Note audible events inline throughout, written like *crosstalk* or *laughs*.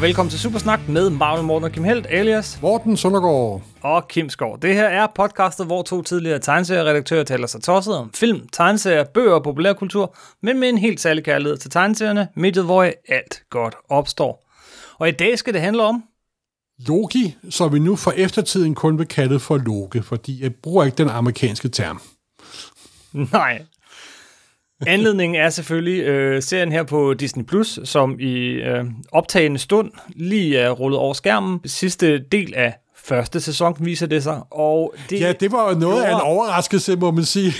Og velkommen til Supersnak med Marvel Morten og Kim Helt, alias Morten Søndergaard. og Kim Skov. Det her er podcastet, hvor to tidligere tegneserieredaktører taler sig tosset om film, tegneserier, bøger og populærkultur, men med en helt særlig kærlighed til tegneserierne, mediet hvor alt godt opstår. Og i dag skal det handle om... Loki, som vi nu for eftertiden kun vil kalde for Loke, fordi jeg bruger ikke den amerikanske term. Nej. Anledningen er selvfølgelig øh, serien her på Disney+, Plus, som i øh, optagende stund lige er rullet over skærmen. Sidste del af første sæson viser det sig, og det, Ja, det var noget af en gjorde- overraskelse, må man sige.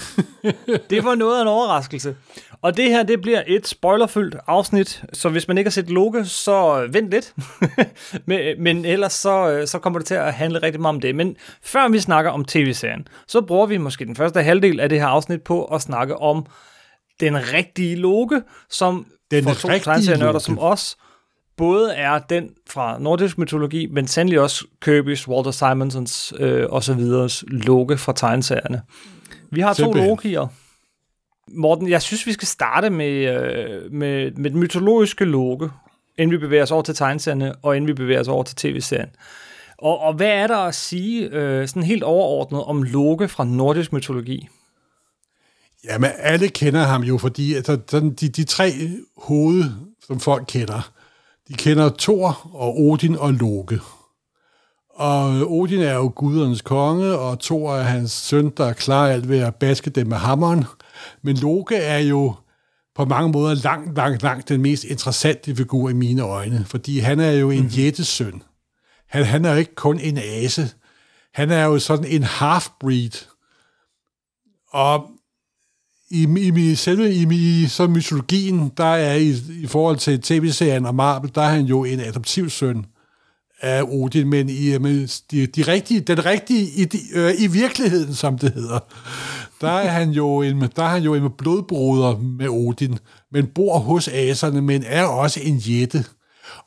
*laughs* det var noget af en overraskelse. Og det her, det bliver et spoilerfyldt afsnit, så hvis man ikke har set Loke, så vent lidt. *laughs* men, men ellers så, øh, så kommer det til at handle rigtig meget om det. Men før vi snakker om tv-serien, så bruger vi måske den første halvdel af det her afsnit på at snakke om den rigtige Loke, som Den for to tegneserienørder som os, både er den fra nordisk mytologi, men sandelig også Kirby's, Walter Simonsons øh, og så videre Loke fra tegneserierne. Vi har to Simpelthen. Loki'er. Morten, jeg synes, vi skal starte med, øh, med, med den mytologiske Loke, inden vi bevæger os over til tegneserierne, og inden vi bevæger os over til tv-serien. Og, og hvad er der at sige øh, sådan helt overordnet om Loke fra nordisk mytologi? Jamen, alle kender ham jo, fordi altså, sådan, de, de tre hoved, som folk kender, de kender Thor og Odin og Loke. Og Odin er jo gudernes konge, og Thor er hans søn, der klarer alt ved at baske dem med hammeren. Men Loke er jo på mange måder langt, langt, langt den mest interessante figur i mine øjne, fordi han er jo en mm-hmm. jættesøn. Han, han er jo ikke kun en ase. Han er jo sådan en half-breed. Og i, i, i selve i, i så mytologien, der er i, i forhold til tv-serien og Marvel, der er han jo en adoptivsøn af Odin, men i, øh, i de, de rigtige, den rigtige, i, de, øh, i virkeligheden, som det hedder, der er han jo en, der er han jo en blodbroder med Odin, men bor hos aserne, men er også en jætte.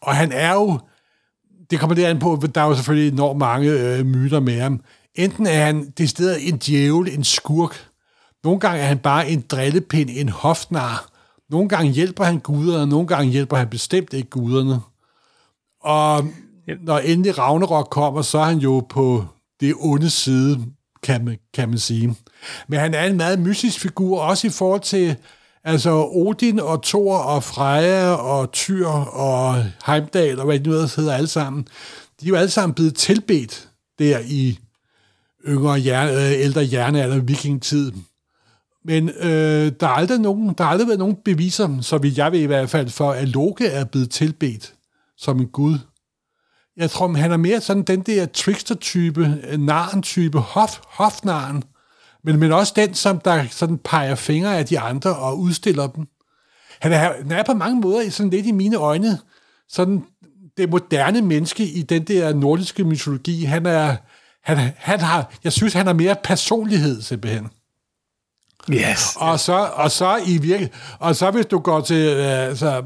Og han er jo, det kommer det an på, der er jo selvfølgelig enormt mange øh, myter med ham. Enten er han det sted en djævel, en skurk, nogle gange er han bare en drillepind, en hofnar. Nogle gange hjælper han guderne, nogle gange hjælper han bestemt ikke guderne. Og når endelig Ragnarok kommer, så er han jo på det onde side, kan man, kan man sige. Men han er en meget mystisk figur, også i forhold til altså Odin og Thor og Freja og Tyr og Heimdall og hvad de nu hedder alle sammen. De er jo alle sammen blevet tilbedt der i yngre hjerne, øh, ældre jernalder, vikingtid. Men øh, der, er aldrig nogen, der har aldrig været nogen beviser, så vidt jeg ved i hvert fald, for at Loke er blevet tilbedt som en gud. Jeg tror, han er mere sådan den der trickster-type, øh, narren-type, hof, hofnaren, men, men også den, som der sådan peger fingre af de andre og udstiller dem. Han er, han er på mange måder sådan lidt i mine øjne sådan det moderne menneske i den der nordiske mytologi. Han er, han, han har, jeg synes, han har mere personlighed simpelthen. Yes. Og så, og så i virke, og så hvis du går til, øh, så,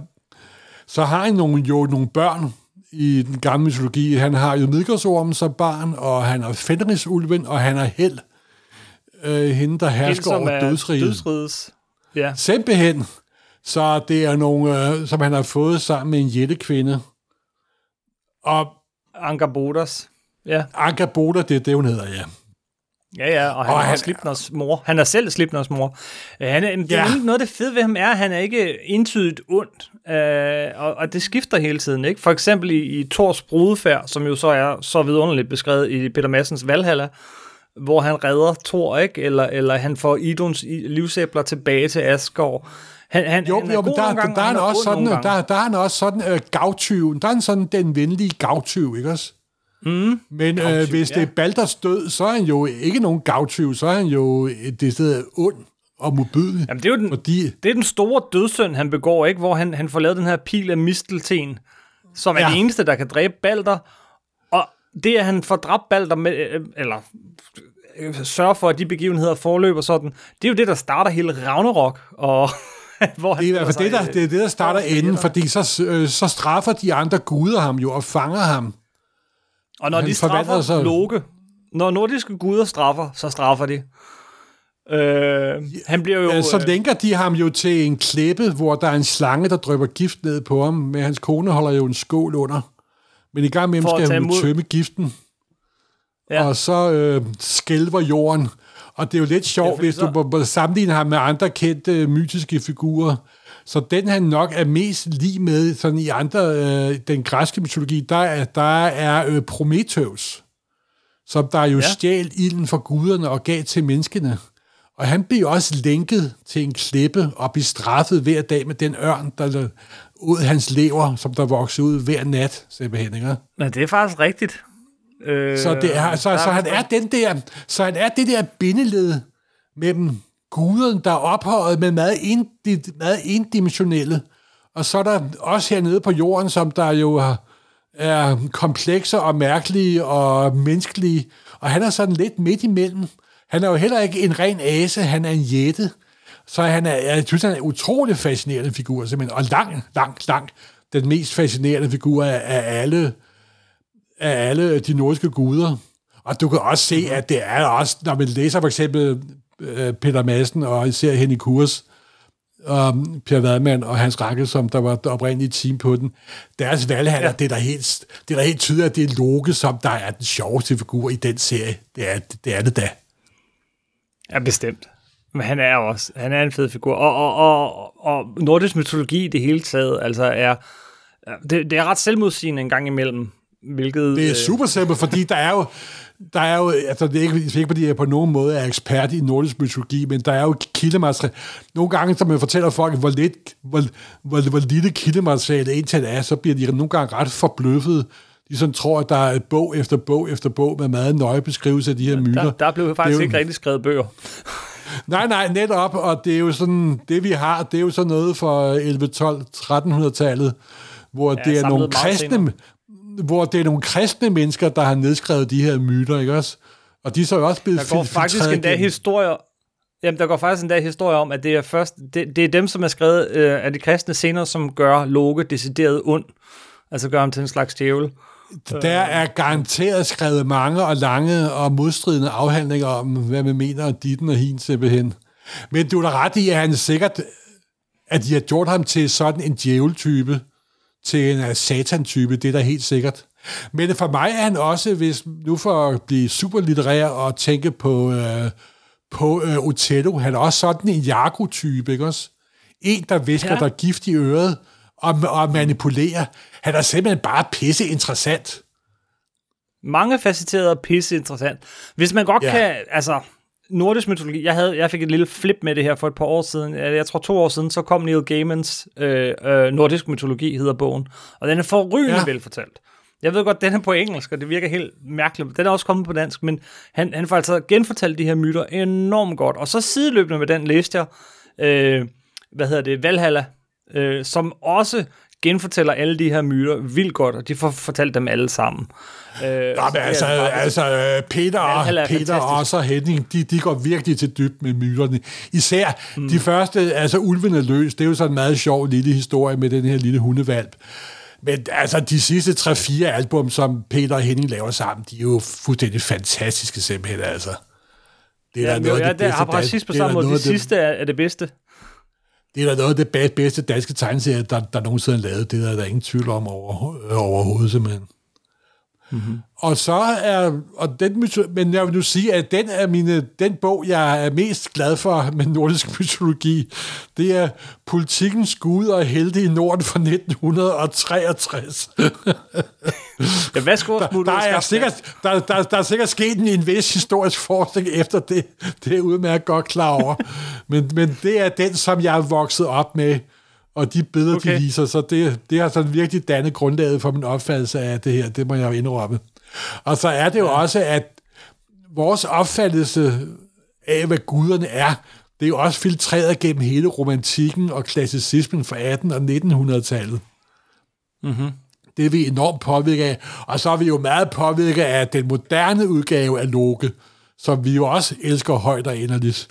så har han nogle, jo nogle børn i den gamle mytologi. Han har jo Midgårdsormen som barn, og han har Fenrisulven, og han har Hel, øh, hende, der hersker over dødsriget. dødsrigets. Ja. Simpelthen. Så det er nogle, øh, som han har fået sammen med en jættekvinde. Og Anker Bodas. Ja. Anka Boda, det er det, hun hedder, ja. Ja, ja, og han Og er han- Slipners mor. Han er selv Slipners mor. Øh, Han er, det er Ja. egentlig noget af det fede ved ham er, at han er ikke entydigt ondt, øh, og, og det skifter hele tiden. Ikke? For eksempel i, i Thors brudefærd, som jo så er så vidunderligt beskrevet i Peter Massens Valhalla, hvor han redder Thor, ikke? Eller, eller han får Idons i- livsæbler tilbage til Asgård. Han, han, Jo, han er jo men der, der, gange, der, og er han også sådan, der, der er han også sådan øh, gavtyven. Der er han sådan den venlige gavtyv, ikke også? Mm, Men gavtyv, øh, hvis det er Balders død, så er han jo ikke nogen gavtyv, så er han jo et- det sted ond og modbydelig. Jamen, det er jo den, Fordi, Det er den store dødssynd, han begår, ikke? Hvor han, han får lavet den her pil af mistelten, som er Ja. det eneste, der kan dræbe Balder. Og det, at han får dræbt Balder med, øh, eller øh, sørger for, at de begivenheder forløber sådan, det er jo det, der starter hele Ragnarok. Og, *laughs* hvor han det er i hvert fald det, der, det, er det, der starter øh, enden, fordi så, øh, så straffer de andre guder ham jo og fanger ham. Og når han de straffer sig- Loke, når nordiske guder straffer, så straffer de. Øh, han bliver jo... Ja, så lænker de ham jo til en klippe, hvor der er en slange, der drøber gift ned på ham, men hans kone holder jo en skål under. Men i gang med at skal hun jo tømme giften, Ja. og så øh, skælver jorden. Og det er jo lidt sjovt, fordi hvis så- du må- må sammenligne ham med andre kendte øh, mytiske figurer. Så den han nok er mest lige med sådan i andre, øh, den græske mytologi, der er, der er øh, Prometheus, som der jo Ja. ja. stjal ilden fra guderne og gav til menneskene. Og han blev også lænket til en klippe og blev straffet hver dag med den ørn, der ud hans lever, som der voksede ud hver nat, simpelthen. Ikke? Men det er faktisk rigtigt. Øh, Så, det er, så, der så, han er den der, så han er det der bindeled mellem guderne, der er ophøjet med meget, indi, meget indimensionelle, og så er der også hernede på jorden, som der jo er, er komplekse og mærkelige og menneskelige, og han er sådan lidt midt imellem. Han er jo heller ikke en ren ase, han er en jætte. Så han er, jeg synes, han er en utrolig fascinerende figur, simpelthen. Og lang, lang, lang. den mest fascinerende figur af, af alle af alle de nordiske guder. Og du kan også se, at det er også, når man læser for eksempel øh, Peter Madsen og især Henning Kurs, um, Per Vadmand og Hans Rakke, som der var det oprindelige team på den. Deres valghandler, ja. det, er der helt, det er der helt tydeligt, at det er Loke, som der er den sjoveste figur i den serie. Det er det, er det da. Ja, bestemt. Men han er også, han er en fed figur. Og, og, og, og nordisk mytologi i det hele taget, altså er, det, det er ret selvmodsigende en gang imellem, hvilket... Det er øh, super simpelt, fordi der er jo, der er jo, altså det er ikke, det er ikke fordi jeg på nogen måde er ekspert i nordisk mytologi, men der er jo kildemateriale. Nogle gange, som jeg fortæller folk, hvor, lidt, hvor, hvor, hvor lille kildemateriale egentlig er, så bliver de nogle gange ret forbløffet. De sådan tror, at der er bog efter bog efter bog med meget nøje beskrivelse af de her myter. der, der blev faktisk Det er jo- ikke rigtig skrevet bøger. *laughs* Nej, nej, netop, og det er jo sådan, det vi har, det er jo sådan noget for 11, 12, 1300-tallet, hvor ja, det er nogle kristne, senere. Hvor det er nogle kristne mennesker, der har nedskrevet de her myter, ikke også? Og de er så også blevet Der går faktisk endda igennem. historier, Jamen, der går faktisk endda historier om, at det er først, det, det er dem, som er skrevet øh, af de kristne scener, som gør Loke decideret ond. Altså gør ham til en slags djævel. Der er garanteret skrevet mange og lange og modstridende afhandlinger om, hvad man mener om ditten og hin simpelthen. Men du er da ret i, at han sikkert, at de har gjort ham til sådan en djæveltype, til en uh, satan-type, det er da helt sikkert. Men for mig er han også, hvis nu for at blive super litterær og tænke på, øh, på øh, Otello, han er også sådan en Jago-type, ikke også? En, der visker Ja. der er gift i øret og, og manipulerer. Han er simpelthen bare pisse interessant. Mange facetterede og pisse interessant. Hvis man godt. Ja. kan, altså, nordisk mytologi, jeg, havde, jeg fik et lille flip med det her for et par år siden, jeg tror to år siden, så kom Neil Gaimans øh, øh, nordisk mytologi, hedder bogen, og den er forrygende. Ja. velfortalt. Jeg ved godt, den er på engelsk, og det virker helt mærkeligt. Den er også kommet på dansk, men han, han får altså genfortalt de her myter enormt godt. Og så sideløbende med den læste jeg, øh, hvad hedder det, Valhalla, øh, som også genfortæller alle de her myter vildt godt, og de får fortalt dem alle sammen. Øh, Ja, men altså, altså øh, Peter, er Peter og også Henning, de, de går virkelig til dyb med myterne. Især mm. de første, altså Ulven er løs, det er jo sådan en meget sjov lille historie med den her lille hundevalp. Men altså, de sidste 3-4 album, som Peter og Henning laver sammen, de er jo fuldstændig fantastiske simpelthen, altså. Det ja, da noget af ja, det det bedste dan- præcis på det er samme måde. Det af det- sidste er, er det bedste. Det er da noget af det bedste danske tegneserie, der, der nogensinde er lavet. Det er der der er ingen tvivl om over, øh, overhovedet, simpelthen. Mm-hmm. Og så er, og den men jeg vil nu sige, at den er mine, den bog, jeg er mest glad for med nordisk mytologi, det er Politikens Gud og Helte i Norden fra 1963. *laughs* Ja, værsgo, Der, der, er sikkert, der, der, der er sikkert sket en, en vis historisk forskning efter det. Det er udmærket godt klar over. *laughs* men, men det er den, som jeg er vokset op med, og de billeder, okay. De viser, så det, det har sådan virkelig dannet grundlaget for min opfattelse af det her. Det må jeg jo indrømme. Og så er det jo ja. også, at vores opfattelse af, hvad guderne er, det er jo også filtreret gennem hele romantikken og klassicismen fra 1800- og 1900-tallet. Det er vi enormt påvirket af. Og så er vi jo meget påvirket af den moderne udgave af Loke, som vi jo også elsker højt og inderligt.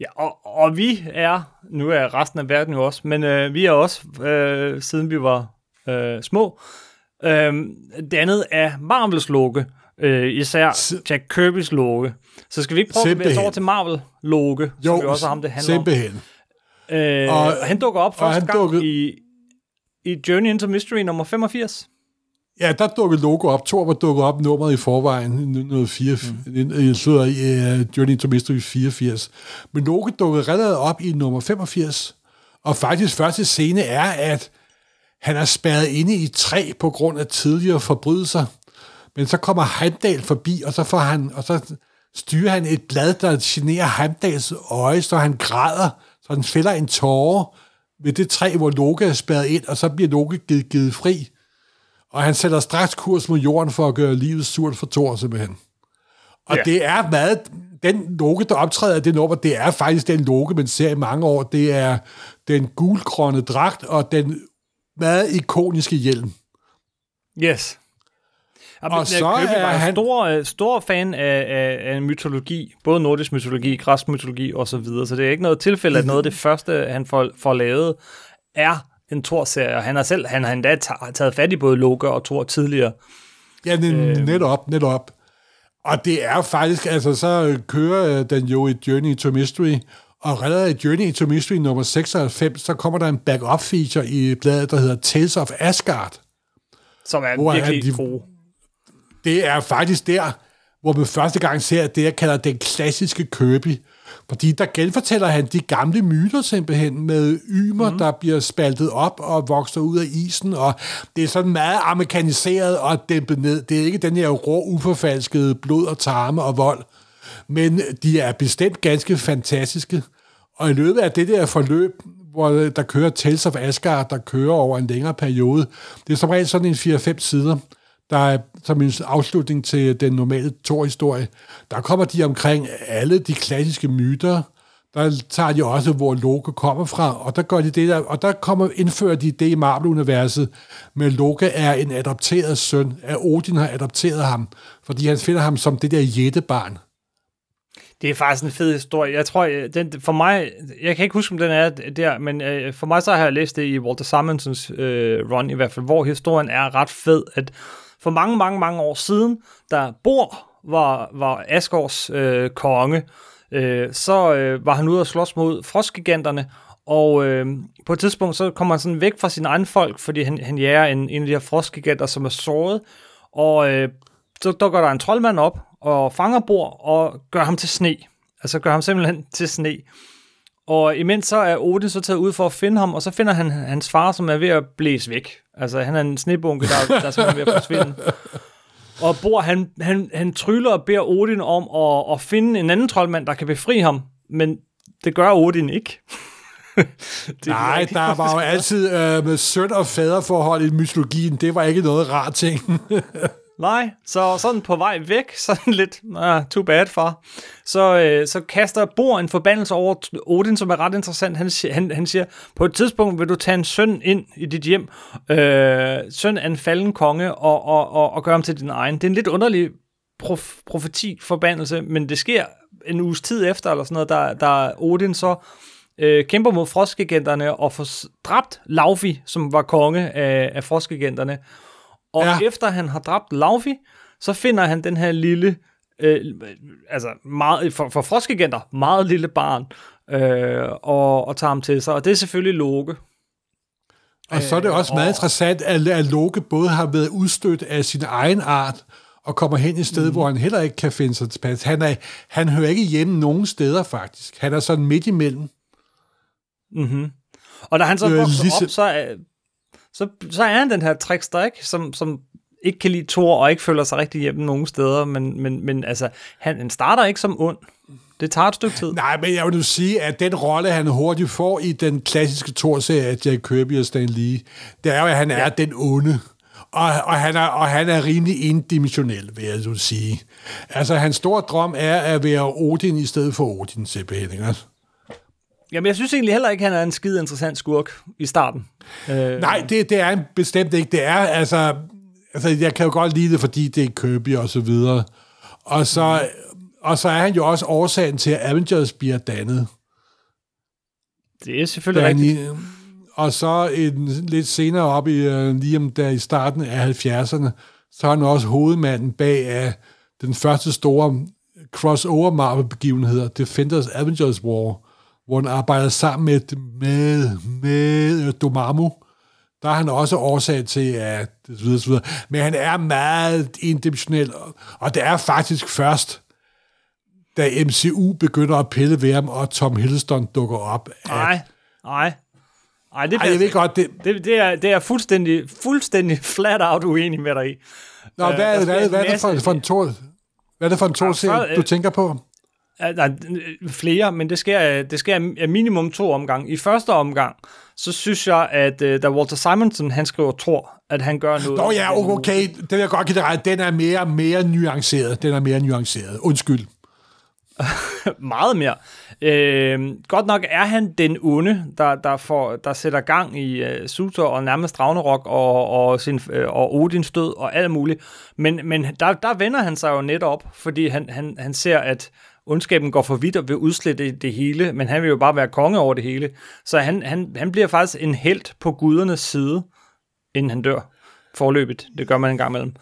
Ja, og, og vi er, nu er resten af verden jo også, men øh, vi er også, øh, siden vi var øh, små, øh, dannet af Marvels Loke, Øh, især S- Jack Kirby's Loke. Så skal vi ikke prøve at bevæge Simpelthen. over til Marvel Loke, Jo, som jo også er ham, det handler simpelthen. om. Øh, Og- og han dukker op første gang dukkede- i, i Journey into Mystery nummer 85. Ja, der dukkede logo op. Thor var dukket op nummeret i forvejen, 1904, mm. i uh, Journey to Mystery 84. Men logo dukkede relativt op i nummer 85, og faktisk første scene er, at han er spærret inde i træ på grund af tidligere forbrydelser. Men så kommer Heimdall forbi, og så, får han, og så styrer han et blad, der generer Heimdalls øje, så han græder, så han fælder en tåre ved det træ, hvor Loke er spærret ind, og så bliver Loke givet, givet fri. Og han sætter straks kurs mod jorden for at gøre livet surt for Thor, simpelthen. Og Ja. det er meget... Den Loke, der optræder i det nummer, det er faktisk den Loke, man ser i mange år. Det er den gulgrønne dragt og den meget ikoniske hjelm. Yes. Og, Og så Kirby er han... stor, øh, stor fan af, af, af mytologi, både nordisk mytologi, græsk mytologi og så videre. Så det er ikke noget tilfælde, at noget af det første, han får, får lavet, er en Thor-serie. Og Han har selv han har endda ta- taget fat i både Loke og Thor tidligere. Ja, øh. netop, netop. Og det er faktisk, altså så kører øh, den jo i Journey to Mystery, og relativt i Journey to Mystery nummer 96, så kommer der en backup feature i bladet, der hedder Tales of Asgard. Som er Hvor virkelig de- gode. det er faktisk der, hvor man første gang ser det, jeg kalder den klassiske Kirby. Fordi der genfortæller han de gamle myter simpelthen med ymer, mm. der bliver spaltet op og vokser ud af isen, og det er sådan meget amerikaniseret og dæmpet ned. Det er ikke den her rå, uforfalskede blod og tarme og vold, men de er bestemt ganske fantastiske. Og i løbet af det der forløb, hvor der kører Tales of Asgard, der kører over en længere periode, det er som regel sådan en 4-5 sider, der er som en afslutning til den normale Thor-historie. Der kommer de omkring alle de klassiske myter, der tager de også, hvor Loke kommer fra, og der gør de det der, og der kommer, indfører de det i Marvel-universet, med Loke er en adopteret søn, at Odin har adopteret ham, fordi han finder ham som det der jættebarn. Det er faktisk en fed historie. Jeg tror, øh, den, for mig, jeg kan ikke huske, om den er der, men øh, for mig så har jeg læst det i Walter Simonsons øh, run i hvert fald, hvor historien er ret fed, at for mange, mange, mange år siden, da Bor var, var Asgårds øh, konge, øh, så øh, var han ude og slås mod frostgiganterne, og øh, på et tidspunkt, så kommer han sådan væk fra sine egne folk, fordi han, han jager en, en af de her frostgiganter, som er såret, og øh, så dukker der en troldmand op, og fanger Bor, og gør ham til sne. Altså gør ham simpelthen til sne. Og imens så er Odin så taget ud for at finde ham, og så finder han hans far, som er ved at blæse væk. Altså han er en snebunke, der, der er ved at forsvinde. Og Bor, han, han, han tryller og beder Odin om at, at finde en anden troldmand, der kan befri ham. Men det gør Odin ikke. *laughs* det Nej, rigtig- der var jo altid øh, med søn- og faderforhold i mytologien. Det var ikke noget rart ting. *laughs* Nej, så sådan på vej væk, *laughs* sådan lidt, ah, too bad far, så, øh, så kaster Bor en forbandelse over Odin, som er ret interessant. Han, han, han siger, på et tidspunkt vil du tage en søn ind i dit hjem, øh, søn af en falden konge, og, og, og, og gøre ham til din egen. Det er en lidt underlig prof, profeti forbandelse, men det sker en uges tid efter, eller sådan noget, der, der Odin så øh, kæmper mod frostgiganterne og får dræbt Laufey, som var konge af, af frostgiganterne. Og ja. Efter han har dræbt Laufey, så finder han den her lille, øh, altså meget, for, for frostgiganter, meget lille barn, øh, og, og tager ham til sig. Og det er selvfølgelig Loke. Og så er det også meget interessant, at, at Loke både har været udstødt af sin egen art, og kommer hen et sted, mm. hvor han heller ikke kan finde sig tilpas. Han, er, han hører ikke hjemme nogen steder, faktisk. Han er sådan midt imellem. Mm-hmm. Og da han så Øh, vokser op, så så, så er han den her trickster, ikke? Som, som ikke kan lide Thor, og ikke føler sig rigtig hjemme nogen steder, men, men, men altså, han, han starter ikke som ond. Det tager et stykke tid. Nej, men jeg vil nu sige, at den rolle, han hurtigt får i den klassiske Thor-serie af Jack Kirby og Stan Lee, det er jo, at han er ja. den onde. Og, og, han er, og han er rimelig indimensionel, vil jeg nu sige. Altså, hans store drøm er at være Odin i stedet for Odin, simpelthen. Ikke? Jamen, jeg synes egentlig heller ikke, han er en skide interessant skurk i starten. Øh, Nej, det, det er han bestemt ikke. Det er, altså, altså, jeg kan jo godt lide det, fordi det er Kirby og så videre. Og så, og så er han jo også årsagen til, at Avengers bliver dannet. det er selvfølgelig rigtigt. Danny, og så en, lidt senere op i, uh, lige om der i starten af 70'erne, så er han også hovedmanden bag af den første store crossover Marvel-begivenheder, Defenders Avengers War, hvor han arbejder sammen med, med, med Dormammu. Der er han også årsag til, at det videre, videre. Men han er meget indimensionel, og det er faktisk først, da MCU begynder at pille ved ham, og Tom Hiddleston dukker op. Nej, nej. Ej, det, Ej, jeg ved godt, det... Det, det, er, det er fuldstændig, fuldstændig flat out uenig med dig i. Nå, hvad, er, hvad, hvad er det for, for en tor, hvad er det for en tor ja, du tænker på? Nej, flere, men det sker, det sker minimum to omgang. I første omgang, så synes jeg, at uh, da Walter Simonson, han skriver Thor, at han gør noget... Nå ja, okay, det vil jeg godt give dig ret. Den er mere, mere nuanceret. Den er mere nuanceret. Undskyld. *laughs* meget mere. Øh, godt nok er han den onde, der, der, får, der sætter gang i uh, Sutor og nærmest Ragnarok og, og, sin, uh, og Odins død og alt muligt. Men, men der, der vender han sig jo netop, fordi han, han, han ser, at ondskaben går for vidt og vil udslette det hele, men han vil jo bare være konge over det hele. Så han, han, han bliver faktisk en held på gudernes side, inden han dør forløbet. Det gør man en gang imellem.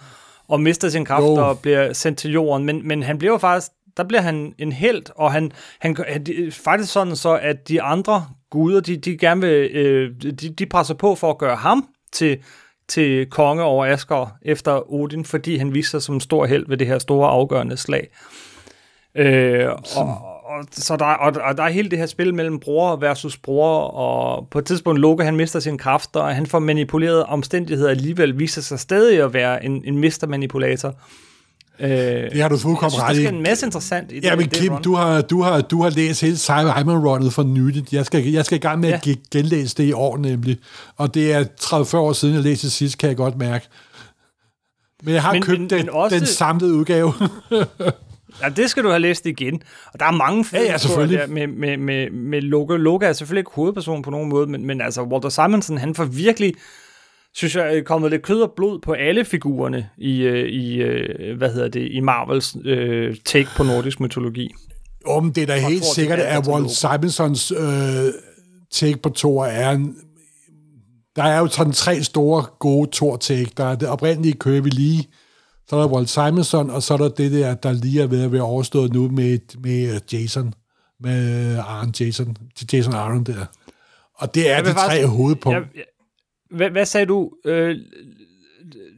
Og mister sin kraft jo. og bliver sendt til jorden. Men, men han bliver faktisk der bliver han en held, og han, han, han faktisk sådan så, at de andre guder, de, de gerne vil, øh, de, de presser på for at gøre ham til, til konge over Asgård efter Odin, fordi han viser sig som stor held ved det her store afgørende slag. Øh, og, og, så der, og, og der er hele det her spil mellem bror versus bror, og på et tidspunkt Loke, han mister sin kræfter, og han får manipuleret omstændigheder alligevel, viser sig stadig at være en, en mestermanipulator. Øh, det har du fuldkommen ret i. Det er en masse interessant i det. Ja, men Kim, du har, du, har, du har læst hele Simon-runnet for nyligt. Jeg skal, jeg skal i gang med ja. at genlæse det i år nemlig. Og det er 30-40 år siden, jeg læste sidst, kan jeg godt mærke. Men jeg har men, købt men, den, men også... den samlede udgave. *laughs* Ja, det skal du have læst igen. Og der er mange fede ja, ja, selvfølgelig. Der med, med, med, med Loke. Loke er selvfølgelig ikke hovedperson på nogen måde, men, men altså Walter Simonson, han får virkelig synes jeg, er kommet lidt kød og blod på alle figurerne i, øh, i øh, hvad hedder det, i Marvels øh, take på nordisk mytologi. Om det er da helt tror, sikkert, at Walt Simonsons øh, take på Thor er en, der er jo sådan tre store gode Thor-take. Der er det oprindelige Kirby Lee, så er der Walt Simonson, og så er der det der, der lige er ved at være overstået nu med, med Jason, med Aaron Jason, Jason Aaron der. Og det er de faktisk, tre hovedpunkter. Jeg, jeg, hvad, hvad sagde du? Øh,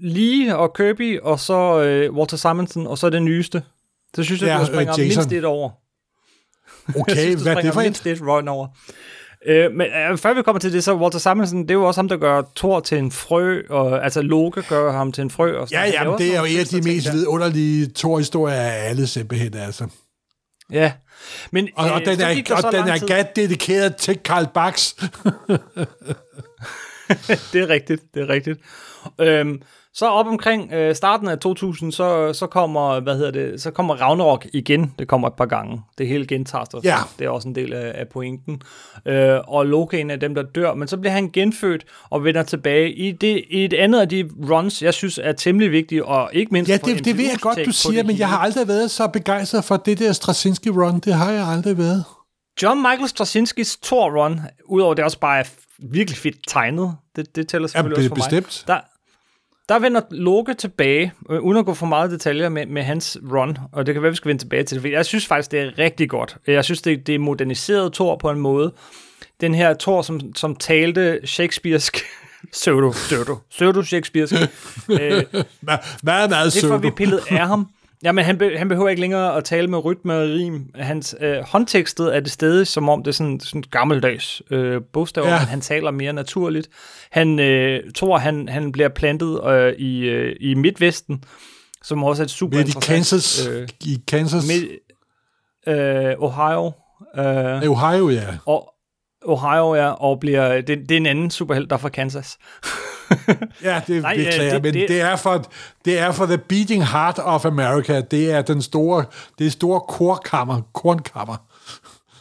Lee og Kirby, og så øh, Walter Simonson, og så det nyeste. Så synes jeg, ja, du springer øh, mindst et over. Okay, *laughs* synes, hvad er det for mindst et run over. Øh, men øh, før vi kommer til det, så Walter Simonson, det er jo også ham, der gør Thor til en frø, og altså Loke gør ham til en frø. Og ja, ja, det er, det er jo en af de mest vidunderlige Thor-historier af alle simpelthen, altså. Ja, men, og, og øh, den er, og den er gat dedikeret til Karl Bax. *laughs* det er rigtigt, det er rigtigt. Øhm, så op omkring øh, starten af 2000, så, så kommer, hvad hedder det, så kommer Ragnarok igen. Det kommer et par gange. Det hele gentager sig. Ja. Det er også en del af, af pointen. Øh, og Loki er en af dem, der dør. Men så bliver han genfødt og vender tilbage i, det, i et andet af de runs, jeg synes er temmelig vigtige, og ikke mindst Ja, det, det ved jeg godt, du siger, men jeg har aldrig været så begejstret for det der Straczynski-run. Det har jeg aldrig været. John Michael Straczynskis Thor-run, udover det også bare er virkelig fedt tegnet. Det, det tæller selvfølgelig ja, også for bestemt. mig. Der, der vender Loke tilbage, øh, uden at gå for meget detaljer med, med hans run, og det kan være, vi skal vende tilbage til det, jeg synes faktisk, det er rigtig godt. Jeg synes, det, det er moderniseret Thor på en måde. Den her Thor, som, som talte shakespearsk, *laughs* pseudo, pseudo, pseudo shakespearsk. *laughs* øh, meget, meget pseudo. Det får vi pillet af ham. *laughs* Ja, men han, be, han behøver ikke længere at tale med rytme og rim. Hans øh, håndtekstet er det stedet, som om det er sådan, sådan gammeldags øh, bogstaver, ja. men han taler mere naturligt. Han øh, tror, han, han bliver plantet øh, i, øh, i Midtvesten, som også er et super Midt i Kansas. Øh, I Kansas. Midt, øh, Ohio. Øh, Ohio, ja. Og, Ohio, ja, og bliver, det, det er en anden superhelt, der er fra Kansas. *laughs* ja, det Nej, beklager, det, men det, det, er for, det er for The Beating Heart of America. Det er den store, det store korkammer, kornkammer.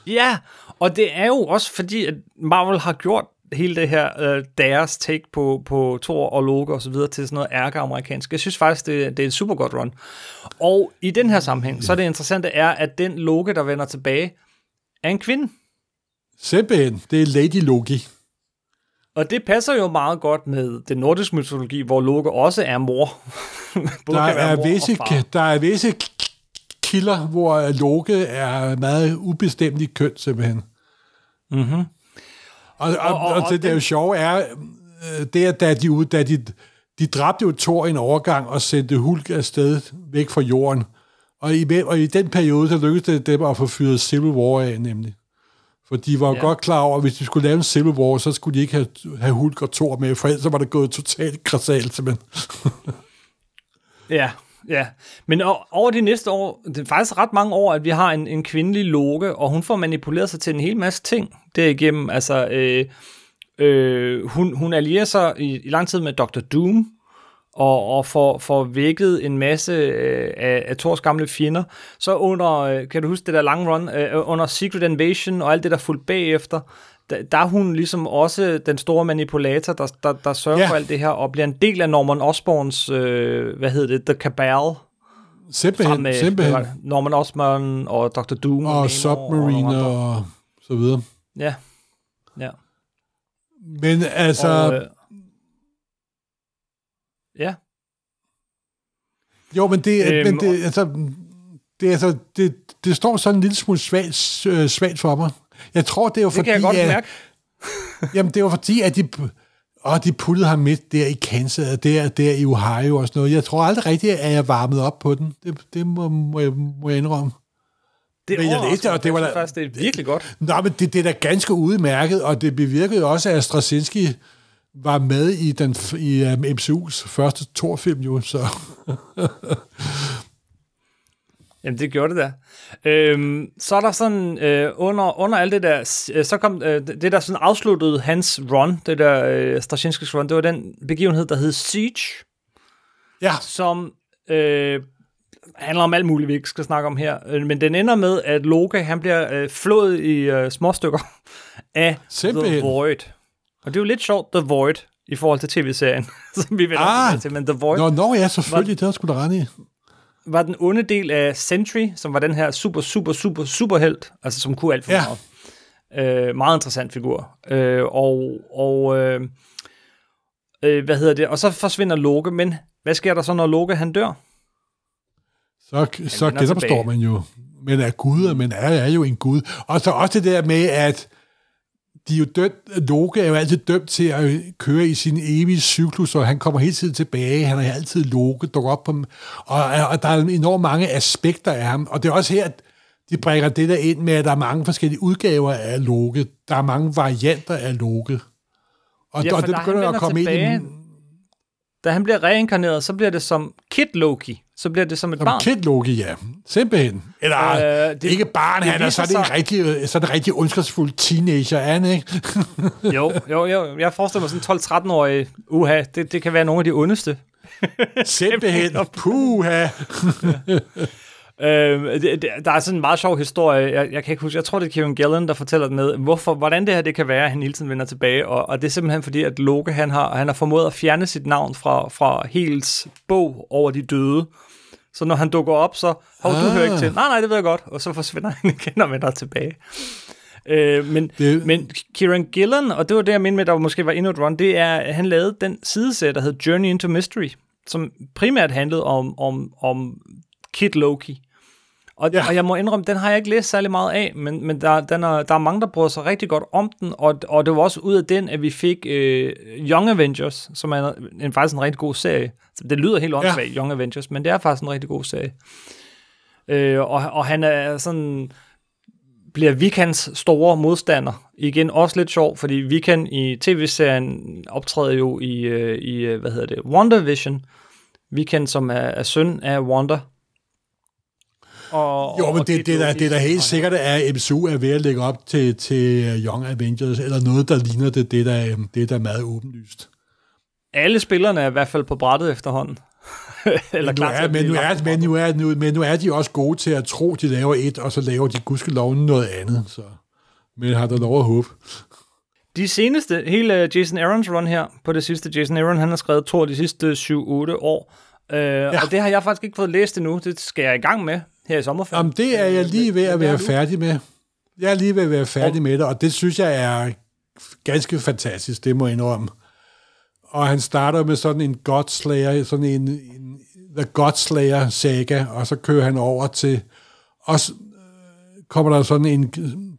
Ja, og det er jo også fordi, at Marvel har gjort hele det her øh, deres take på, på Thor og Loke og så videre til sådan noget ærke-amerikansk. Jeg synes faktisk, det, det er et super godt run. Og i den her sammenhæng, så er det interessante er, at den Loke, der vender tilbage, er en kvinde. Simpelthen, det er Lady Loki. Og det passer jo meget godt med den nordiske mytologi, hvor Loke også er mor. *laughs* der, er mor visse, der er visse kilder, hvor Loke er meget ubestemt i køn, simpelthen. Mm-hmm. Og, og, og, og, og det, der er jo sjove er, øh, det er, da de, da de, de dræbte jo Thor en overgang og sendte Hulk afsted væk fra jorden. Og i, og i den periode, så lykkedes det dem at få fyret Civil War af, nemlig. For de var ja. godt klar over, at hvis de skulle lave en Civil War, så skulle de ikke have, have Hulk og Thor med, for ellers var det gået totalt krasalt, simpelthen. *laughs* ja, ja. Men over de næste år, det er faktisk ret mange år, at vi har en, en kvindelig Loke, og hun får manipuleret sig til en hel masse ting derigennem. Altså, øh, øh, hun, hun allierer sig i, i lang tid med Dr. Doom, og, og får, får vækket en masse øh, af, af Thors gamle fjender. Så under, øh, kan du huske det der lange run, øh, under Secret Invasion og alt det, der fulgte bagefter, der, der er hun ligesom også den store manipulator, der, der, der sørger ja. for alt det her, og bliver en del af Norman Osborns, øh, hvad hedder det, The Cabal. Simpelthen, med, simpelthen. Norman Osborn og Dr. Doom. Og, og Submariner og, og så videre. Ja, ja. Men altså... Og, øh, Ja. Jo, men det, øhm, men det, altså, det, altså, det, det står sådan en lille smule svagt, øh, svagt for mig. Jeg tror, det er jo det fordi... Det kan jeg godt mærke. *laughs* jamen, det var fordi, at de, og de puttede ham midt der i Kansas, der, der i Ohio og sådan noget. Jeg tror aldrig rigtigt, at jeg varmet op på den. Det, det må, må, jeg, må jeg indrømme. Det men jeg læste, og det var da, faktisk, det er virkelig godt. Nej, men det, det er da ganske udmærket, og det bevirkede også, at Straczynski var med i, den, i um, MCU's første Thor-film jo, så... *laughs* Jamen, det gjorde det da. Øhm, så er der sådan, øh, under, under alt det der, øh, så kom øh, det der sådan afsluttede hans run, det der øh, Straczynskis run, det var den begivenhed, der hed Siege. Ja. Som øh, handler om alt muligt, vi ikke skal snakke om her. Øh, men den ender med, at Loke, han bliver øh, flået i øh, småstykker af Simpelthen. The Void. Og det er jo lidt sjovt, The Void, i forhold til tv-serien, *laughs* som vi vil ah, til, men The Void... Nå, no, ja, selvfølgelig, var, det skulle da rende i. Var den onde del af Sentry, som var den her super, super, super, super held, altså som kunne alt for ja. meget. Øh, meget interessant figur. Øh, og, og øh, øh, hvad hedder det? Og så forsvinder Loke, men hvad sker der så, når Loke han dør? Så, så genopstår man jo. Men er Gud, men er, er jo en Gud. Og så også det der med, at de er jo dømt, Loke er jo altid dømt til at køre i sin evige cyklus, og han kommer hele tiden tilbage, han er altid Loke, dukker op på dem, og, og der er enormt mange aspekter af ham, og det er også her, at de bringer det der ind med, at der er mange forskellige udgaver af Loke, der er mange varianter af Loke. Og, ja, og det begynder at komme tilbage, ind i... Da han bliver reinkarneret, så bliver det som Kid Loki så bliver det som et som barn. Kid Loki, ja. Simpelthen. Eller øh, det, ikke barn, det han er, så er det en rigtig, så er det rigtig ondskabsfuld teenager, er han, ikke? *laughs* jo, jo, jo. Jeg forestiller mig sådan 12-13-årig, uha, det, det kan være nogle af de ondeste. Simpelthen. *laughs* Puha. *laughs* Øh, det, der er sådan en meget sjov historie, jeg, jeg kan ikke huske, jeg tror det er Kevin Gillen, der fortæller den med, hvorfor, hvordan det her det kan være, at han hele tiden vender tilbage, og, og det er simpelthen fordi, at Loke han har, han har formået at fjerne sit navn fra, fra Hels bog over de døde, så når han dukker op, så, hov, ah. du hører ikke til, nej, nej, det ved jeg godt, og så forsvinder *laughs* han igen og vender tilbage. Øh, men, det... men Kieran Gillen, og det var det, jeg mente med, der måske var endnu et run, det er, at han lavede den sidesæt, der hed Journey into Mystery, som primært handlede om, om, om Kid Loki. Og, ja. og jeg må indrømme, den har jeg ikke læst særlig meget af, men, men der, den er, der er mange, der bryder sig rigtig godt om den, og, og det var også ud af den, at vi fik øh, Young Avengers, som er en, en, faktisk en rigtig god serie. Det lyder helt åndssvagt, ja. Young Avengers, men det er faktisk en rigtig god serie. Øh, og, og han er sådan bliver Vikans store modstander. Igen også lidt sjov, fordi Vikan i tv-serien optræder jo i, øh, i øh, hvad hedder det, WandaVision. Vikan, som er, er søn af Wanda, og, jo, men og det, det, der, det der helt sikkert er, at MCU er ved at lægge op til, til Young Avengers, eller noget, der ligner det, det der, det der er meget åbenlyst. Alle spillerne er i hvert fald på brættet efterhånden. *laughs* eller men, nu er, men, nu er, men, nu er, nu, men nu er de også gode til at tro, de laver et, og så laver de gudskelov noget andet. Så. Men har der lov at håbe. De seneste, hele Jason Aaron's run her, på det sidste, Jason Aaron, han har skrevet to de sidste 7-8 år, øh, ja. og det har jeg faktisk ikke fået læst endnu, det skal jeg i gang med her i sommerferien. Jamen, det er jeg lige ved at være færdig med. Jeg er lige ved at være færdig med det, og det synes jeg er ganske fantastisk, det må jeg indrømme. Og han starter med sådan en Godslayer, sådan en, en The Godslayer saga, og så kører han over til, og så øh, kommer der sådan en,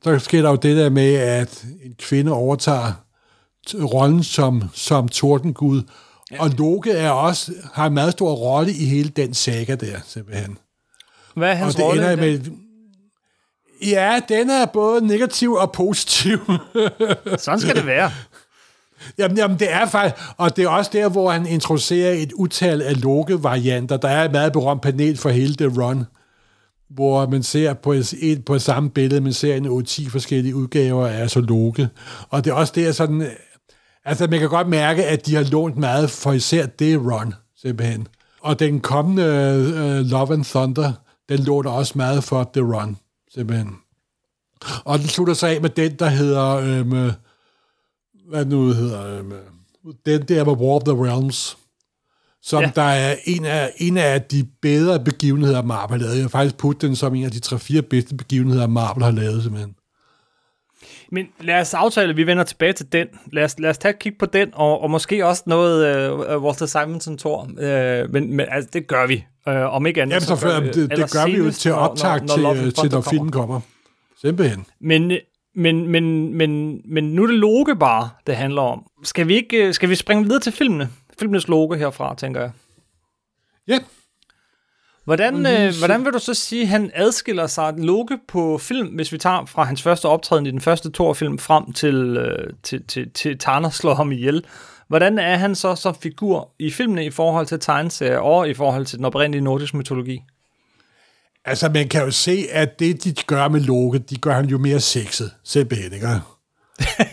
så sker der jo det der med, at en kvinde overtager rollen som, som tordengud, ja. og Loke er også, har en meget stor rolle i hele den saga der, simpelthen. Hvad er hans og det rolle? ender med, Ja, den er både negativ og positiv. *laughs* Sådan skal det være. Jamen, jamen, det er faktisk, og det er også der, hvor han introducerer et utal af Loke-varianter. Der er et meget berømt panel for hele The Run, hvor man ser på et, et på et samme billede, man ser en 8-10 forskellige udgaver af så Loke. Og det er også der sådan, altså man kan godt mærke, at de har lånt meget for især det Run, simpelthen. Og den kommende uh, Love and Thunder, den låner også meget for The Run, simpelthen. Og den slutter sig af med den, der hedder, øhm, hvad nu hedder, øhm, den der med War of the Realms, som ja. Der er en af, en af de bedre begivenheder, Marvel har lavet. Jeg har faktisk puttet den som en af de 3-4 bedste begivenheder, Marvel har lavet, simpelthen. Men lad os aftale, at vi vender tilbage til den. Lad os, lad os tage et kig på den, og, og måske også noget øh, Walter Simonson Thor. Øh, men, men altså, det gør vi. Øh, om ikke andet. Jamen, så før, gør det, det gør vi jo til optag når- når til, and til, når filmen kommer. Simpelthen. Men, men, men, men, men nu er det Loke bare, det handler om. Skal vi ikke øh, skal vi springe videre til filmene? Filmenes Loke herfra, tænker jeg. Ja, Hvordan, øh, hvordan vil du så sige, at han adskiller sig Loke på film, hvis vi tager fra hans første optræden i den første Thor-film frem til, øh, til, til, til Thanos slår ham ihjel? Hvordan er han så som figur i filmene i forhold til tegneserier og i forhold til den oprindelige nordiske mytologi? altså man kan jo se, at det, de gør med Loke, de gør han jo mere sexet, simpelthen, ikke?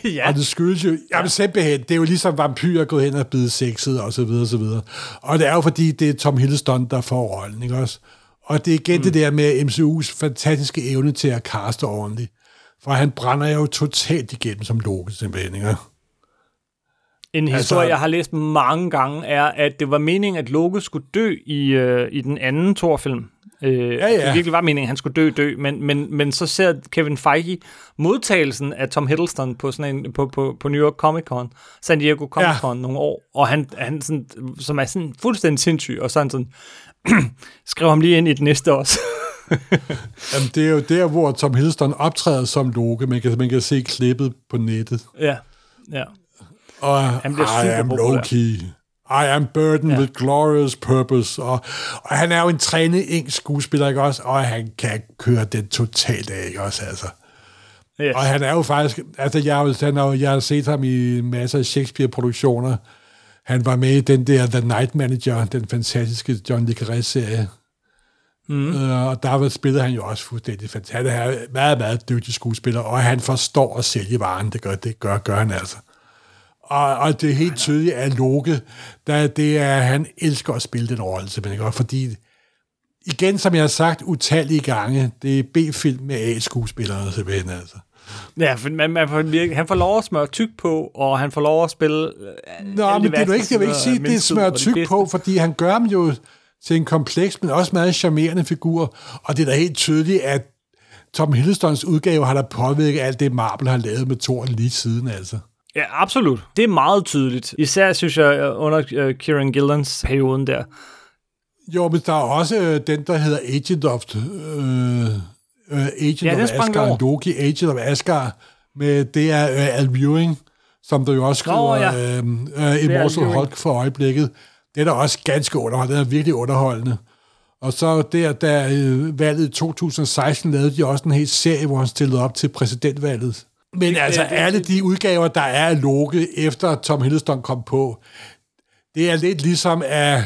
*laughs* ja, Og det skyldes jo, jamen simpelthen, det er jo ligesom vampyrer gået hen og blevet sexet, og så videre, og så videre. Og det er jo fordi, det er Tom Hiddleston, der får rollen, ikke også? Og det er igen mm. det der med MCU's fantastiske evne til at kaste ordentligt. For han brænder jo totalt igennem som Loke, simpelthen, ikke? En historie, Altså- jeg har læst mange gange, er, at det var meningen, at Loke skulle dø i, øh, i den anden Thor-film. Øh, ja, ja. Det virkelig var meningen, at han skulle dø, dø, men, men, men så ser Kevin Feige modtagelsen af Tom Hiddleston på, sådan en, på, på, på New York Comic Con, San Diego Comic Con ja. nogle år, og han, han sådan, som er sådan fuldstændig sindssyg, og så han sådan, *clears throat* skriv ham lige ind i det næste også. *laughs* Jamen, det er jo der, hvor Tom Hiddleston optræder som Loke. Man kan, man kan se klippet på nettet. ja, ja. Og Han bliver I super am populær. I am burdened Ja. with glorious purpose. Og, og han er jo en trænet engelsk skuespiller, ikke også? Og han kan køre den totalt af, ikke også? Altså. Yes. Og han er jo faktisk... Altså, jeg han jo- jeg har set ham i masser af Shakespeare-produktioner. Han var med i den der The Night Manager, den fantastiske John le Carré-serie. Mm. Uh, og der spillede han jo også fuldstændig fantastisk. Han er meget, meget dygtig skuespiller, og han forstår at sælge varen. Det gør, det gør, gør han altså. Og, og det er helt tydeligt, at Loke, der, det er, han elsker at spille den rolle, simpelthen. Og fordi, igen, som jeg har sagt utallige gange, det er B-film med A-skuespillere, simpelthen, altså. Ja, for man, man får han får lov at smøre tyk på, og han får lov at spille... øh, Nå, men de det er du ikke, jeg vil ikke sige, det er smør det tyk bedste. på, fordi han gør dem jo til en kompleks, men også meget charmerende figur. Og det er da helt tydeligt, at Tom Hiddlestons udgave har der påvirket alt det, Marvel har lavet med Thor lige siden, altså. Ja, absolut. Det er meget tydeligt. Især, synes jeg, under uh, Kieran Gillans perioden der. Jo, men der er også øh, den, der hedder Agent of, øh, øh, Agent Ja, of Asgard. Loki, Agent of Asgard, med det er øh, Al Ewing, som der jo også skriver Nå, ja. øh, øh, Immortal. Hulk for øjeblikket. Det er da også ganske underholdende, det er virkelig underholdende. Og så der, da øh, valget i 2016 lavede de også en hel serie, hvor han stillede op til præsidentvalget. Men altså, alle de udgaver, der er af Loke, efter Tom Hiddleston kom på, det er lidt ligesom, at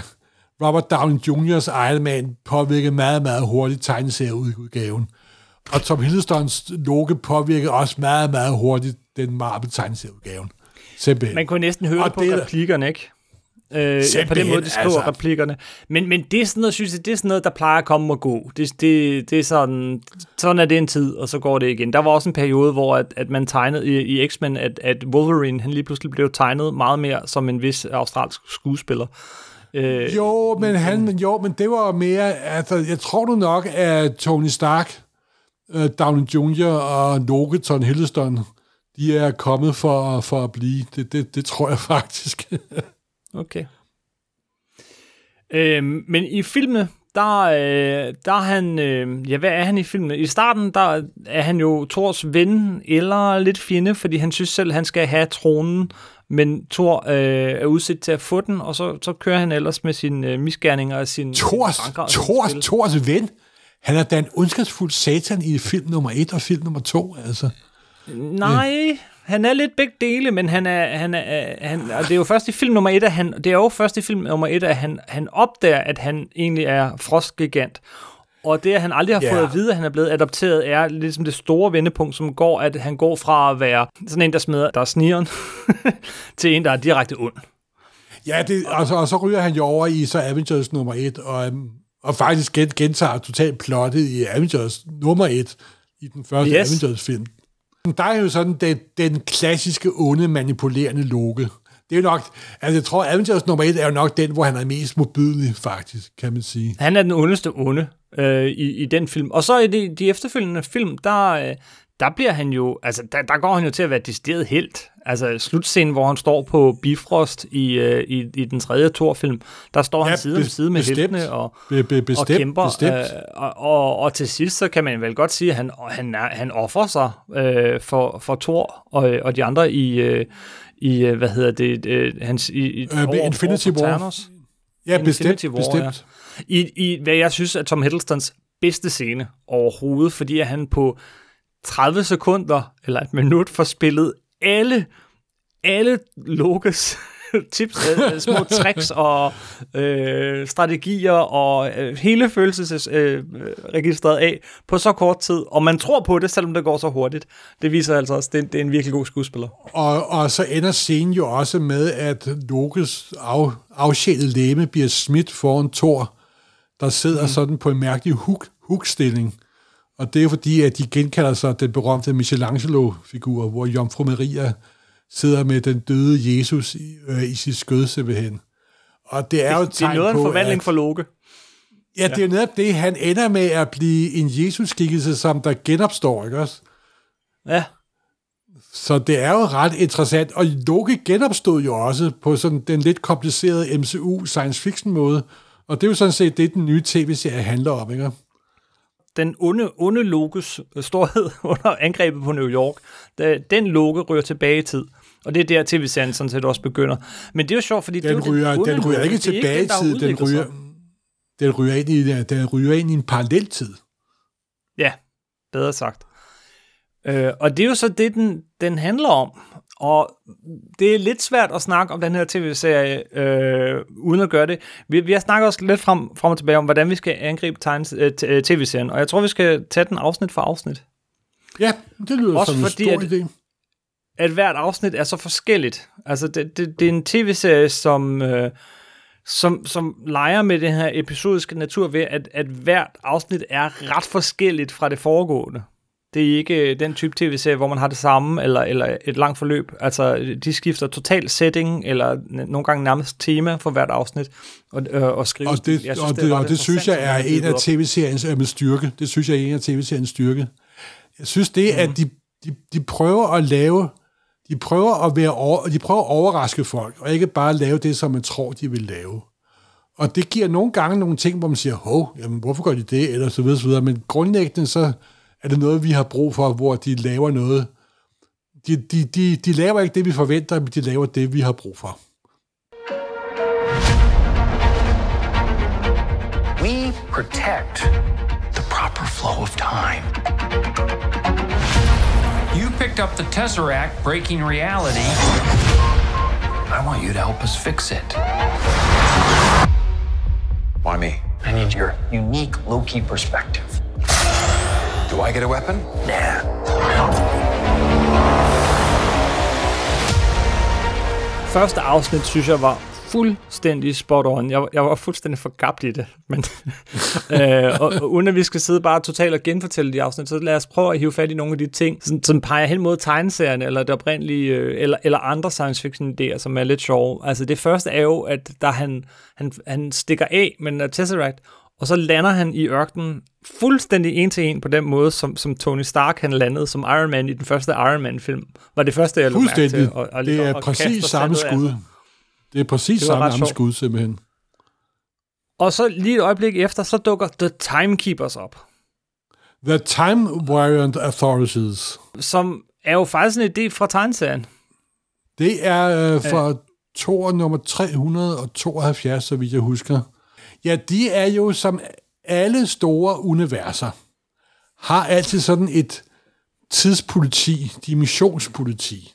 Robert Downey Jr.'s Iron Man påvirkede meget, meget hurtigt tegneserieudgaven. Og Tom Hiddlestons Loke påvirkede også meget, meget hurtigt den Marvel tegneserieudgaven. Simpelthen. Man kunne næsten høre Og på det er- replikkerne, ikke? Øh, ja, på den Simpelthen, måde, de skriver altså. replikkerne. Men, men det er sådan noget, synes jeg, det er sådan noget, der plejer at komme og gå. Det, det, det er sådan, sådan er det en tid, og så går det igen. Der var også en periode, hvor at, at man tegnede i, i X-Men, at, at Wolverine, han lige pludselig blev tegnet meget mere som en vis australsk skuespiller. Øh, Jo, men han, jo, men det var mere, altså, jeg tror nu nok, at Tony Stark, uh, Downey Jr. og Loke, Tom Hiddleston, de er kommet for, for at blive. Det, det, det tror jeg *laughs* faktisk. Okay. Øh, men i filmen, der, øh, der er han, øh, ja, hvad er han i filmen? I starten, der er han jo Thors ven, eller lidt fjende, fordi han synes selv, han skal have tronen, men Thor øh, er udsat til at få den, og så, så kører han ellers med sine øh, misgerninger og sin Thors, Thors, Thors ven? Han er da en ondskabsfuld satan i film nummer et og film nummer to, altså. Nej, ja. Han er lidt begge dele, men han er, han er, han, og det er jo først i film nummer et, at han, det er jo først i film nummer et, at han, han opdager, at han egentlig er frostgigant. Og det, at han aldrig har yeah. fået at vide, at han er blevet adopteret, er ligesom det store vendepunkt, som går, at han går fra at være sådan en, der smider, der er snigeren, *laughs* til en, der er direkte ond. Ja, det, altså, og så ryger han jo over i så Avengers nummer et, og, øhm, og faktisk gentager totalt plottet i Avengers nummer et, i den første yes. Avengers-film. Der er jo sådan den, den klassiske onde, manipulerende Loke. Det er jo nok, altså jeg tror, Avengers nummer et er jo nok den, hvor han er mest modbydelig, faktisk, kan man sige. Han er den ondeste onde øh, i, i den film. Og så i de, de efterfølgende film, der, øh, der bliver han jo, altså der, der går han jo til at være decideret helt. Altså slutscenen, hvor han står på Bifrost i, øh, i, i den tredje Thor-film, der står ja, han side om side med bestemt. heltene og, be, be, bestemt, og kæmper. Bestemt. Øh, og, og, og til sidst, så kan man vel godt sige, at han, han, han offrer sig øh, for, for Thor og, og de andre i, øh, i øh, hvad hedder det, øh, hans, i, i uh, over, Infinity over War. Thanos. Ja, bestemt, War, bestemt. Ja. I, I, hvad jeg synes er Tom Hiddlestons bedste scene overhovedet, fordi han på 30 sekunder eller et minut får spillet alle, alle Lokes *laughs* tips, øh, små *laughs* tricks og øh, strategier og øh, hele følelsesregistret øh, af på så kort tid. Og man tror på det, selvom det går så hurtigt. Det viser altså også, at det, det er en virkelig god skuespiller. Og, og så ender scenen jo også med, at Lokes af, afsjælede læme bliver smidt foran Thor, der sidder mm. sådan på en mærkelig huk, hukstilling. Og det er fordi, at de genkalder sig den berømte Michelangelo-figur, hvor Jomfru Maria sidder med den døde Jesus i, øh, i sit skød simpelthen. Og det er jo det, det er noget af en forvandling at, for Loke. Ja, det er netop det. Han ender med at blive en Jesus-skikkelse, som der genopstår, ikke også? Ja. Så det er jo ret interessant. Og Loke genopstod jo også på sådan den lidt komplicerede MCU science fiction måde. Og det er jo sådan set det, den nye tv-serie handler om, ikke? Den onde, onde Lokes storhed *laughs* under angrebet på New York, den Loke ryger tilbage i tid. Og det er der tv-serien sådan set også begynder. Men det er jo sjovt, fordi den det er ryger, den, den ryger ikke tilbage i tid, den ryger, den ryger, ind i, den ryger ind i en parallel tid. Ja, bedre sagt. Øh, og det er jo så det, den, den handler om. Og det er lidt svært at snakke om den her tv-serie, øh, uden at gøre det. Vi, vi har snakket også lidt frem, frem og tilbage om, hvordan vi skal angribe tegnes, øh, øh tv-serien, og jeg tror, vi skal tage den afsnit for afsnit. Ja, det lyder også som en stor at, idé. at hvert afsnit er så forskelligt. Altså, det, det, det er en tv-serie, som... Øh, som, som leger med den her episodiske natur ved, at, at hvert afsnit er ret forskelligt fra det foregående. Det er ikke den type tv-serie, hvor man har det samme, eller, eller et langt forløb. Altså, de skifter total setting, eller nogle gange nærmest tema for hvert afsnit, og, øh, og skriver. Og det, synes, og det, det, og det synes jeg er en af tv-seriens med styrke. Det synes jeg er en af tv-seriens styrke. Jeg synes det, mm. at mhm. de, de, de prøver at lave, de prøver at være over, de prøver at overraske folk, og ikke bare lave det, som man tror, de vil lave. Og det giver nogle gange nogle ting, hvor man siger, hov, jamen, hvorfor gør de det, eller så videre, så videre. Men grundlæggende så er det noget, vi har brug for, hvor de laver noget. De, de, de, de laver ikke det, vi forventer, men de laver det, vi har brug for. We protect the proper flow of time. You picked up the Tesseract breaking reality. I want you to help us fix it. Why me? I need your unique Loki perspective. Do I get a weapon? Nah. Første afsnit, synes jeg, var fuldstændig spot on. Jeg, jeg var fuldstændig forgabt i det. *laughs* Men, øh, og, og uden at vi skal sidde bare totalt og genfortælle de afsnit, så lad os prøve at hive fat i nogle af de ting, som, som peger hen mod tegneserierne, eller det oprindelige, øh, eller, eller andre science fiction idéer, som er lidt sjove. Altså det første er jo, at der han, han, han stikker af med en Tesseract, og så lander han i ørkenen fuldstændig en til en på den måde, som, som Tony Stark han landede som Iron Man i den første Iron Man-film. Var det første, jeg lå mærke til. Og, og, det er og, præcis samme skud. Det er præcis det samme, samme skud, simpelthen. Og så lige et øjeblik efter, så dukker The Timekeepers op. The Time Variant Authorities. Som er jo faktisk en idé fra tegneserien. Det er øh, fra tor nummer 372, så vidt jeg husker. Ja, de er jo som alle store universer, har altid sådan et tidspoliti, dimensionspoliti.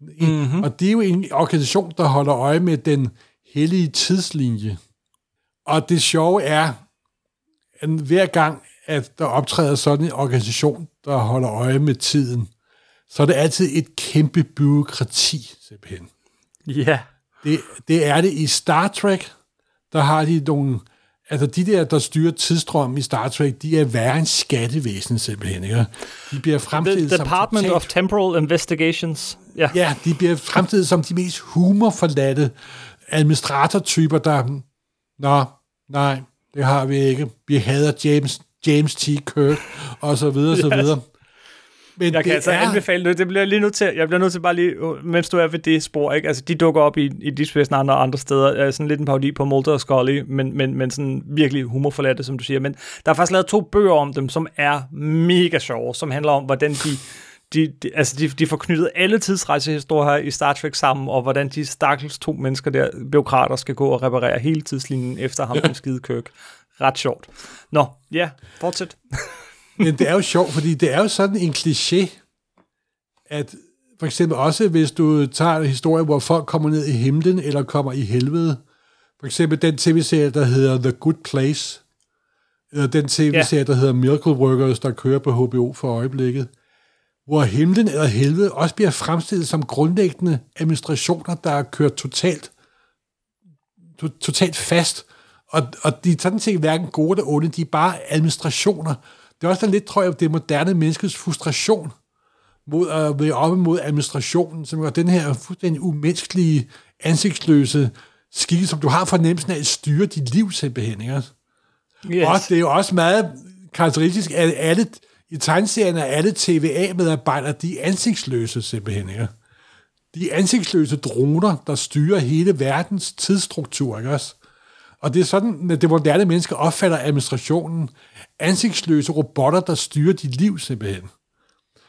Mm-hmm. Og det er jo en organisation, der holder øje med den hellige tidslinje. Og det sjove er, at hver gang, at der optræder sådan en organisation, der holder øje med tiden, så er det altid et kæmpe byråkrati, simpelthen. Ja. Yeah. Det, det er det i Star Trek, der har de nogle... Altså, de der, der styrer tidsstrøm i Star Trek, de er værre end skattevæsen, simpelthen, ikke? De bliver fremstillet The Department som totalt, of Temporal Investigations. Ja. ja, de bliver fremstillet som de mest humorforladte administratortyper, der... Nå, nej, det har vi ikke. Vi hader James, James T. Kirk, og så videre, yes. så *laughs* videre. Men jeg kan altså er... anbefale det. Det bliver lige nødt til, jeg bliver nødt til bare lige, mens du er ved det spor, ikke? Altså, de dukker op i, i Deep Space Nine og andre steder. Er sådan lidt en parodi på Mulder og Scully, men, men, men sådan virkelig humorforladte, som du siger. Men der er faktisk lavet to bøger om dem, som er mega sjove, som handler om, hvordan de de, de, altså de, de får knyttet alle tidsrejsehistorier i Star Trek sammen, og hvordan de stakkels to mennesker der, byråkrater, skal gå og reparere hele tidslinjen efter ham, den *laughs* skide Kirk. Ret sjovt. Nå, ja, fortsæt. *laughs* Men det er jo sjovt, fordi det er jo sådan en kliché, at for eksempel også, hvis du tager en historie, hvor folk kommer ned i himlen, eller kommer i helvede. For eksempel den tv-serie, der hedder The Good Place, eller den tv-serie, der hedder Miracle Workers, der kører på HBO for øjeblikket, hvor himlen eller helvede også bliver fremstillet som grundlæggende administrationer, der er kørt totalt, to, totalt fast. Og, og de er sådan set hverken gode eller onde, de er bare administrationer, det er også lidt, tror jeg, det moderne menneskets frustration mod at være oppe mod administrationen, som er den her fuldstændig umenneskelige, ansigtsløse skikke, som du har fornemmelsen af at styre dit liv simpelthen. Ikke? Yes. Og det er jo også meget karakteristisk, at alle, i tegneserien er alle TVA-medarbejdere, de er ansigtsløse simpelthen. Ikke? De er ansigtsløse droner, der styrer hele verdens tidsstruktur. Ikke også? Og det er sådan, at det moderne mennesker opfatter administrationen. Ansigtsløse robotter, der styrer dit liv simpelthen.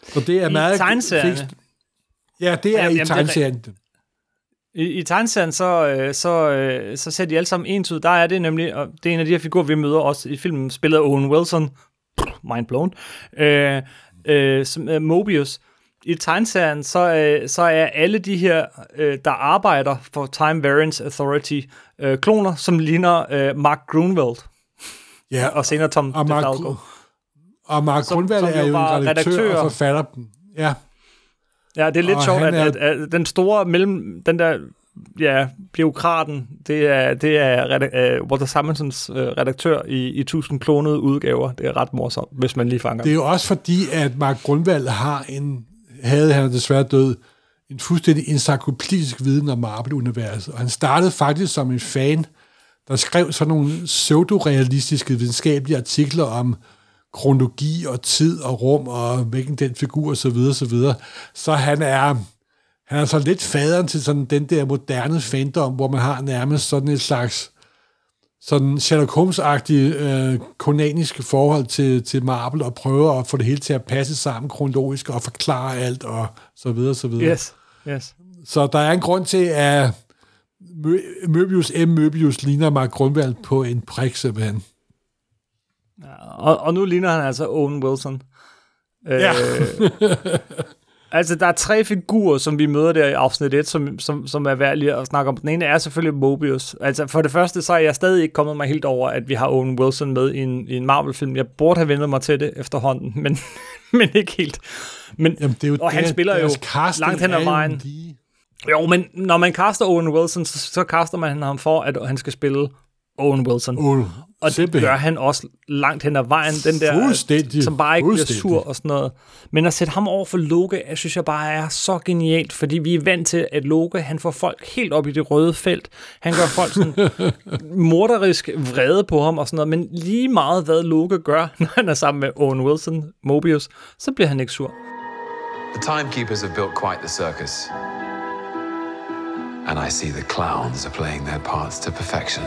Så det er I meget... tegneserien? Ja, det er jamen, i tegneserien. I, i tegneserien, så, øh, så, øh, så ser de alle sammen ens ud. Der er det nemlig, og det er en af de her figurer, vi møder også i filmen, spillet Owen Wilson, mind blown, øh, øh, som, øh, Mobius, i tegneserien, så, øh, så er alle de her, øh, der arbejder for Time Variance Authority, øh, kloner, som ligner øh, Mark Grunwald. Ja, og senere Tom og Mark, DeFalco. Og Mark som er jo en redaktør, redaktør og forfatter. Ja. Ja, det er lidt og sjovt, at, er... at, at, den store mellem, den der ja, biokraten, det er, det er uh, Walter Simonsons uh, redaktør i, i 1000 klonede udgaver. Det er ret morsomt, hvis man lige fanger Det er jo også fordi, at Mark Grundvald har en havde han desværre død, en fuldstændig encyklopedisk viden om Marvel-universet. Og han startede faktisk som en fan, der skrev sådan nogle pseudorealistiske videnskabelige artikler om kronologi og tid og rum og hvilken den figur osv. Så, så, videre. så han er, han er så lidt faderen til sådan den der moderne fandom, hvor man har nærmest sådan et slags sådan Sherlock Holmes-agtig øh, konanisk forhold til, til Marvel, og prøver at få det hele til at passe sammen kronologisk, og forklare alt, og så videre, så videre. Yes, yes. Så der er en grund til, at Möbius M. Möbius ligner Mark Grundvald på en prik, simpelthen. Ja, og, og nu ligner han altså Owen Wilson. Ja. Øh, *laughs* Altså, der er tre figurer, som vi møder der i afsnit 1, som, som, som er værd lige at snakke om. Den ene er selvfølgelig Mobius. Altså, for det første, så er jeg stadig ikke kommet mig helt over, at vi har Owen Wilson med i en, i en Marvel-film. Jeg burde have vendt mig til det efterhånden, *laughs* men, men ikke helt. Men, Jamen, det er jo og han spiller jo langt hen ad vejen. Jo, men når man kaster Owen Wilson, så, så kaster man ham for, at han skal spille Owen Wilson. Oh, Og det gør han også langt hen ad vejen, den der, som bare ikke bliver sur og sådan noget. Men at sætte ham over for Loke, jeg synes jeg bare er så genialt, fordi vi er vant til, at Loke, han får folk helt op i det røde felt. Han gør folk sådan *laughs* morderisk vrede på ham og sådan noget, men lige meget hvad Loke gør, *laughs* når han er sammen med Owen Wilson, Mobius, så bliver han ikke sur. The timekeepers have built quite the circus. And I see the clowns are playing their parts to perfection.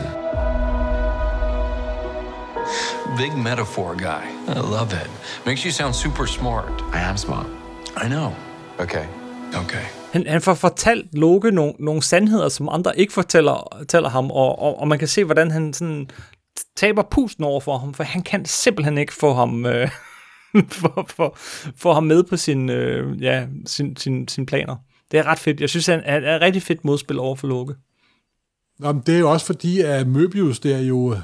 Big metaphor guy. I love it. Makes you sound super smart. I am smart. I know. Okay. Okay. Han, han får fortalt Loke nogle, nogle sandheder, som andre ikke fortæller, fortæller ham, og, og, og man kan se, hvordan han sådan taber pusten over for ham, for han kan simpelthen ikke få ham, øh, *laughs* få, få, få ham med på sin, øh, ja, sin, sin, sin planer. Det er ret fedt. Jeg synes, han er, er et rigtig fedt modspil over for Loke. Nå, men det er jo også fordi, at Möbius, det er jo,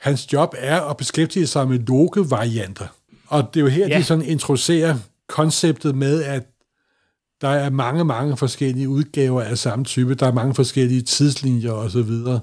hans job er at beskæftige sig med Loke-varianter. Og det er jo her, Ja. de sådan introducerer konceptet med, at der er mange, mange forskellige udgaver af samme type. Der er mange forskellige tidslinjer og så videre.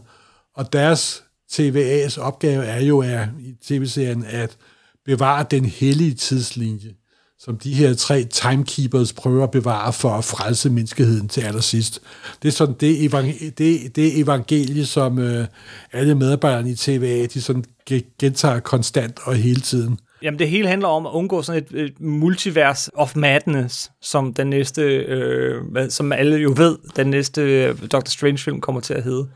Og deres TVA's opgave er jo er, i tv-serien at bevare den hellige tidslinje, som de her tre timekeepers prøver at bevare for at frelse menneskeheden til allersidst. Det er sådan det, evang- det, det evangelie, som øh, alle medarbejderne i TVA, de sådan ge- gentager konstant og hele tiden. Jamen, det hele handler om at undgå sådan et, et multivers of madness, som den næste, øh, som alle jo ved, den næste øh, Doctor Strange-film kommer til at hedde.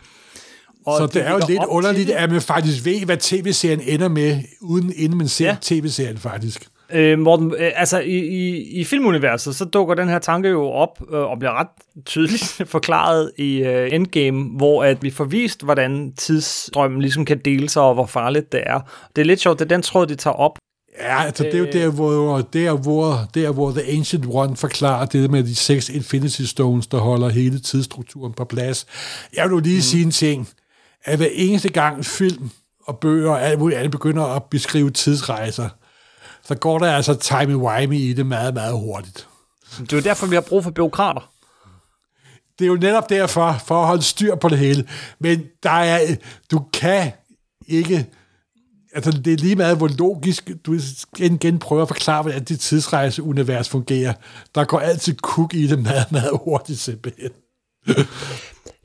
Og Så det er jo lidt underligt, det. at man faktisk ved, hvad tv-serien ender med, uden inden man ser ja. tv-serien faktisk. Øh, Morten, øh, altså i, i, i filmuniverset, så dukker den her tanke jo op øh, og bliver ret tydeligt *laughs* forklaret i øh, Endgame, hvor at vi får vist, hvordan tidsstrømmen ligesom kan dele sig, og hvor farligt det er. Det er lidt sjovt, det er den tråd, de tager op. Ja, altså det er jo der, hvor, der, hvor, der, hvor The Ancient One forklarer det med de seks Infinity Stones, der holder hele tidsstrukturen på plads. Jeg vil nu lige mm. sige en ting, at hver eneste gang film og bøger og alt muligt andet begynder at beskrive tidsrejser, så går der altså timey-wimey i det meget, meget hurtigt. Det er jo derfor, vi har brug for byråkrater. Det er jo netop derfor, for at holde styr på det hele. Men der er, du kan ikke... Altså, det er lige meget, hvor logisk du igen, igen prøver at forklare, hvordan det tidsrejseunivers fungerer. Der går altid kuk i det meget, meget hurtigt simpelthen.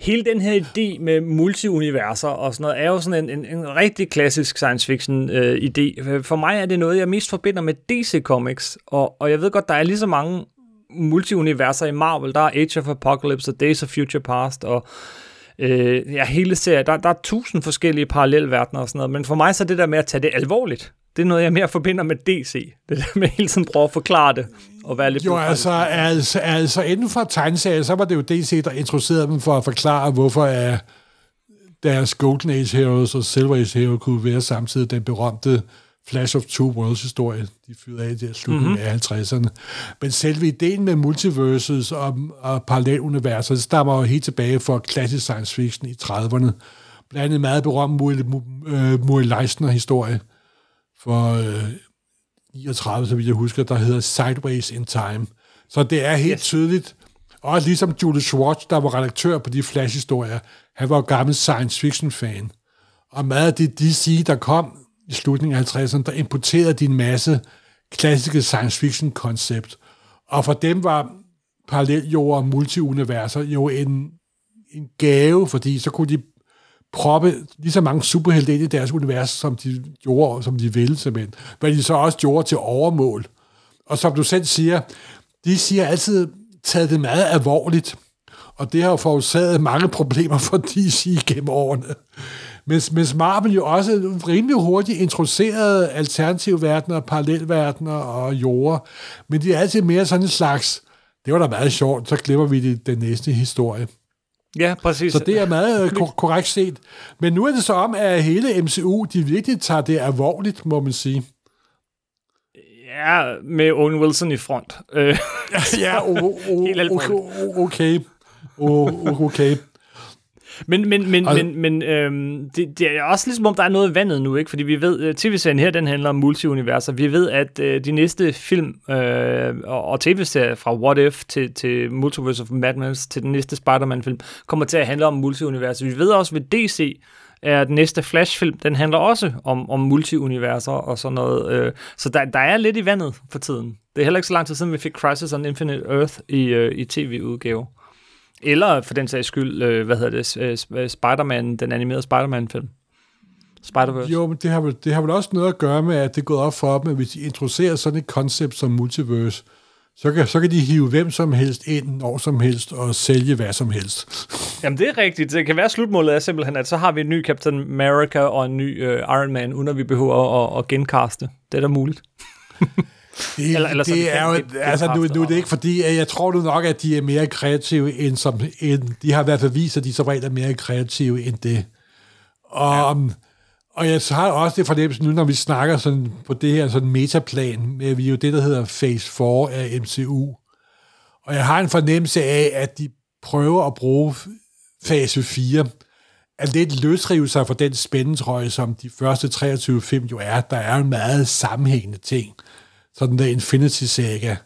Hele den her idé med multiuniverser og sådan noget, er jo sådan en, en, en rigtig klassisk science fiction øh, idé. For mig er det noget, jeg mest forbinder med DC Comics, og, og jeg ved godt, der er lige så mange multiuniverser i Marvel. Der er Age of Apocalypse og Days of Future Past og øh, ja, hele serien. Der, der er tusind forskellige parallelverdener og sådan noget, men for mig så er det der med at tage det alvorligt, det er noget, jeg mere forbinder med DC. Det der med hele tiden prøve at forklare det og være lidt Jo, altså, altså, altså inden for tegneserier, så var det jo DC, der introducerede dem for at forklare, hvorfor er deres Golden Age Heroes og Silver Age Heroes kunne være samtidig den berømte Flash of Two Worlds historie, de fyrede af i der slutningen mm-hmm. af 50'erne. Men selve ideen med multiverses og, og paralleluniverser, det stammer jo helt tilbage fra klassisk science fiction i 30'erne. Blandt andet meget berømt uh, Murray Leisner-historie for øh, 39, så vidt jeg husker, der hedder Sideways in Time. Så det er helt Yes. tydeligt. Og ligesom Julie Schwartz, der var redaktør på de Flash-historier, han var gammel science fiction-fan. Og meget af det DC, der kom i slutningen af 50'erne, der importerede de en masse klassiske science fiction-koncept. Og for dem var paralleljord og multiuniverser jo en, en gave, fordi så kunne de proppe lige så mange superhelte ind i deres univers, som de gjorde, som de ville simpelthen. Hvad de så også gjorde til overmål. Og som du selv siger, de siger altid taget det meget alvorligt. Og det har jo forårsaget mange problemer for *laughs* DC gennem årene. Mens, mens Marvel jo også rimelig hurtigt introducerede alternative verdener, parallelverdener og jorder. Men de er altid mere sådan en slags, det var da meget sjovt, så glemmer vi det, den næste historie. Ja, præcis. Så det er meget øh, kor- korrekt set. Men nu er det så om, at hele MCU, de virkelig tager det alvorligt, må man sige. Ja, med Owen Wilson i front. Øh, *laughs* ja, o- *laughs* o- okay. O- okay. Men men, men, Og- men, men øhm, det, det er også ligesom om, der er noget i vandet nu, ikke? Fordi vi ved, øh, tv-serien her, den handler om multiuniverser. Vi ved, at øh, de næste film øh, og, og tv-serier fra What If til, til Multiverse of Madness til den næste Spider-Man-film kommer til at handle om multiuniverser. Vi ved også ved DC, er den næste Flash-film. Den handler også om, om multiuniverser og sådan noget. Øh, så der, der er lidt i vandet for tiden. Det er heller ikke så lang tid siden, vi fik Crisis on Infinite Earth i, øh, i tv-udgave. Eller for den sags skyld, øh, hvad hedder det, øh, Spider-Man, den animerede Spider-Man-film. Spider-Verse. Jo, men det har, vel, det har vel også noget at gøre med, at det er gået op for dem, at hvis de introducerer sådan et koncept som multiverse, så kan, så kan de hive hvem som helst ind, når som helst, og sælge hvad som helst. *laughs* Jamen, det er rigtigt. Det kan være slutmålet er simpelthen, at så har vi en ny Captain America og en ny uh, Iron Man, uden at vi behøver at, at genkaste. Det er da muligt. *laughs* Det, eller, eller det er jo, altså nu, nu er det ikke fordi, jeg tror nu nok, at de er mere kreative end som, end, de har i hvert fald vist, at de som regel er mere kreative end det. Og, ja. og jeg har også det fornemmelse nu, når vi snakker sådan på det her sådan metaplan, med vi jo det, der hedder Phase 4 af MCU. Og jeg har en fornemmelse af, at de prøver at bruge fase 4 at lidt løsrive sig fra den spændetrøje, som de første 23 film jo er. Der er en meget sammenhængende ting sådan der Infinity Saga.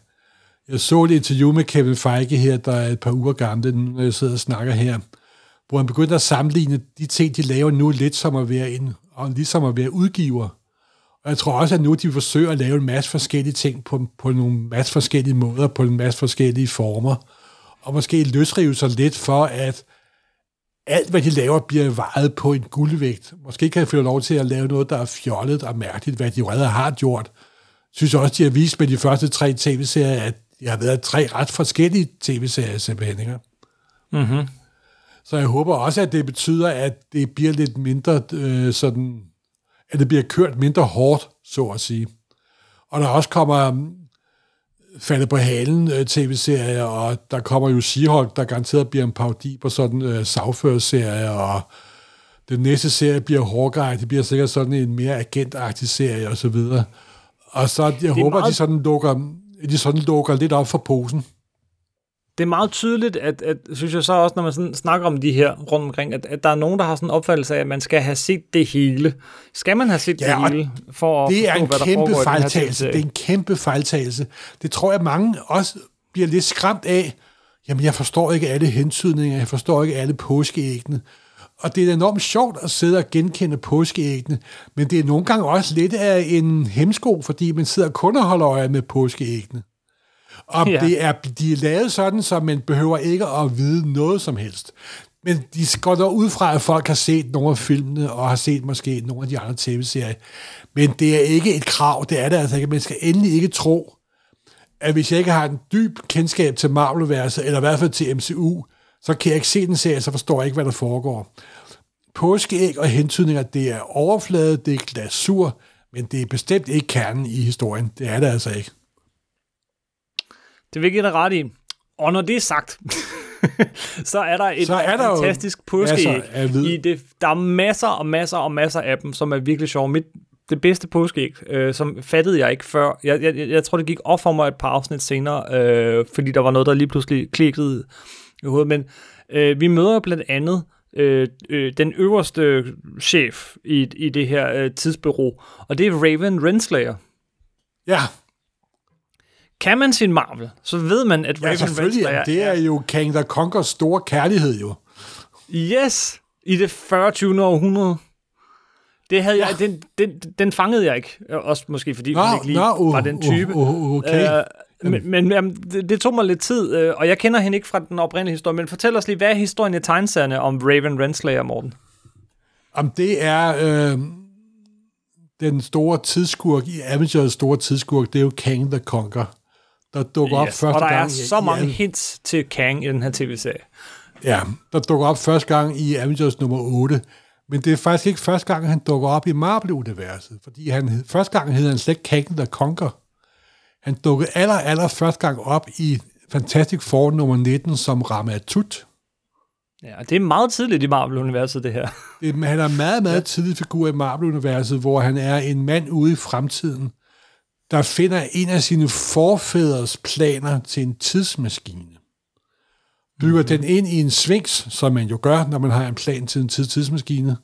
Jeg så et interview med Kevin Feige her, der er et par uger gamle, når øh, jeg sidder og snakker her, hvor han begyndte at sammenligne de ting, de laver nu, lidt som at være en, og ligesom at være udgiver. Og jeg tror også, at nu de forsøger at lave en masse forskellige ting på, på nogle masse forskellige måder, på en masse forskellige former, og måske løsrive sig lidt for, at alt, hvad de laver, bliver vejet på en guldvægt. Måske kan jeg få lov til at lave noget, der er fjollet og mærkeligt, hvad de allerede har gjort, synes også, de har vist med de første tre tv-serier, at de har været tre ret forskellige tv-serier simpelthen. Ikke? Mm-hmm. Så jeg håber også, at det betyder, at det bliver lidt mindre øh, sådan, at det bliver kørt mindre hårdt, så at sige. Og der også kommer um, faldet på halen øh, tv-serier, og der kommer jo She-Hulk, der garanteret bliver en parodi på sådan øh, sagførerserie, og den næste serie bliver Hawkeye, det bliver sikkert sådan en mere agentagtig serie, og så videre. Og så jeg håber, meget... de sådan lukker, de sådan lukker lidt op for posen. Det er meget tydeligt, at, at synes jeg så også, når man sådan snakker om de her rundt omkring, at, at der er nogen, der har sådan en opfattelse af, at man skal have set det hele. Skal man have set ja, det hele for at det forstå, er en hvad der kæmpe fejltagelse. Det er en kæmpe fejltagelse. Det tror jeg, mange også bliver lidt skræmt af. Jamen, jeg forstår ikke alle hentydninger, jeg forstår ikke alle påskeæggene. Og det er enormt sjovt at sidde og genkende påskeæggene, men det er nogle gange også lidt af en hemsko, fordi man sidder kun og holder øje med påskeæggene. Og ja. det er, de er lavet sådan, så man behøver ikke at vide noget som helst. Men de går der ud fra, at folk har set nogle af filmene, og har set måske nogle af de andre tv-serier. Men det er ikke et krav, det er det altså ikke. Man skal endelig ikke tro, at hvis jeg ikke har en dyb kendskab til Marvel-verset, eller i hvert fald til MCU, så kan jeg ikke se den serie, så forstår jeg ikke, hvad der foregår. Påskeæg og hentydninger, det er overflade, det er glasur, men det er bestemt ikke kernen i historien. Det er det altså ikke. Det vil jeg give dig ret i. Og når det er sagt, *laughs* så er der et så er der fantastisk påskeæg. I det, der er masser og masser og masser af dem, som er virkelig sjove. Mit, det bedste påskeæg, øh, som fattede jeg ikke før. Jeg, jeg, jeg tror, det gik op for mig et par afsnit senere, øh, fordi der var noget, der lige pludselig klikkede i hovedet. Men øh, vi møder blandt andet øh, øh, den øverste chef i, i det her øh, tidsbureau, og det er Raven Renslayer. Ja. Kan man sin Marvel, så ved man, at Raven ja, Renslayer... det er jo King the Conquers store kærlighed jo. Yes, i det 40. 20. århundrede. Det havde ja. jeg, den, den, den fangede jeg ikke. Også måske fordi nå, hun ikke lige nå, uh, var den type. Uh, uh, okay. Uh, men, men jamen, det, det tog mig lidt tid, øh, og jeg kender hende ikke fra den oprindelige historie, men fortæl os lige, hvad er historien i tegneserierne om Raven Renslayer, Morten? Om det er øh, den store tidsskurk i Avengers store tidsskurk, det er jo Kang the Conquer, der dukker yes, op første gang. Og der gang er så mange i, hints til Kang i den her tv-serie. Ja, der dukker op første gang i Avengers nummer 8, men det er faktisk ikke første gang, han dukker op i Marvel-universet, fordi han, første gang hedder han slet Kang the Conquer. Han dukkede aller, aller første gang op i Fantastic Four nummer 19 som Ramatut. Ja, det er meget tidligt i Marvel-universet, det her. Det, han er en meget, meget tidlig figur i Marvel-universet, hvor han er en mand ude i fremtiden, der finder en af sine forfædres planer til en tidsmaskine. Bygger mm-hmm. den ind i en svings, som man jo gør, når man har en plan til en tidsmaskine,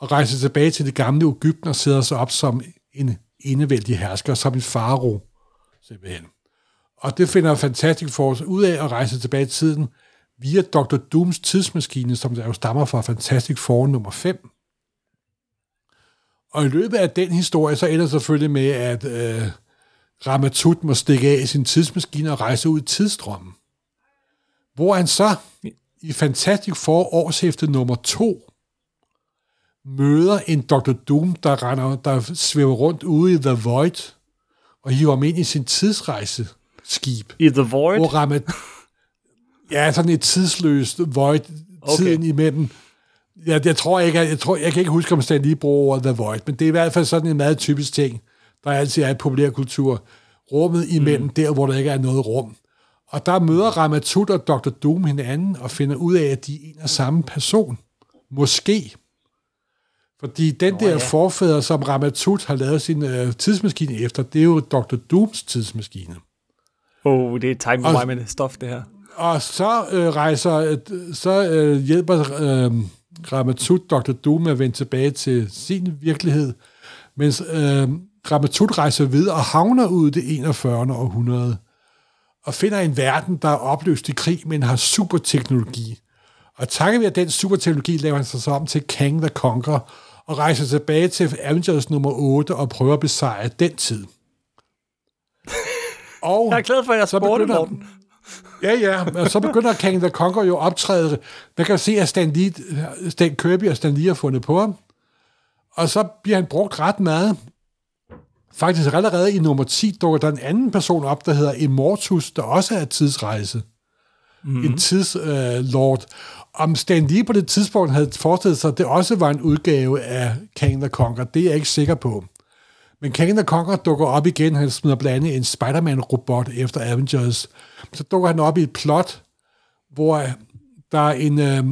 og rejser tilbage til det gamle Ægypten og sætter sig op som en enevældig hersker, som en faro simpelthen. Og det finder Fantastic Force ud af at rejse tilbage i tiden via Dr. Dooms tidsmaskine, som der jo stammer fra Fantastic Four nummer 5. Og i løbet af den historie, så ender det selvfølgelig med, at øh, Ramatut må stikke af i sin tidsmaskine og rejse ud i tidsstrømmen. Hvor han så i Fantastic Four årshæfte nummer 2 møder en Dr. Doom, der, render, der svæver rundt ude i The Void, og hiver ham ind i sin tidsrejseskib. I The Void? Hvor Ramat... Ja, sådan et tidsløst Void, okay. tiden imellem. Jeg, jeg tror ikke, jeg, jeg, tror, jeg kan ikke huske, om Stan lige bruger ordet The Void, men det er i hvert fald sådan en meget typisk ting, der altid er i populærkultur. Rummet imellem mm. der, hvor der ikke er noget rum. Og der møder Ramatut og Dr. Doom hinanden og finder ud af, at de er en og samme person. Måske. Fordi den Nå, der ja. forfader, som Ramatut har lavet sin øh, tidsmaskine efter, det er jo Dr. Dooms tidsmaskine. Oh, det er time stof, det her. Og så øh, rejser, øh, så øh, hjælper øh, Ramatut Dr. Doom med at vende tilbage til sin virkelighed, mens øh, Ramatut rejser videre og havner ud i det 41. århundrede og finder en verden, der er opløst i krig, men har superteknologi. Og takket ved den superteknologi laver han sig så om til Kang the Conqueror, og rejser tilbage til Avengers nummer 8 og prøver at besejre den tid. *laughs* Og jeg er glad for, at jeg spurgte, Morten. Ja, ja, og så begynder Kang the Conqueror jo at optræde. Man kan se, at Stan, Lee, Stan Kirby og Stan Lee har fundet på ham. Og så bliver han brugt ret meget. Faktisk allerede i nummer 10 dukker der en anden person op, der hedder Immortus, der også er tidsrejse. Mm-hmm. En tidslord. Øh, om Stan Lee på det tidspunkt havde forestillet sig, at det også var en udgave af Kang the Conqueror, det er jeg ikke sikker på. Men Kang the Conqueror dukker op igen, han smider blandt andet en Spider-Man-robot efter Avengers. Så dukker han op i et plot, hvor der er en øh,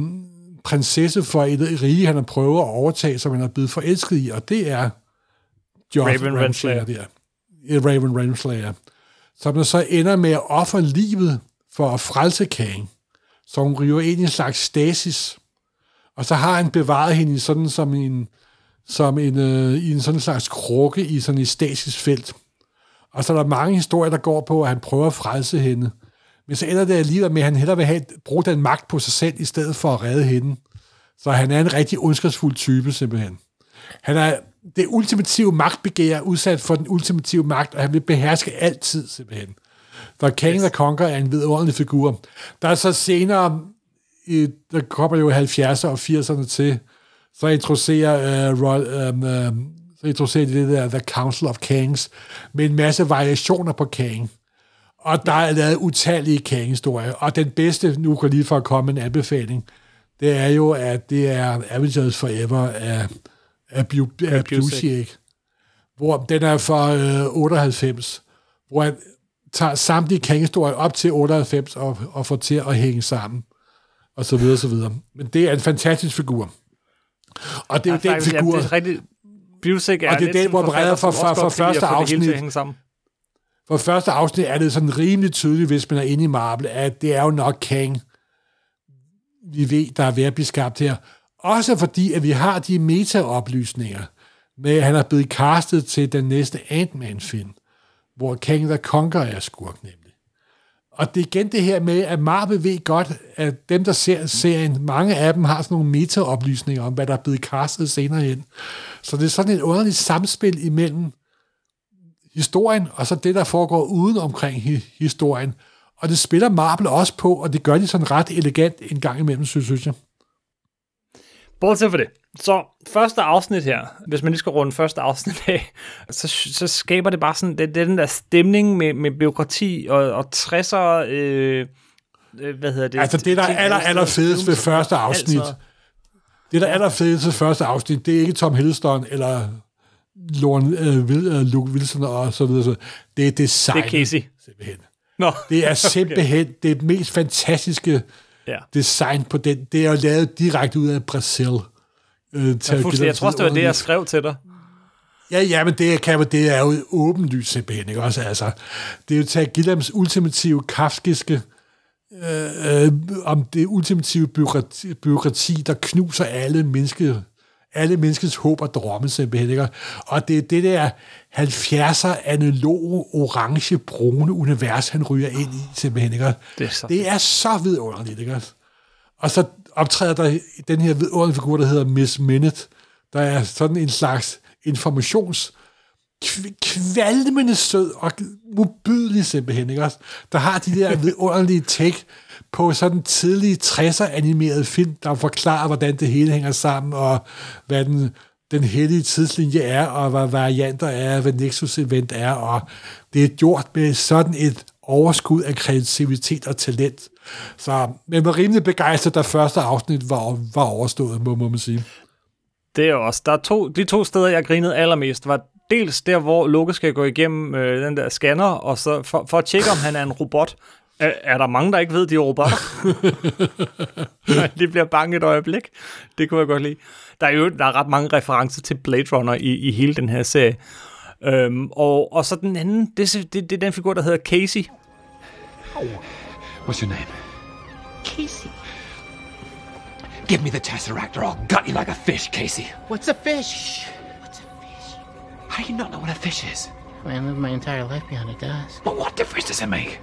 prinsesse for et rige, han har prøvet at overtage, som han er blevet forelsket i, og det er Joff Raven Renslayer. Der. Raven Renslayer. Som så ender med at ofre livet for at frelse Kang. Så hun river ind i en slags stasis. Og så har han bevaret hende sådan som en, som en, øh, i en sådan slags krukke i sådan et statisk felt. Og så er der mange historier, der går på, at han prøver at frelse hende. Men så ender det alligevel med, at han hellere vil have, bruge den magt på sig selv, i stedet for at redde hende. Så han er en rigtig ondskabsfuld type, simpelthen. Han er det ultimative magtbegær udsat for den ultimative magt, og han vil beherske altid, simpelthen. For Kang yes. the Conqueror er en vidunderlig figur. Der er så senere, i, der kommer jo 70'erne og 80'erne til, så introducerer, uh, Roy, um, uh, så introducerer de det der The Council of Kings, med en masse variationer på Kang. Og der er lavet utallige Kang-historier, og den bedste, nu kan lige for at komme en anbefaling, det er jo, at det er Avengers Forever af, af, Bu- af Busiek, hvor den er fra øh, 98, hvor han tager samtlige Kang-historier op til 98 og, og får til at hænge sammen, og så videre, så videre. Men det er en fantastisk figur. Og det er jo ja, den figur... Ja, det er rigtig... Busiek er og det er den, hvor bredder for, for, for, for første afsnit... For første afsnit er det sådan rimelig tydeligt, hvis man er inde i Marvel, at det er jo nok Kang, vi ved, der er ved at blive skabt her. Også fordi, at vi har de meta-oplysninger med, at han er blevet castet til den næste Ant-Man-film hvor King the Conqueror er skurk nemlig. Og det er igen det her med, at Marvel ved godt, at dem, der ser serien, mange af dem har sådan nogle meta-oplysninger om, hvad der er blevet castet senere hen. Så det er sådan et underligt samspil imellem historien, og så det, der foregår uden omkring historien. Og det spiller Marvel også på, og det gør de sådan ret elegant en gang imellem, synes jeg. Bortset for det, så første afsnit her, hvis man lige skal runde første afsnit af, så, så skaber det bare sådan, det, det er den der stemning med, med byråkrati og, og 60'er, øh, øh, hvad hedder det? Altså det, der er aller, aller fedest ved første afsnit, altså. det, der er aller fedest ved første afsnit, det er ikke Tom Hiddleston eller Lauren, øh, øh, Luke Wilson og så videre. Så det er design. Det er Casey. Simpelthen. Nå. Det er *laughs* simpelthen okay. det mest fantastiske ja. design på den. Det er jo lavet direkte ud af Brasil. Øh, til ja, jeg tror også, det var det, jeg skrev til dig. Ja, ja, men det, kan, det er jo åbenlyst simpelthen, ikke også? Altså, det er jo til Gillams ultimative kafkiske øh, øh, om det ultimative byråkrati, byråkrati, der knuser alle mennesker alle menneskets håb og drømme simpelthen. Ikke? Og det er det der 70'er analoge, orange, brune univers, han ryger ind i simpelthen. Ikke? Det, er så, det er så vidunderligt. Ikke? Og så optræder der den her vidunderlige figur, der hedder Miss Minute, der er sådan en slags informations kv- kvalmende sød og mobidelig simpelthen, ikke også? Der har de der *laughs* vidunderlige take på sådan en tidlig 60'er animeret film, der forklarer, hvordan det hele hænger sammen, og hvad den, den hellige tidslinje er, og hvad varianter er, hvad Nexus Event er, og det er gjort med sådan et overskud af kreativitet og talent. Så man var rimelig begejstret, da første afsnit var, var overstået, må, må man sige. Det er også. Der er to, de to steder, jeg grinede allermest, var dels der, hvor Loke skal gå igennem øh, den der scanner, og så for, for at tjekke, om han er en robot. Er, er der mange, der ikke ved, de er robotter? *laughs* de bliver bange et øjeblik. Det kunne jeg godt lide. Der er jo der er ret mange referencer til Blade Runner i, i hele den her serie. Øhm, og, og så den anden, det, det, det er den figur, der hedder Casey. What's your name? Casey. Give me the Tesseract or I'll gut you like a fish, Casey. What's a fish? What's a fish? How do you not know what a fish is? I mean, I lived my entire life beyond a does. But what difference does it make?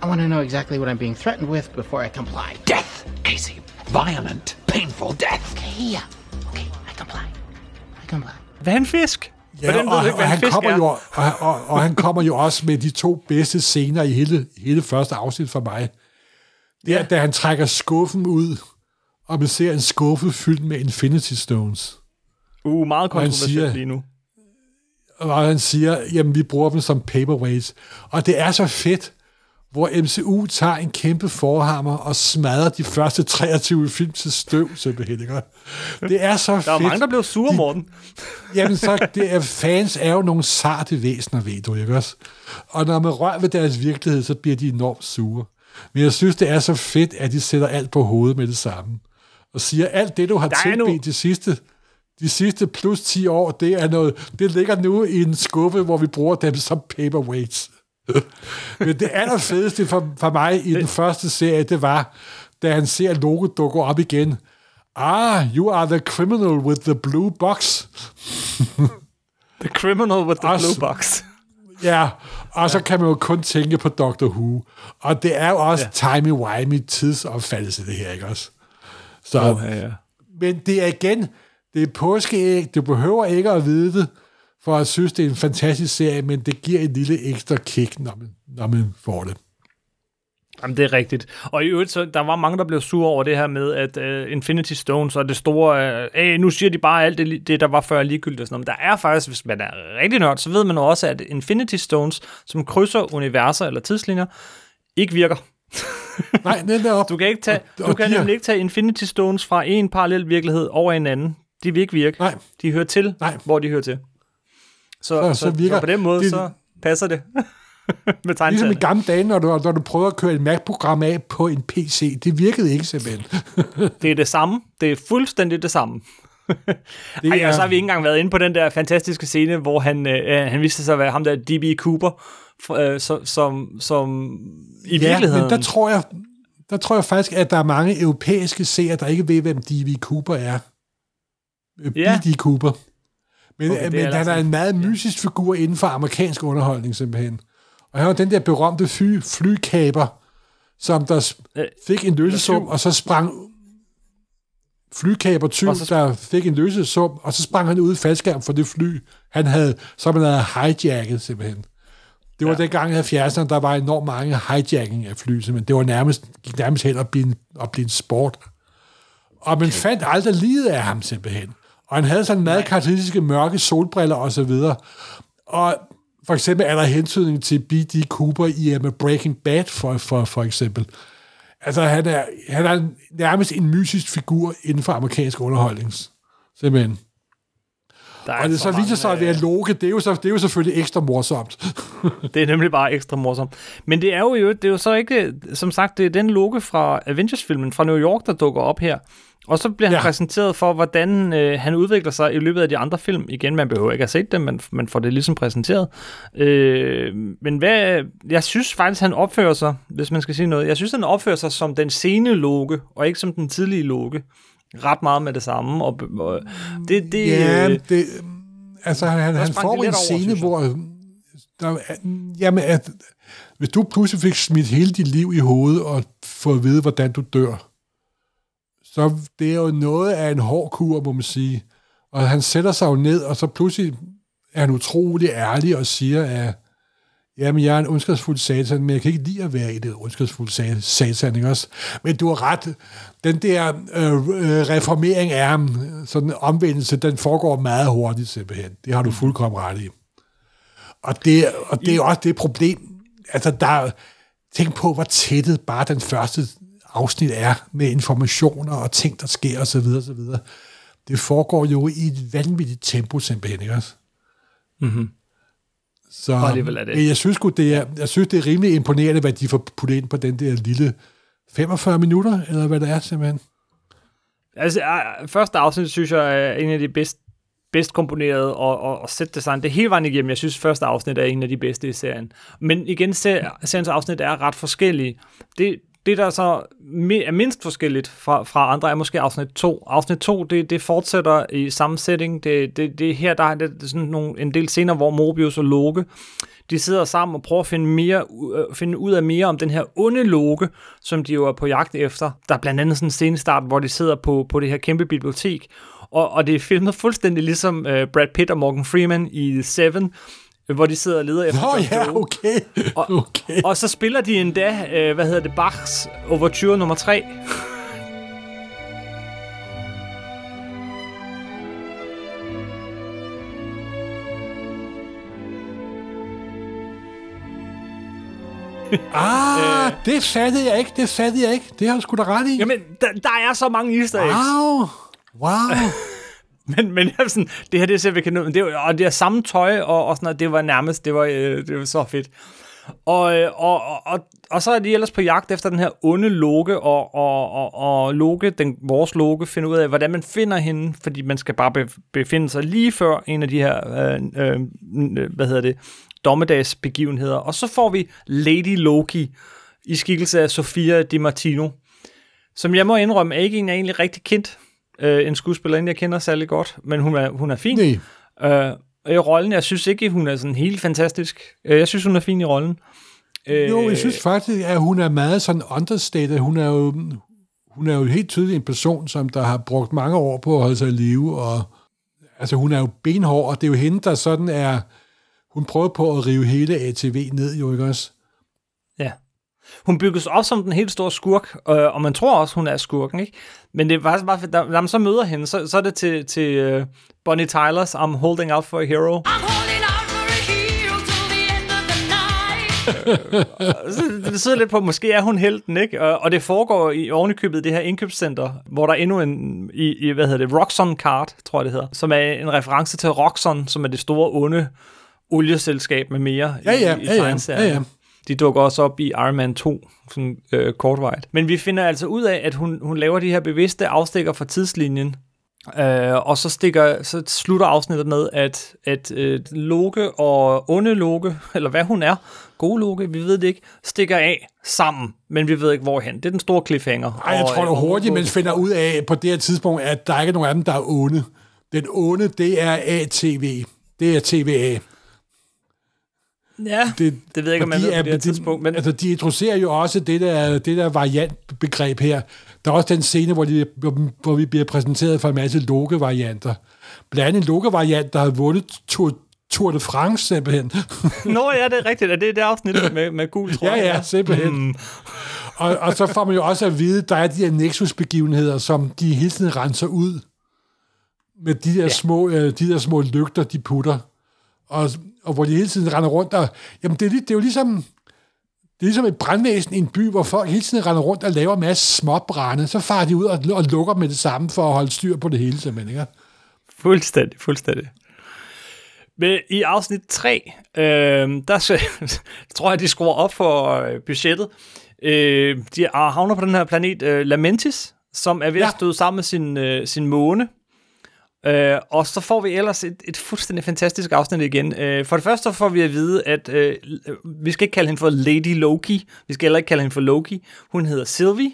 I want to know exactly what I'm being threatened with before I comply. Death, Casey. Violent, painful death. Okay, yeah. Okay, I comply. I comply. Hvad er fisk? Ja, Hvordan ved og, du ikke, hvad og, han kommer er? jo, og, og, og han kommer jo også med de to bedste scener i hele, hele første afsnit for mig. Det er, Ja. da han trækker skuffen ud, og man ser en skuffe fyldt med Infinity Stones. Uh, meget kontroversielt lige nu. Og han siger, jamen vi bruger dem som paperweights. Og det er så fedt, hvor MCU tager en kæmpe forhammer og smadrer de første 23 film til støv, simpelthen. Ikke? Det er så fedt. Der er mange, der blev sure, Morten. *laughs* Jamen, så det er, fans er jo nogle sarte væsener, ved du, ikke også? Og når man rører ved deres virkelighed, så bliver de enormt sure. Men jeg synes, det er så fedt, at de sætter alt på hovedet med det samme. Og siger, alt det, du har nu- tilbedt de sidste, de sidste plus 10 år, det er noget, det ligger nu i en skuffe, hvor vi bruger dem som paperweights. *laughs* Men det allerfedeste for, for mig i den første serie, det var, da han ser Logo dukke op igen. Ah, you are the criminal with the blue box. The criminal with the Også- blue box. Ja, og så kan man jo kun tænke på Doctor Who. Og det er jo også ja. timey-wimey tidsopfattelse, det her, ikke også? Så, Åh, ja, ja. Men det er igen, det er påskeæg, du behøver ikke at vide det, for at synes, det er en fantastisk serie, men det giver en lille ekstra kick, når man, når man får det. Jamen, det er rigtigt. Og i øvrigt, så der var mange, der blev sure over det her med, at uh, Infinity Stones og det store, uh, nu siger de bare alt det, det, der var før ligegyldigt og sådan noget. Men der er faktisk, hvis man er rigtig nørd, så ved man også, at Infinity Stones, som krydser universer eller tidslinjer, ikke virker. *laughs* Nej, den der op. Du kan, ikke tage, Og- du kan nemlig ikke tage Infinity Stones fra en parallel virkelighed over en anden. De vil ikke virke. Nej. De hører til, Nej. hvor de hører til. Så, så, så så, virker- så på den måde, det- så passer det. *laughs* med Ligesom i gamle dage, når du, når du prøver at køre et Mac-program af på en PC. Det virkede ikke simpelthen. Det er det samme. Det er fuldstændig det samme. *laughs* Det Ej, og så har vi ikke engang været inde på den der fantastiske scene, hvor han, øh, han viste sig at være ham der D.B. Cooper, øh, som, som, som i ja, virkeligheden... men der tror jeg, der tror jeg faktisk, at der er mange europæiske seere, der ikke ved, hvem D.B. Cooper er. Øh, Ja. B.D. Cooper. Men, Okay, okay, det er men han er en meget mysisk figur inden for amerikansk underholdning, simpelthen. Og han var den der berømte fly, flykaber, som der Øh, fik en løsesum, og så sprang flykaber tyv, Og så sp- der fik en løsesum, og så sprang han ud i faldskærm for det fly, han havde, som han havde hijacket, simpelthen. Det var ja. dengang i 70'erne, der var enormt mange hijacking af fly, simpelthen. Det var nærmest, gik nærmest hen at blive en, at blive en sport. Og man fandt aldrig livet af ham, simpelthen. Og han havde sådan meget karakteristiske mørke solbriller og så videre. Og for eksempel er der hentydning til B.D. Cooper i uh, Breaking Bad, for, for, for eksempel. Altså, han er, han er nærmest en mysisk figur inden for amerikansk underholdning. Simpelthen. der er Og det så viser sig at være Loke, det er, jo så, det er jo selvfølgelig ekstra morsomt. *laughs* Det er nemlig bare ekstra morsomt. Men det er jo, det er jo så ikke, som sagt, det er den Loke fra Avengers-filmen fra New York, der dukker op her. Og så bliver han Ja. præsenteret for, hvordan øh, han udvikler sig i løbet af de andre film. Igen, man behøver ikke have set dem, men man får det ligesom præsenteret. Øh, men hvad, jeg synes faktisk, han opfører sig, hvis man skal sige noget, jeg synes, han opfører sig som den sene Loke, og ikke som den tidlige Loke. Ret meget med det samme. Og, og det, det, Ja, øh, det, altså han, han får det en over, scene, jeg. hvor der, jamen, at, hvis du pludselig fik smidt hele dit liv i hovedet og få at vide, hvordan du dør, så det er jo noget af en hård kur, må man sige. Og han sætter sig jo ned, og så pludselig er han utrolig ærlig og siger, at jamen, jeg er en ondskabsfuld satan, men jeg kan ikke lide at være i det ondskabsfulde satan, ikke også? Men du har ret. Den der øh, øh, reformering af ham, sådan en omvendelse, den foregår meget hurtigt simpelthen. Det har du fuldkommen ret i. Og det, og det er også det problem. Altså, der, tænk på, hvor tættet bare den første afsnit er med informationer og ting, der sker osv. osv. Det foregår jo i et vanvittigt tempo simpelthen, ikke også? Mm-hmm. Så er det- jeg synes, sgu, det er, jeg synes, det er rimelig imponerende, hvad de får puttet ind på den der lille 45 minutter, eller hvad det er simpelthen. Altså, første afsnit, synes jeg, er en af de bedst, bedst komponerede og, og, og set design. Det er hele vejen igennem. Jeg synes, første afsnit er en af de bedste i serien. Men igen, ser- seriens afsnit er ret forskellige. Det, det der så er mindst forskelligt fra, fra andre, er måske afsnit 2. Afsnit 2, det, det fortsætter i samme setting. Det, det, det her, der er det sådan nogle, en del scener, hvor Mobius og Loke, de sidder sammen og prøver at finde, mere, øh, finde ud af mere om den her onde Loke, som de jo er på jagt efter. Der er blandt andet sådan en scenestart, hvor de sidder på, på det her kæmpe bibliotek, og, og det er filmet fuldstændig ligesom øh, Brad Pitt og Morgan Freeman i Seven, hvor de sidder og leder efter Nå John ja, Doe. okay. Og, okay. og så spiller de endda, øh, hvad hedder det, Bachs Overture nummer 3. Ah, det fattede jeg ikke, det fattede jeg ikke. Det har du sgu da ret i. Jamen, der, der er så mange easter eggs. Wow, wow. *laughs* Men, men jeg er sådan, det her, det ser vi kan nå. Det, og det er samme tøj, og, og sådan noget, det var nærmest, det var, øh, det var så fedt. Og, øh, og, og, og, og så er de ellers på jagt efter den her onde Loke, og, og, og, og Loke, den, vores Loke, finder ud af, hvordan man finder hende, fordi man skal bare befinde sig lige før en af de her, øh, øh, øh, hvad hedder det, dommedagsbegivenheder. Og så får vi Lady Loki i skikkelse af Sofia Di Martino, som jeg må indrømme, er ikke en, jeg egentlig rigtig kendt. Øh, en skuespillerinde, jeg kender særlig godt, men hun er, hun er fin. Nej. Øh, og i rollen, jeg synes ikke, hun er sådan helt fantastisk. Øh, jeg synes, hun er fin i rollen. Øh, Jo, jeg synes faktisk, at hun er meget sådan understated. Hun er jo, hun er jo helt tydeligt en person, som der har brugt mange år på at holde sig i live, og altså hun er jo benhård, og det er jo hende, der sådan er, hun prøver på at rive hele ATV ned, jo ikke også? Hun bygges op som den helt store skurk, øh, og man tror også, hun er skurken, ikke? Men det er faktisk bare, da, da man så møder hende, så, så er det til, til uh, Bonnie Tylers I'm Holding Out for a Hero. så det sidder lidt på, måske er hun helten, ikke? Og, og det foregår i ovenikøbet det her indkøbscenter, hvor der er endnu en, i, i hvad hedder det, Roxxon Card, tror jeg det hedder, som er en reference til Roxxon, som er det store onde olieselskab med mere Ja, ja, i, i ja, ja, ja, ja. De dukker også op i Iron Man 2, sådan øh, kortvejt. Men vi finder altså ud af, at hun, hun laver de her bevidste afstikker fra tidslinjen, Øh, og så, stikker, så slutter afsnittet med, at, at øh, Loke og onde Loke, *laughs* eller hvad hun er, gode Loke, vi ved det ikke, stikker af sammen, men vi ved ikke hvorhen. Det er den store cliffhanger. Ej, jeg tror da øh, hurtigt, Loke- finder ud af på det her tidspunkt, at der ikke er nogen af dem, der er onde. Den onde, det er ATV. Det er TVA. Ja, det, det ved jeg ikke, om man ved på det her tidspunkt. Men, Altså, de introducerer jo også det der, det der variantbegreb her. Der er også den scene, hvor, de, hvor vi bliver præsenteret for en masse Loke-varianter. Blandt andet en Loke-variant, der har vundet Tour, Tour de France, simpelthen. *laughs* Nå ja, det er rigtigt. Er det det afsnit med, med gul trøje? ja, ja, simpelthen. Mm. Og, og så får man jo også at vide, der er de her Nexus-begivenheder, som de hele tiden renser ud med de der, ja. små, øh, de der små lygter, de putter. Og, og hvor de hele tiden render rundt og... Jamen, det er, det er jo ligesom... Det er ligesom et brandvæsen i en by, hvor folk hele tiden render rundt og laver en masse småbrænde. Så farer de ud og, og lukker med det samme for at holde styr på det hele, simpelthen. Ikke? Fuldstændig, fuldstændig. Men i afsnit 3, øh, der *laughs* tror jeg, de skruer op for øh, budgettet. Øh, de er- havner på den her planet øh, Lamentis, som er ved ja. at støde sammen med sin, øh, sin måne. Øh, og så får vi ellers et, et fuldstændig fantastisk afsnit igen. Øh, for det første får vi at vide, at øh, vi skal ikke kalde hende for Lady Loki. Vi skal heller ikke kalde hende for Loki. Hun hedder Sylvie.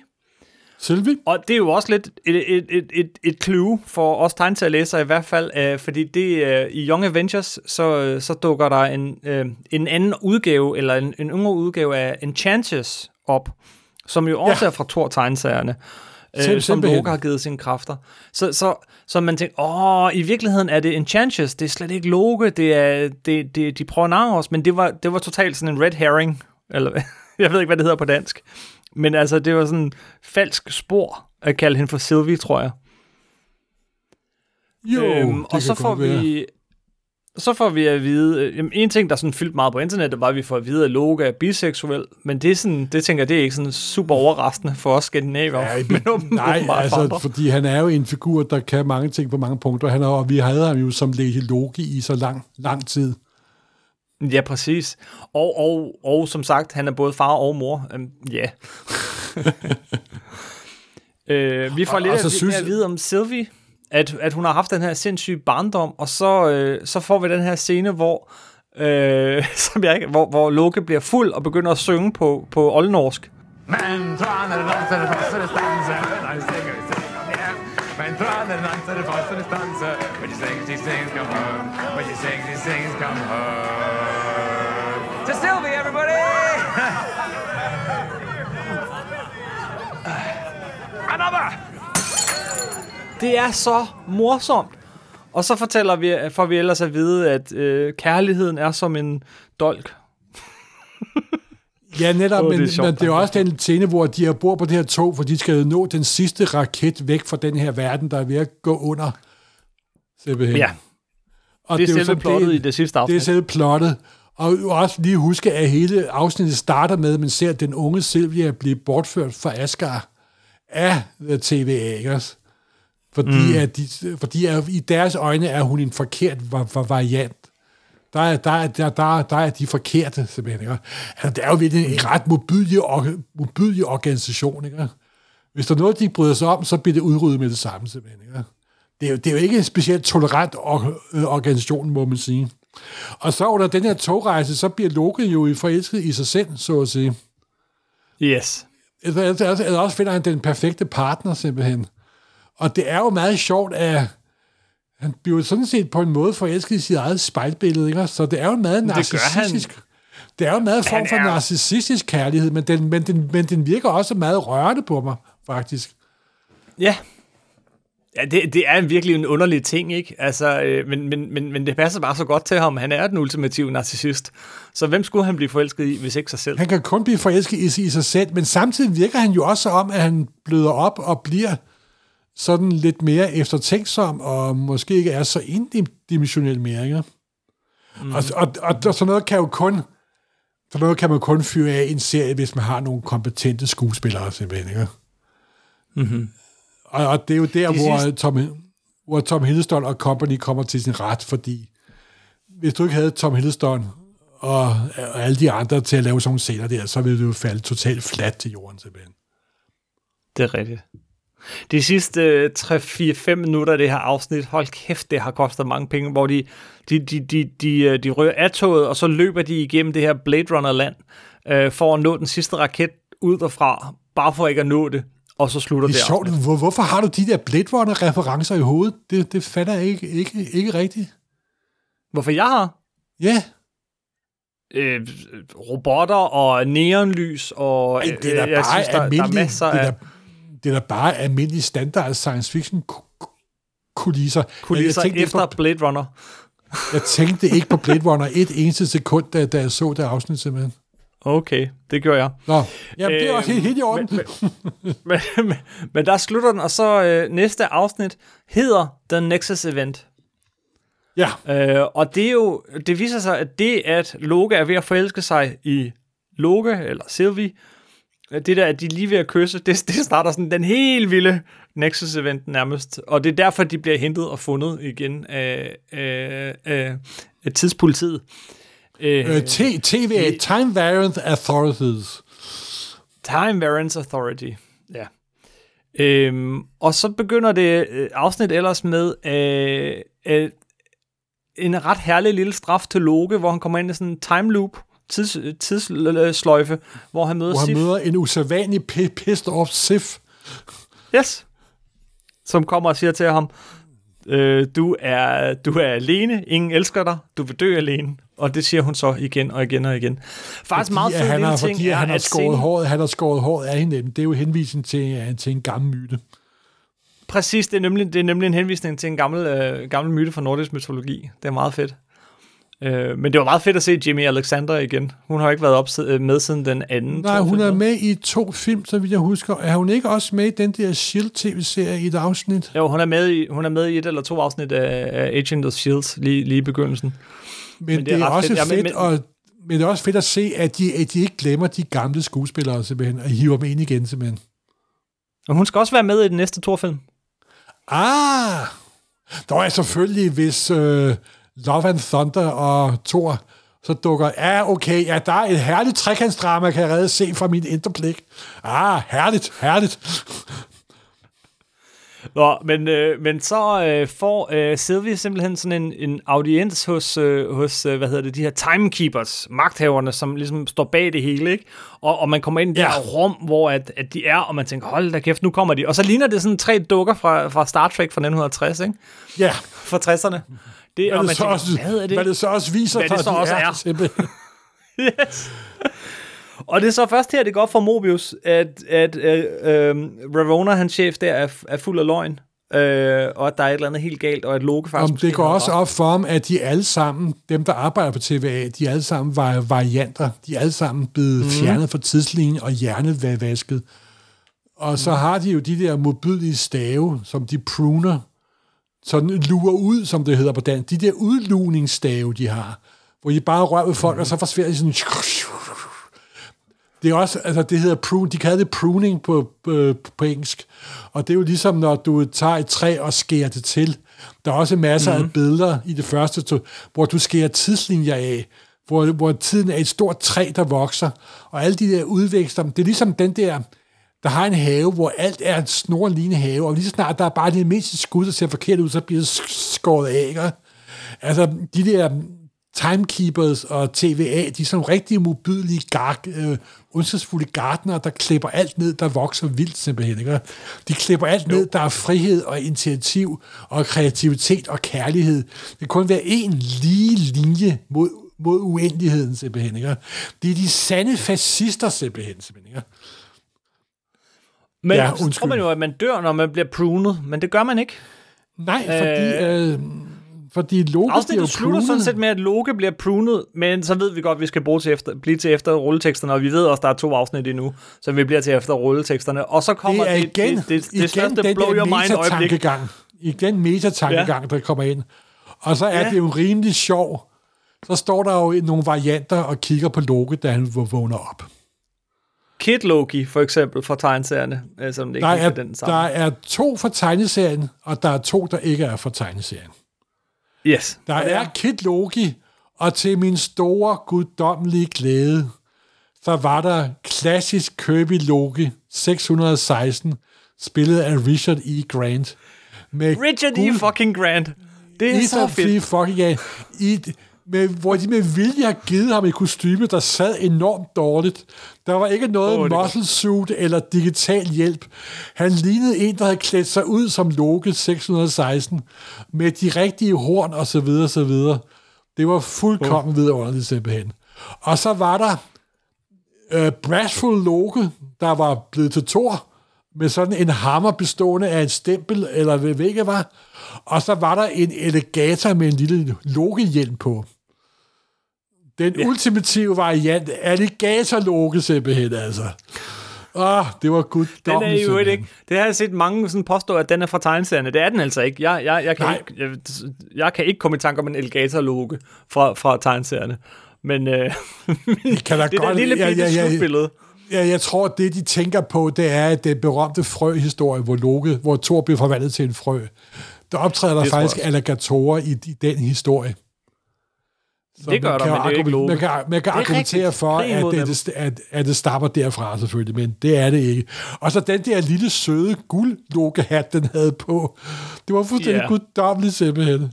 Sylvie? Og det er jo også lidt et, et, et, et, et clue for os tegneserielæsere i hvert fald, øh, fordi det øh, i Young Avengers, så, øh, så dukker der en, øh, en anden udgave, eller en, en yngre udgave af Enchantress op, som jo også Ja. er fra Thor tegneserierne. øh, Sim- som. Loke har givet sine kræfter. Så, så, så man tænker, åh, i virkeligheden er det Enchantress, det er slet ikke Loke, det er, det, det, de prøver at narre os, men det var, det var totalt sådan en red herring, eller *laughs* jeg ved ikke, hvad det hedder på dansk. Men altså, det var sådan en falsk spor at kalde hende for Sylvie, tror jeg. Jo, Øhm, det og så får være. vi så får vi at vide, øh, jamen, en ting, der sådan fyldt meget på internettet, var, at vi får at vide, at Loke er biseksuel, men det, er sådan, det tænker jeg, det er ikke sådan super overraskende for os skandinaver. Ja, men *laughs* åben- nej, åbenbart altså, andre. fordi han er jo en figur, der kan mange ting på mange punkter. Han er, og vi havde ham jo som Lady Loki i så lang, lang tid. Ja, præcis. Og, og, og som sagt, han er både far og mor. Um, ja. *laughs* øh, vi får Og- lidt og at, så synes... synes- at vide om Sylvie, at, at hun har haft den her sindssyge barndom, og så, øh, så får vi den her scene, hvor, øh, *laughs* som jeg, ikke- hvor, hvor Loke bliver fuld og begynder at synge på, på oldnorsk. Men tran er dans er det første stanse. I sing, I sing, yeah. Men tran er dans er første stanse. When you sing, she sings, come home. When you sing, she sings, come home. To Sylvie, everybody! *laughs* Another! Det er så morsomt. Og så fortæller vi, får vi ellers at vide, at øh, kærligheden er som en dolk. Ja, netop, oh, det er men, sjovt, men det er jo også den scene, hvor de er bor på det her tog, for de skal nå den sidste raket væk fra den her verden, der er ved at gå under. Simpelthen. Ja, og det er jo selve så plottet i det sidste Det er afsnit. selve plottet. Og også lige huske, at hele afsnittet starter med, at man ser, at den unge Sylvia blive bortført fra Asgard af TVA, ikke også? Fordi, mm. at de, fordi at i deres øjne er hun en forkert va- va- variant. Der er, der, er, der, der, der er de forkerte, simpelthen. Ikke? Altså, det er jo virkelig en ret modbydelig, modbydelig organisation. Ikke? Hvis der er noget, de bryder sig om, så bliver det udryddet med det samme, simpelthen. Ikke? Det, er jo, det er jo ikke en specielt tolerant or- øh, organisation, må man sige. Og så under den her togrejse, så bliver Loke jo forelsket i sig selv, så at sige. Yes. Eller, eller, eller også finder han den perfekte partner, simpelthen. Og det er jo meget sjovt, at han bliver sådan set på en måde forelsket i sit eget spejlbillede, ikke? Så det er jo meget narcissistisk... Det er jo en meget form for narcissistisk kærlighed, men den, men, den, men den virker også meget rørende på mig, faktisk. Ja. Ja, det, det er virkelig en underlig ting, ikke? Altså, øh, men, men, men, men det passer bare så godt til ham. Han er den ultimative narcissist. Så hvem skulle han blive forelsket i, hvis ikke sig selv? Han kan kun blive forelsket i, i sig selv, men samtidig virker han jo også om, at han bløder op og bliver sådan lidt mere eftertænksom, og måske ikke er så indimensionel mere, ikke? Mm. Og, og, og, og sådan noget kan jo kun sådan noget kan man kun fyre af en serie, hvis man har nogle kompetente skuespillere, simpelthen, ikke? Mm-hmm. Og, og det er jo der, De hvor, sidste- Tom, hvor Tom Hiddleston og company kommer til sin ret, fordi hvis du ikke havde Tom Hiddleston og, og alle de andre til at lave sådan nogle scener der, så ville det jo falde totalt fladt til jorden, simpelthen. Det er rigtigt. De sidste øh, 3-4-5 minutter af det her afsnit, hold kæft, det har kostet mange penge, hvor de, de, de, de, de, øh, de rører af toget, og så løber de igennem det her Blade Runner-land, øh, for at nå den sidste raket ud derfra, bare for ikke at nå det, og så slutter Det det, er sjovt, hvor, hvorfor har du de der Blade Runner-referencer i hovedet? Det, det fatter jeg ikke, ikke, ikke rigtigt. Hvorfor jeg har? Ja, øh, robotter og neonlys, og Ej, det er øh, da jeg bare synes, der, der er masser det er af det er da bare almindelig standard science fiction ku- ku- kulisser. kulisser jeg, ikke efter på, Blade Runner. jeg tænkte ikke på Blade Runner et eneste sekund, da, da jeg så det afsnit simpelthen. Okay, det gjorde jeg. Nå, jamen, det er Øhm, også helt, helt i orden. Men, men, men der slutter den, og så øh, næste afsnit hedder The Nexus Event. ja, Øh, og det er jo, det viser sig, at det, at Loke er ved at forelske sig i Loke, eller Sylvie, øh, det der, at de lige ved at kysse, det, det starter sådan den helt vilde Nexus-event nærmest. Og det er derfor, de bliver hentet og fundet igen af, af, af, af tidspolitiet. Øh, øh, TVA, Time Variant Authorities. Time Variance Authority. Ja. Øhm, og så begynder det øh, afsnit ellers med øh, øh, en ret herlig lille straf til Loke, hvor han kommer ind i sådan en time loop, tids, tidssløjfe, hvor han møder hvor han Sif. møder en usædvanlig pi- pissed off Sif. Yes. Som kommer og siger til ham, øh, du, er, du er alene, ingen elsker dig, du vil dø alene. Og det siger hun så igen og igen og igen. Faktisk meget fordi, fed han har, ting fordi er, han har skåret scenen- håret, han har skåret håret af hende. Det er jo henvisning til, til en gammel myte. Præcis, det er, nemlig, det er nemlig en henvisning til en gammel, øh, gammel myte fra nordisk mytologi. Det er meget fedt. Øh, men det var meget fedt at se Jimmy Alexander igen. Hun har ikke været op, med siden den anden. Nej, hun er med i to film, så vidt jeg husker. Er hun ikke også med i den der S.H.I.E.L.D.-tv-serie i et afsnit? Jo, hun er, med i, hun er med i et eller to afsnit af, af Agent of S.H.I.E.L.D. lige, lige i begyndelsen. Men, Men det er det, er også fedt. fedt, Ja, men- fedt at, men det er også fedt at se, at de, at de ikke glemmer de gamle skuespillere simpelthen, og hiver dem ind igen simpelthen. Og hun skal også være med i den næste Thor-film. Ah! Der er selvfølgelig, hvis øh, Love and Thunder og Thor så dukker, ja, okay, ja, der er et herligt trekantsdrama, kan jeg redde se fra mit indre blik. Ah, herligt, herligt. Nå, men, øh, men så øh, får øh, Sylvie simpelthen sådan en, en audiens hos, øh, hos øh, hvad hedder det, de her timekeepers, magthaverne, som ligesom står bag det hele, ikke? Og, og man kommer ind i det Ja. her rum, hvor at, at de er, og man tænker, hold da kæft, nu kommer de. Og så ligner det sådan tre dukker fra, fra Star Trek fra 1960, ikke? Ja, Fra 60'erne. Det, hvad det, så tænker, også, hvad er det? hvad det så også viser Hvad det så de også er. simpelthen. *laughs* Yes. Og det er så først her, det går op for Mobius, at, at øh, øh, Ravona, hans chef der, er, er fuld af løgn. Øh, og at der er et eller andet helt galt, og at Loke faktisk... Om det går også op for ham, at de alle sammen, dem der arbejder på TVA, de er alle sammen var varianter. De er alle sammen blevet mm. fjernet fra tidslinjen og hjernevasket. Og så har de jo de der modbydelige stave, som de pruner, sådan lurer ud, som det hedder på dansk. De der udlugningsstave, de har, hvor de bare rører ved folk, mm. og så forsvinder de sådan... Det er også, altså det hedder prune, de kalder det pruning på, på, på engelsk. Og det er jo ligesom, når du tager et træ og skærer det til. Der er også masser mm. af billeder i det første, hvor du skærer tidslinjer af, hvor, hvor tiden er et stort træ, der vokser. Og alle de der udvækster, det er ligesom den der, der har en have, hvor alt er en snorlignende have, og lige så snart der er bare det mindste skud, der ser forkert ud, så bliver det sk- skåret af. Ikke? Altså, de der timekeepers og TVA, de er sådan rigtig mobydelige, gark, øh, ondskabsfulde gardner, der klipper alt ned, der vokser vildt simpelthen. Ikke? De klipper alt ned, der er frihed og initiativ og kreativitet og kærlighed. Det kan kun være en lige linje mod, mod uendeligheden simpelthen. Ikke? Det er de sande fascister simpelthen. simpelthen ikke? Men Ja, ja, så tror undskyld. man jo, at man dør, når man bliver prunet, men det gør man ikke. Nej, fordi, øh, fordi Loke bliver slutter sådan prunet. set med, at Loke bliver prunet, men så ved vi godt, at vi skal bruge til efter, blive til efter rulleteksterne, og vi ved også, at der er to afsnit endnu, så vi bliver til efter rulleteksterne. Og så kommer det er igen, det, det, det, igen det største den blow your mind øjeblik. Igen metatankegang, ja. der kommer ind. Og så er ja. det jo rimelig sjov. Så står der jo nogle varianter og kigger på Loke, da han vågner op. Kid Loki, for eksempel, fra tegneserierne, øh, som det ikke Der er, den samme. der er to fra tegneserien, og der er to, der ikke er fra tegneserien. yes. Der er Kid Loki, og til min store guddommelige glæde, så var der klassisk Kirby Loki 616, spillet af Richard E. Grant. Med Richard E. guld- fucking Grant. Det er så Ethan fedt. Free fucking ja. I, med, hvor de med vilje har givet ham et kostyme, der sad enormt dårligt. Der var ikke noget oh, muscle suit eller digital hjælp. Han lignede en, der havde klædt sig ud som Loke 616, med de rigtige horn og så videre, så videre. Det var fuldkommen oh. vidunderligt simpelthen. Og så var der øh, Brashful Loke, der var blevet til Thor, med sådan en hammer bestående af en stempel, eller hvad ikke hvad. Og så var der en alligator med en lille Loke-hjelm på. Den ja. ultimative variant, alligator-Loke simpelthen, altså. Åh, det var godt. Den er jo ikke. Det har jeg set mange sådan påstå, at den er fra tegneserierne. Det er den altså ikke. Jeg, jeg, jeg, kan, Nej. ikke, jeg, jeg kan ikke komme i tanke om en alligator-logo fra, fra tegneserierne. Men øh, *laughs* kan da det der godt- lille ja, bitte ja, ja. slutbillede. Ja, jeg tror, det de tænker på, det er den berømte frø-historie, hvor Loke, hvor Thor bliver forvandlet til en frø. Der optræder der Det jeg faktisk alligatorer i, i den historie. Så Det gør der, men det er ikke Loke. Man kan, man kan er argumentere for, at det, at, at det stammer derfra selvfølgelig, men det er det ikke. Og så den der lille søde guld hat den havde på. Det var fuldstændig yeah. guddommeligt simpelthen.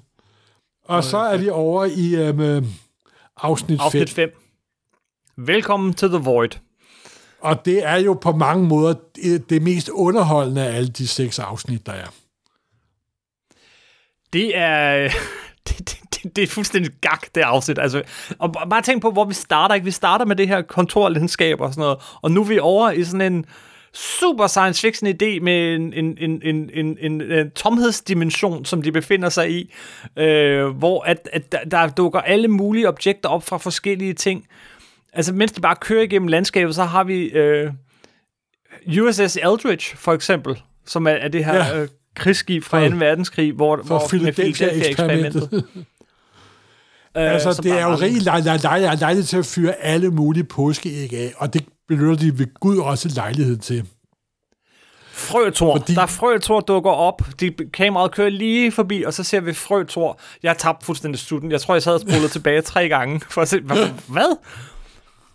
Og så er vi over i øhm, afsnit 5. Afsnit 5. Velkommen til The Void. Og det er jo på mange måder det, det mest underholdende af alle de seks afsnit, der er. Det er... *laughs* Det, det, det, *laughs* det er fuldstændig gak, det afsnit. Altså, og bare tænk på, hvor vi starter. Ikke? Vi starter med det her kontorlandskab og sådan noget, og nu er vi over i sådan en super science fiction idé med en, en, en, en, en, en, en tomhedsdimension, som de befinder sig i, øh, hvor at, at der, der dukker alle mulige objekter op fra forskellige ting. Altså, mens de bare kører igennem landskabet, så har vi øh, USS Eldridge, for eksempel, som er, er det her Ja. øh, krigsskib fra For- 2. verdenskrig, hvor, For hvor Philadelphia-eksperimentet. *laughs* Øh, altså, det er jo rigtig lej- lej- lej- lejlighed til at fyre alle mulige påskeæg af, og det benytter de ved Gud også lejlighed til. Frøtor. Fordi-. Der er Frøtor dukker op. De, kameraet kører lige forbi, og så ser vi Frøtor. Jeg har tabt fuldstændig studien. Jeg tror, jeg sad og spolede *laughs* tilbage tre gange for at se, hvad?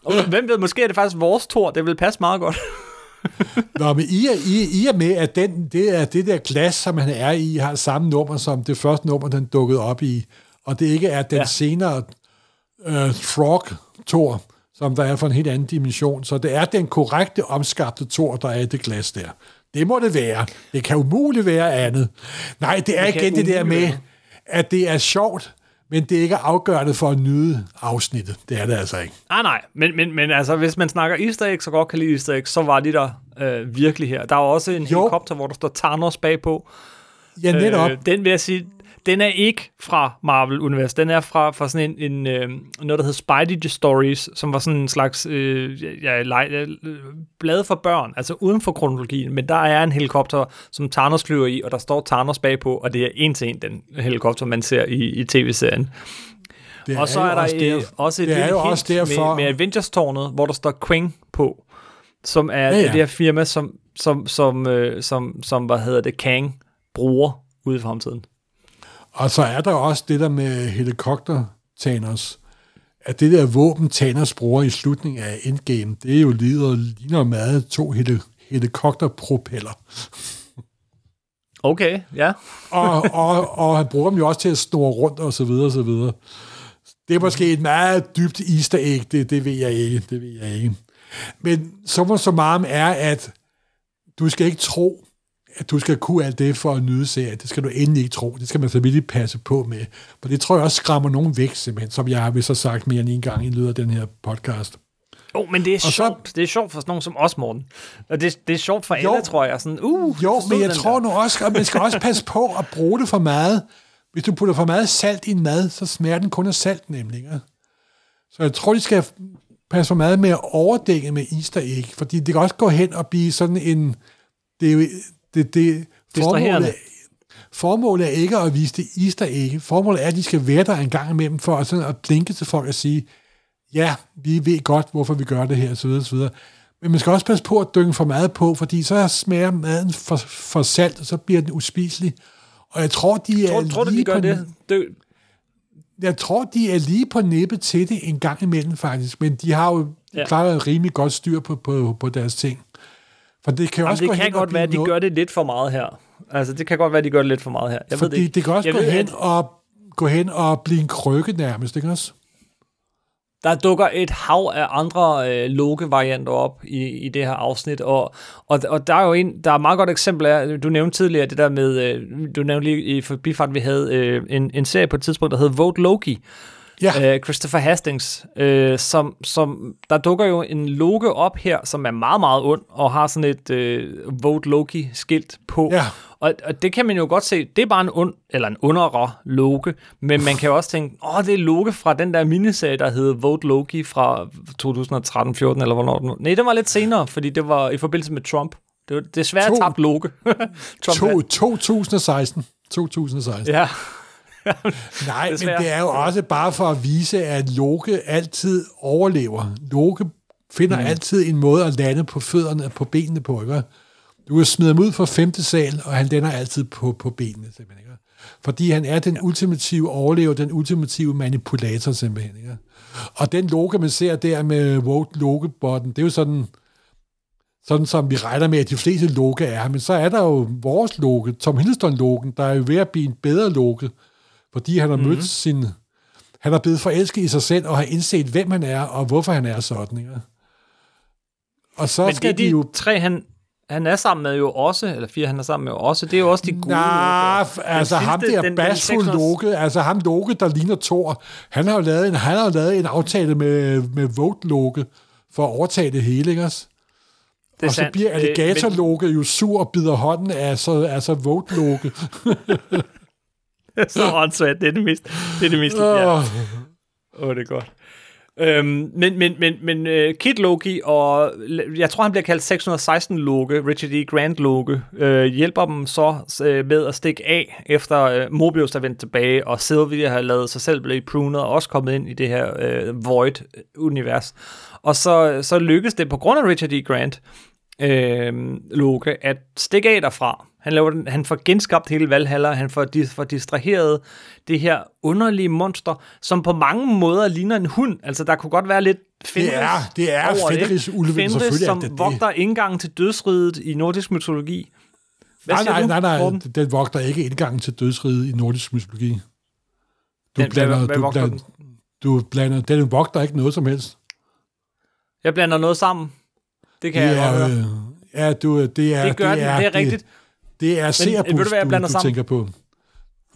Og hvem ved, måske er det faktisk vores tor. Det vil passe meget godt. Nå, men i, i, i og med, at den, det, er det der glas, som han er i, har samme nummer som det første nummer, den dukkede op i, og det ikke er den ja. Senere uh, Frog-tor, som der er fra en helt anden dimension. Så det er den korrekte omskabte tor, der er i det glas der. Det må det være. Det kan umuligt være andet. Nej, det er Det igen det der med, at det er sjovt, men det er ikke afgørende for at nyde afsnittet. Det er det altså ikke. Nej, nej. Men, men, men altså, hvis man snakker easter eggs, så godt kan lide easter eggs, så var de der øh, virkelig her. Der er også en Jo. helikopter, hvor der står Thanos bagpå. Ja, netop. Øh, den vil jeg sige, den er ikke fra Marvel-universet. Den er fra, fra sådan en, en øh, noget, der hedder Spidey Stories, som var sådan en slags øh, ja, øh, blad for børn, altså uden for kronologien. Men der er en helikopter, som Thanos flyver i, og der står Thanos bagpå, og det er en til en den helikopter, man ser i, i tv-serien. det Og så er der også der- også et det er jo også derfor, med, med Avengers-tårnet, hvor der står Queen på, som er ja. ja. det her firma, som, som, som, øh, som, som hvad hedder det, Kang bruger ude i fremtiden. Og så er der også det der med helikopter Thanos. At det der våben, Thanos bruger i slutningen af Endgame, det er jo lider, ligner meget to heli- helikopterpropeller. Okay, ja. Og, og, og han bruger dem jo også til at snurre rundt og så videre og så videre. Det er måske et meget dybt easter egg, det, det ved jeg ikke, det ved jeg ikke. Men summa summarum er, at du skal ikke tro, at du skal kunne alt det for at nyde serien. Det skal du endelig ikke tro. Det skal man selvfølgelig passe på med. For det tror jeg også skræmmer nogen væk, simpelthen, som jeg har vist sagt mere end en gang i løbet af den her podcast. Jo, oh, men det er så- sjovt. Det er sjovt for sådan nogen som os, Morten. Og det, det er sjovt for Jo. alle, tror jeg. Sådan, uh, Jo, så men jeg tror der. nu også, at man skal også passe på at bruge det for meget. Hvis du putter for meget salt i en mad, så smager den kun af salt nemlig. Ikke? Så jeg tror, de skal passe for meget med at overdække med easter egg, fordi det kan også gå hen og blive sådan en... Det er jo, det, det, formålet, formålet er ikke at vise det easter egg. Formålet er, at de skal være der en gang imellem for at, sådan at blinke til folk og sige, ja, vi ved godt, hvorfor vi gør det her, osv. osv. Men man skal også passe på at dynge for meget på, fordi så smager maden for, for salt, og så bliver den uspiselig. Og jeg tror, de er Tror, tror du, lige de gør på, det? det? Jeg tror, de er lige på nippet til det en gang imellem, faktisk. Men de har jo. Ja. klaret rimelig godt styr på, på, på deres ting. For det kan Jamen, også det kan godt være, at de blive gør det lidt for meget her. Altså, det kan godt være, at de gør det lidt for meget her. Jeg ved det Fordi ikke. det kan også jeg gå ved, hen, at og, gå hen og blive en krykke nærmest, ikke også? Der dukker et hav af andre øh, Loke-varianter op i, i det her afsnit, og, og, og der er jo en, der er et meget godt eksempel af, du nævnte tidligere det der med, øh, du nævnte lige i forbifarten, vi havde øh, en, en serie på et tidspunkt, der hed Vote Loki, Ja, øh, Christopher Hastings, øh, som, som, der dukker jo en Loke op her, som er meget, meget ond, og har sådan et øh, Vote Loki-skilt på. Ja. Og, og det kan man jo godt se, det er bare en ond, eller en underre Loke, men man kan jo også tænke, åh, det er Loke fra den der miniserie, der hed Vote Loki fra 2013-14, eller hvornår den Nej, det var lidt senere, fordi det var i forbindelse med Trump. Det var desværre To- tabt Loke. *laughs* Trump to, 2016. 2016. Ja. Nej, men det er jo også bare for at vise, at Loke altid overlever. Loke finder mm. altid en måde at lande på fødderne, på benene på, ikke? Du kan smide ham ud fra femte sal, og han lander altid på, på benene, simpelthen. Ikke? Fordi han er den ultimative overlever, den ultimative manipulator, simpelthen. Ikke? Og den Loke, man ser der med Vote Loke-botten, det er jo sådan, sådan som vi regner med, at de fleste Loke er. Men så er der jo vores Loke, Tom Hiddleston-Loken, der er jo ved at blive en bedre Loke, fordi han har Mhm. mødt sin... Han er blevet forelsket i sig selv, og har indset, hvem han er, og hvorfor han er sådan. Ikke? Og så Men det skal er de de jo... tre, han... han er sammen med jo også, eller fire han er sammen med jo også, det er jo også de gode. Nej, altså ham sidste, der 600 Loke, altså ham Loke, der ligner Thor, han har jo lavet en, han har jo lavet en aftale med, med Vogt Loke for at overtage det hele, ikke også? Det er og så sandt. bliver Øh, Alligator men- Loke jo sur og bider hånden af så, altså Vogt Loke. *laughs* *laughs* så åndssvagt. Det er det mest, det er det mest, ja. Åh. Åh, oh, det er godt. Øhm, men men, men, men uh, Kid Loki og jeg tror, han bliver kaldt 616 Loke, Richard E. Grant Loke, øh, hjælper dem så øh, med at stikke af, efter øh, Mobius er vendt tilbage, og Sylvia har lavet sig selv blive prunet, og også kommet ind i det her øh, Void-univers. Og så, så lykkes det på grund af Richard E. Grant, øh, Loke, at stikke af derfra. Han, laver den, han får genskabt hele Valhalla, han får, dis, får distraheret det her underlige monster, som på mange måder ligner en hund. Altså, der kunne godt være lidt Fenris Det er- det er over Fenris-ulven, Fenris, selvfølgelig som det det. vogter indgangen til dødsriget i nordisk mytologi. Hvad Nej, nej, nej, nej, Morten? den vogter ikke indgangen til dødsriget i nordisk mytologi. Du Den- blander, hvad- hvad du, blander, du blander, den vogter ikke noget som helst. Jeg blander noget sammen. Det kan Det jeg godt er, høre. øh, ja, du, det er, Det gør den, det er rigtigt. Det er ved Cerebus, du, hvad jeg du, blander du sammen? tænker på.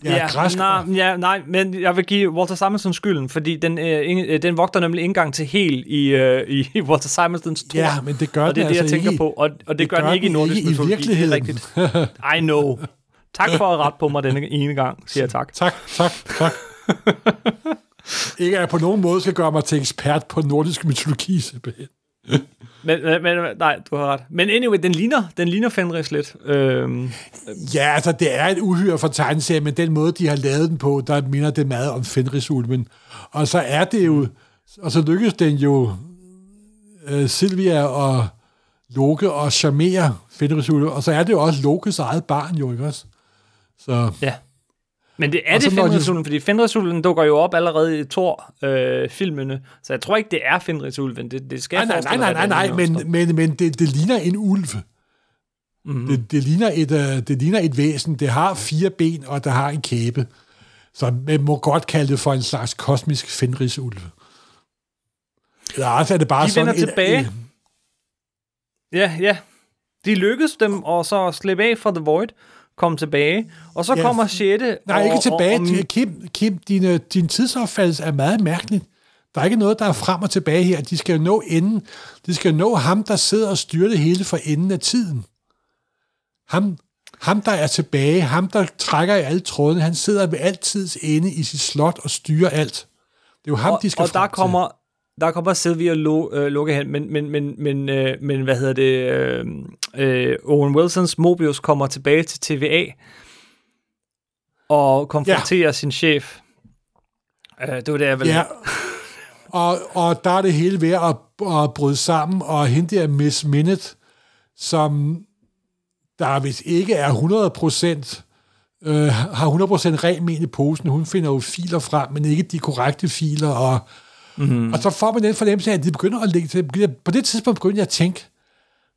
Ja, ja græsk. nej, ja, nej, men jeg vil give Walter Simonson skylden, fordi den, øh, øh, den vogter nemlig indgang til hel i, øh, i *laughs* Walter Simonsons tro. Ja, men det gør og det er det, jeg altså tænker ikke i- på, og, og det, det gør den ikke i nordisk i mytologi, det er virkeligheden. rigtigt. I know. Tak for at rette på mig denne ene gang, siger jeg tak. *laughs* Tak, tak, tak. *laughs* ikke at jeg på nogen måde skal gøre mig til ekspert på nordisk mytologi, simpelthen. Men, men, men nej, du har ret. Men anyway, den ligner, den ligner Fenris lidt. Øhm, Ja, altså det er et uhyre for tegneserie, men den måde, de har lavet den på, der minder det meget om Fenrisulven. Og så er det jo, og så lykkes den jo øh, Silvia og Loke og charmere Fenrisulven, og så er det jo også Lokes eget barn jo, ikke også? Så ja. Men det er Og det når de- Fenrisulven, fordi Fenrisulven dukker jo op allerede i Thor-filmene, så jeg tror ikke, det er Fenrisulven. Det, det skal nej, nej, nej, nej, nej, det nej, en men, men, men det, det ligner en ulv. Mm-hmm. Det, det, ligner et, øh, det ligner et væsen. Det har fire ben, og der har en kæbe. Så man må godt kalde det for en slags kosmisk fenrisulv. Eller også er det bare De sådan vender et- tilbage. et- Ja, ja. De lykkedes dem og så slippe af fra The Void, komme tilbage, og så Ja, kommer 6. Nej, og, ikke tilbage. Og, og, til Kim, Kim din, din tidsopfattelse er meget mærkelig. Der er ikke noget, der er frem og tilbage her. De skal jo nå enden. De skal nå ham, der sidder og styrer det hele for enden af tiden. Ham, ham, der er tilbage, ham, der trækker i alle trådene, han sidder ved altids ende i sit slot og styrer alt. Det er jo ham, og, de skal og der kommer, der kommer Sylvia Lo, øh, Loke hen, men, men, men, men, øh, men hvad hedder det, øh, øh, Owen Wilsons Mobius kommer tilbage til TVA og konfronterer ja. sin chef. Øh, det var det, jeg ville... Ja. *laughs* Og, og der er det hele ved at, at bryde sammen, og hende der Miss Minute, som der hvis ikke er 100%, øh, har 100% ren men i posen. Hun finder jo filer frem, men ikke de korrekte filer, og, mm-hmm. og så får man den fornemmelse af, at de begynder at lægge til. På det tidspunkt begyndte jeg at tænke,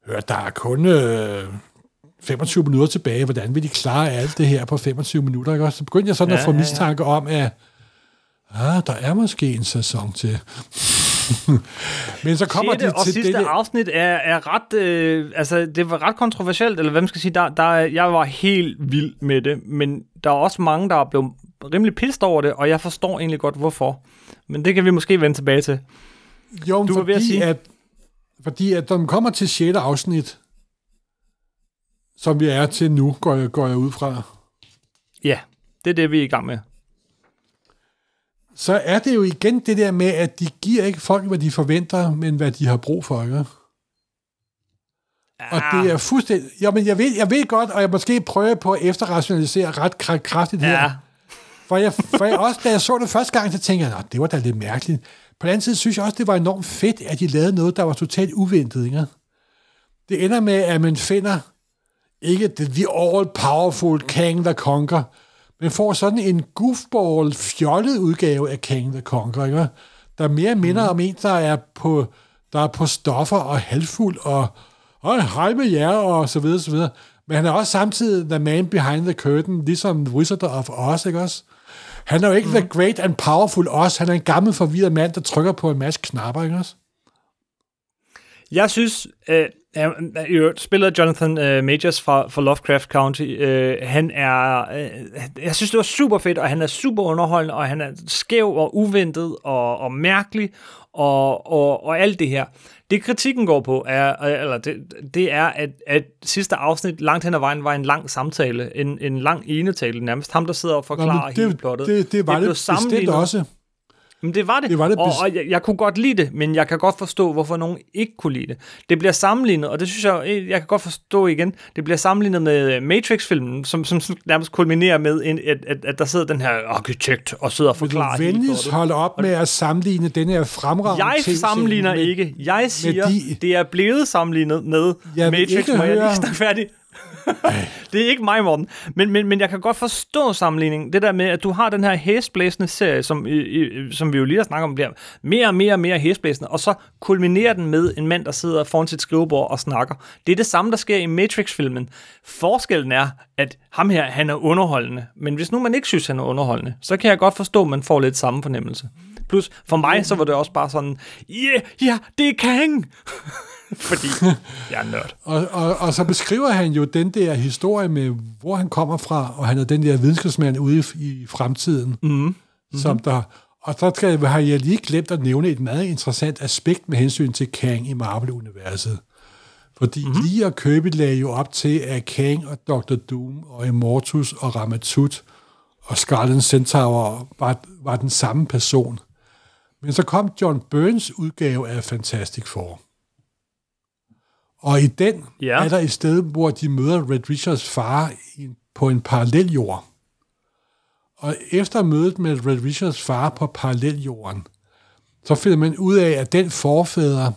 hør, der er kun øh, 25 minutter tilbage, hvordan vil de klare alt det her på 25 minutter? Ikke? også? Så begyndte jeg sådan ja, at få Ja, ja, ja. mistanke om, at ah, der er måske en sæson til. *laughs* Men så kommer Sjette de og til sidste det afsnit er, er ret, øh, altså det var ret kontroversielt, eller hvad man skal sige, der, der, er- jeg var helt vild med det, men der er også mange, der er blevet rimelig pissed over det, og jeg forstår egentlig godt, hvorfor. Men det kan vi måske vende tilbage til. Jo, Du ved at fordi, sige- at, fordi at når man kommer til 6. afsnit, som vi er til nu, går jeg, går jeg ud fra, Ja, det er det, vi er i gang med. så er det jo igen det der med, at de giver ikke folk, hvad de forventer, men hvad de har brug for, ikke? Og det er fuldstændig... Jo, men jeg ved, jeg ved godt, og jeg måske prøver på at efterrationalisere ret kra- kraftigt her. Ja, For jeg, for jeg også, da jeg så det første gang, så tænkte jeg, "Nå, det var da lidt mærkeligt. På den anden side synes jeg også, det var enormt fedt, at de lavede noget, der var totalt uventet. Ikke? Det ender med, at man finder ikke the, the all-powerful Kang the Conquer, men får sådan en goofball, fjollet udgave af Kang the Conquer, ikke? der mere minder mm. om en, der er på, der er på stoffer og halvfuld, og, og hej med jer, og så videre, så videre. Men han er også samtidig the man behind the curtain, ligesom Wizard of Oz, ikke også? Han er jo ikke mm. the great and powerful Oz, han er en gammel forvirret mand, der trykker på en masse knapper, ikke også? jeg synes, øh, øvrigt, spiller Jonathan uh, Majors fra, fra Lovecraft County. Uh, han er, uh, jeg synes, det var super fedt, og han er super underholdende, og han er skæv og uventet og, og mærkelig, og, og, og alt det her. Det kritikken går på, er, eller det, det er, at, at sidste afsnit langt hen ad vejen var en lang samtale, en, en lang enetale nærmest. Ham, der sidder og forklarer Nå, det, hele plottet. Det, det var det, det bestemt også. Men det var det, Det var det og, og jeg, jeg kunne godt lide det, men jeg kan godt forstå, hvorfor nogen ikke kunne lide det. Det bliver sammenlignet, og det synes jeg, eh, jeg kan godt forstå igen, det bliver sammenlignet med Matrix-filmen, som, som nærmest kulminerer med, en, at, at, at der sidder den her arkitekt og sidder og Vil du forklarer venligst holde op med at sammenligne den her fremragende Jeg sammenligner med- ikke. Jeg siger, de- det er blevet sammenlignet med Jeg Matrix. Må jeg lige snakke færdig? *laughs* det er ikke mig, Morten. Men, men, men jeg kan godt forstå sammenligningen. Det der med, at du har den her hæsblæsende serie, som, i, i, som vi jo lige har snakket om, bliver mere og mere og mere hæsblæsende, og så kulminerer den med en mand, der sidder foran sit skrivebord og snakker. Det er det samme, der sker i Matrix-filmen. Forskellen er, at ham her, han er underholdende. Men hvis nu man ikke synes, han er underholdende, så kan jeg godt forstå, at man får lidt samme fornemmelse. Plus, for mig, så var det også bare sådan, yeah, ja, yeah, det er Kang! *laughs* *laughs* Fordi jeg er nørd. Og, og, og så beskriver han jo den der historie med, hvor han kommer fra, og han er den der videnskabsmand ude i, i fremtiden. Mm. Som der, og så skal, har jeg lige glemt at nævne et meget interessant aspekt med hensyn til Kang i Marvel-universet. Fordi mm-hmm. lige og Kirby lagde jo op til, at Kang og Dr. Doom og Immortus og Ramatut og Scarlet Centaur var, var den samme person. Men så kom John Burns udgave af Fantastic Four. Og i den Ja. er der et sted, hvor de møder Red Richards far på en paralleljord. Og efter mødet med Red Richards far på paralleljorden, så finder man ud af, at den forfader,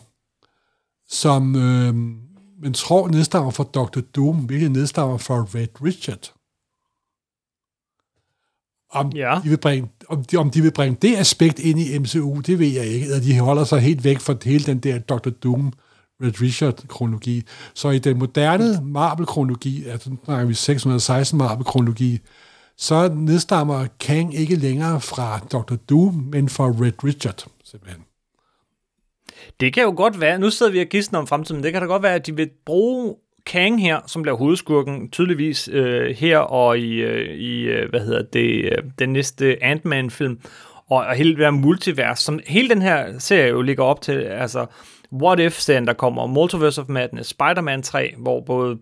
som øh, man tror nedstammer fra Dr. Doom, hvilket nedstammer fra Red Richard. Om, Ja. de vil bringe, om, de, om de vil bringe det aspekt ind i MCU, det ved jeg ikke. Eller de holder sig helt væk fra hele den der Dr. Doom, Red Richard-kronologi. Så i den moderne Marvel-kronologi, altså nu snakker vi 616 Marvel-kronologi, så nedstammer Kang ikke længere fra Dr. Doom, men fra Red Richard, simpelthen. Det kan jo godt være, nu sidder vi og gidsner om fremtiden, det kan da godt være, at de vil bruge Kang her, som bliver hovedskurken, tydeligvis øh, her og i, øh, i øh, hvad hedder det, øh, den næste Ant-Man-film, og, og hele det her multivers, som hele den her serie jo ligger op til, altså What If-serien, der kommer, Multiverse of Madness, Spider-Man 3, hvor både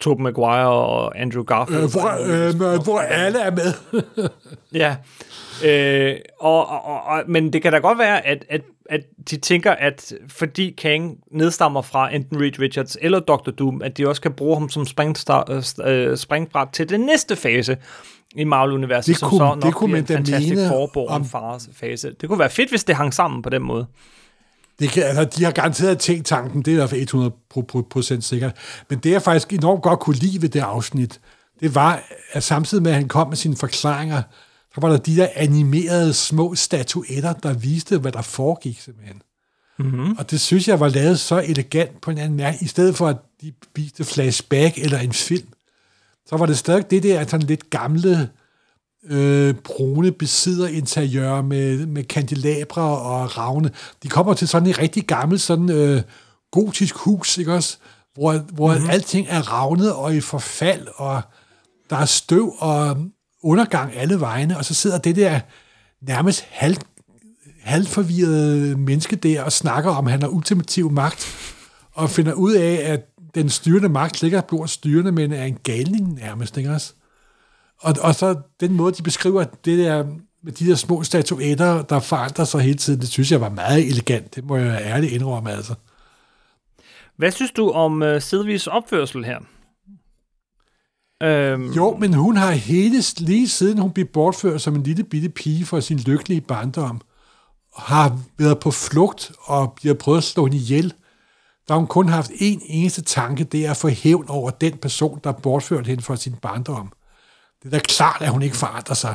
Tobey Maguire og Andrew Garfield... Øh, hvor, øh, hvor alle er med. *laughs* Ja, øh, og, og, og, men det kan da godt være, at, at, at de tænker, at fordi Kang nedstammer fra enten Reed Richards eller Dr. Doom, at de også kan bruge ham som springstar, øh, springbræt til den næste fase i Marvel-universet, Det som kunne- så det nok kunne bliver man en fantastisk mene om- fars fase. Det kunne være fedt, hvis det hang sammen på den måde. Det kan, altså, de har garanteret tænkt tanken, det er i hvert fald 100 procent sikkert. Men det, jeg faktisk enormt godt kunne lide ved det afsnit, det var, at samtidig med, at han kom med sine forklaringer, så var der de der animerede små statuetter, der viste, hvad der foregik simpelthen. Mm-hmm. Og det synes jeg var lavet så elegant på en anden mærke, i stedet for at de viste flashback eller en film, så var det stadig det der sådan lidt gamle, øh, brune besidderinteriør med, med kandelabre og ravne. De kommer til sådan et rigtig gammelt, sådan øh, gotisk hus, ikke også? Hvor, hvor mm-hmm. alting er ravnet og i forfald, og der er støv og undergang alle vegne, og så sidder det der nærmest halv, halvforvirrede menneske der og snakker om, at han har ultimativ magt, og finder ud af, at den styrende magt ligger blandt styrende, men er en galning nærmest, ikke også? Og, og så den måde, de beskriver det der med de der små statuetter, der forandrer sig hele tiden, det synes jeg var meget elegant. Det må jeg ærligt indrømme, altså. Hvad synes du om uh, Silvies opførsel her? Øhm, Jo, men hun har hele, lige siden hun blev bortført som en lille bitte pige fra sin lykkelige barndom, har været på flugt og bliver prøvet at slå hende ihjel. Der har hun kun haft en eneste tanke, det er at få hævn over den person, der bortført hende fra sin barndom. Det er da klart, at hun ikke forandrer sig.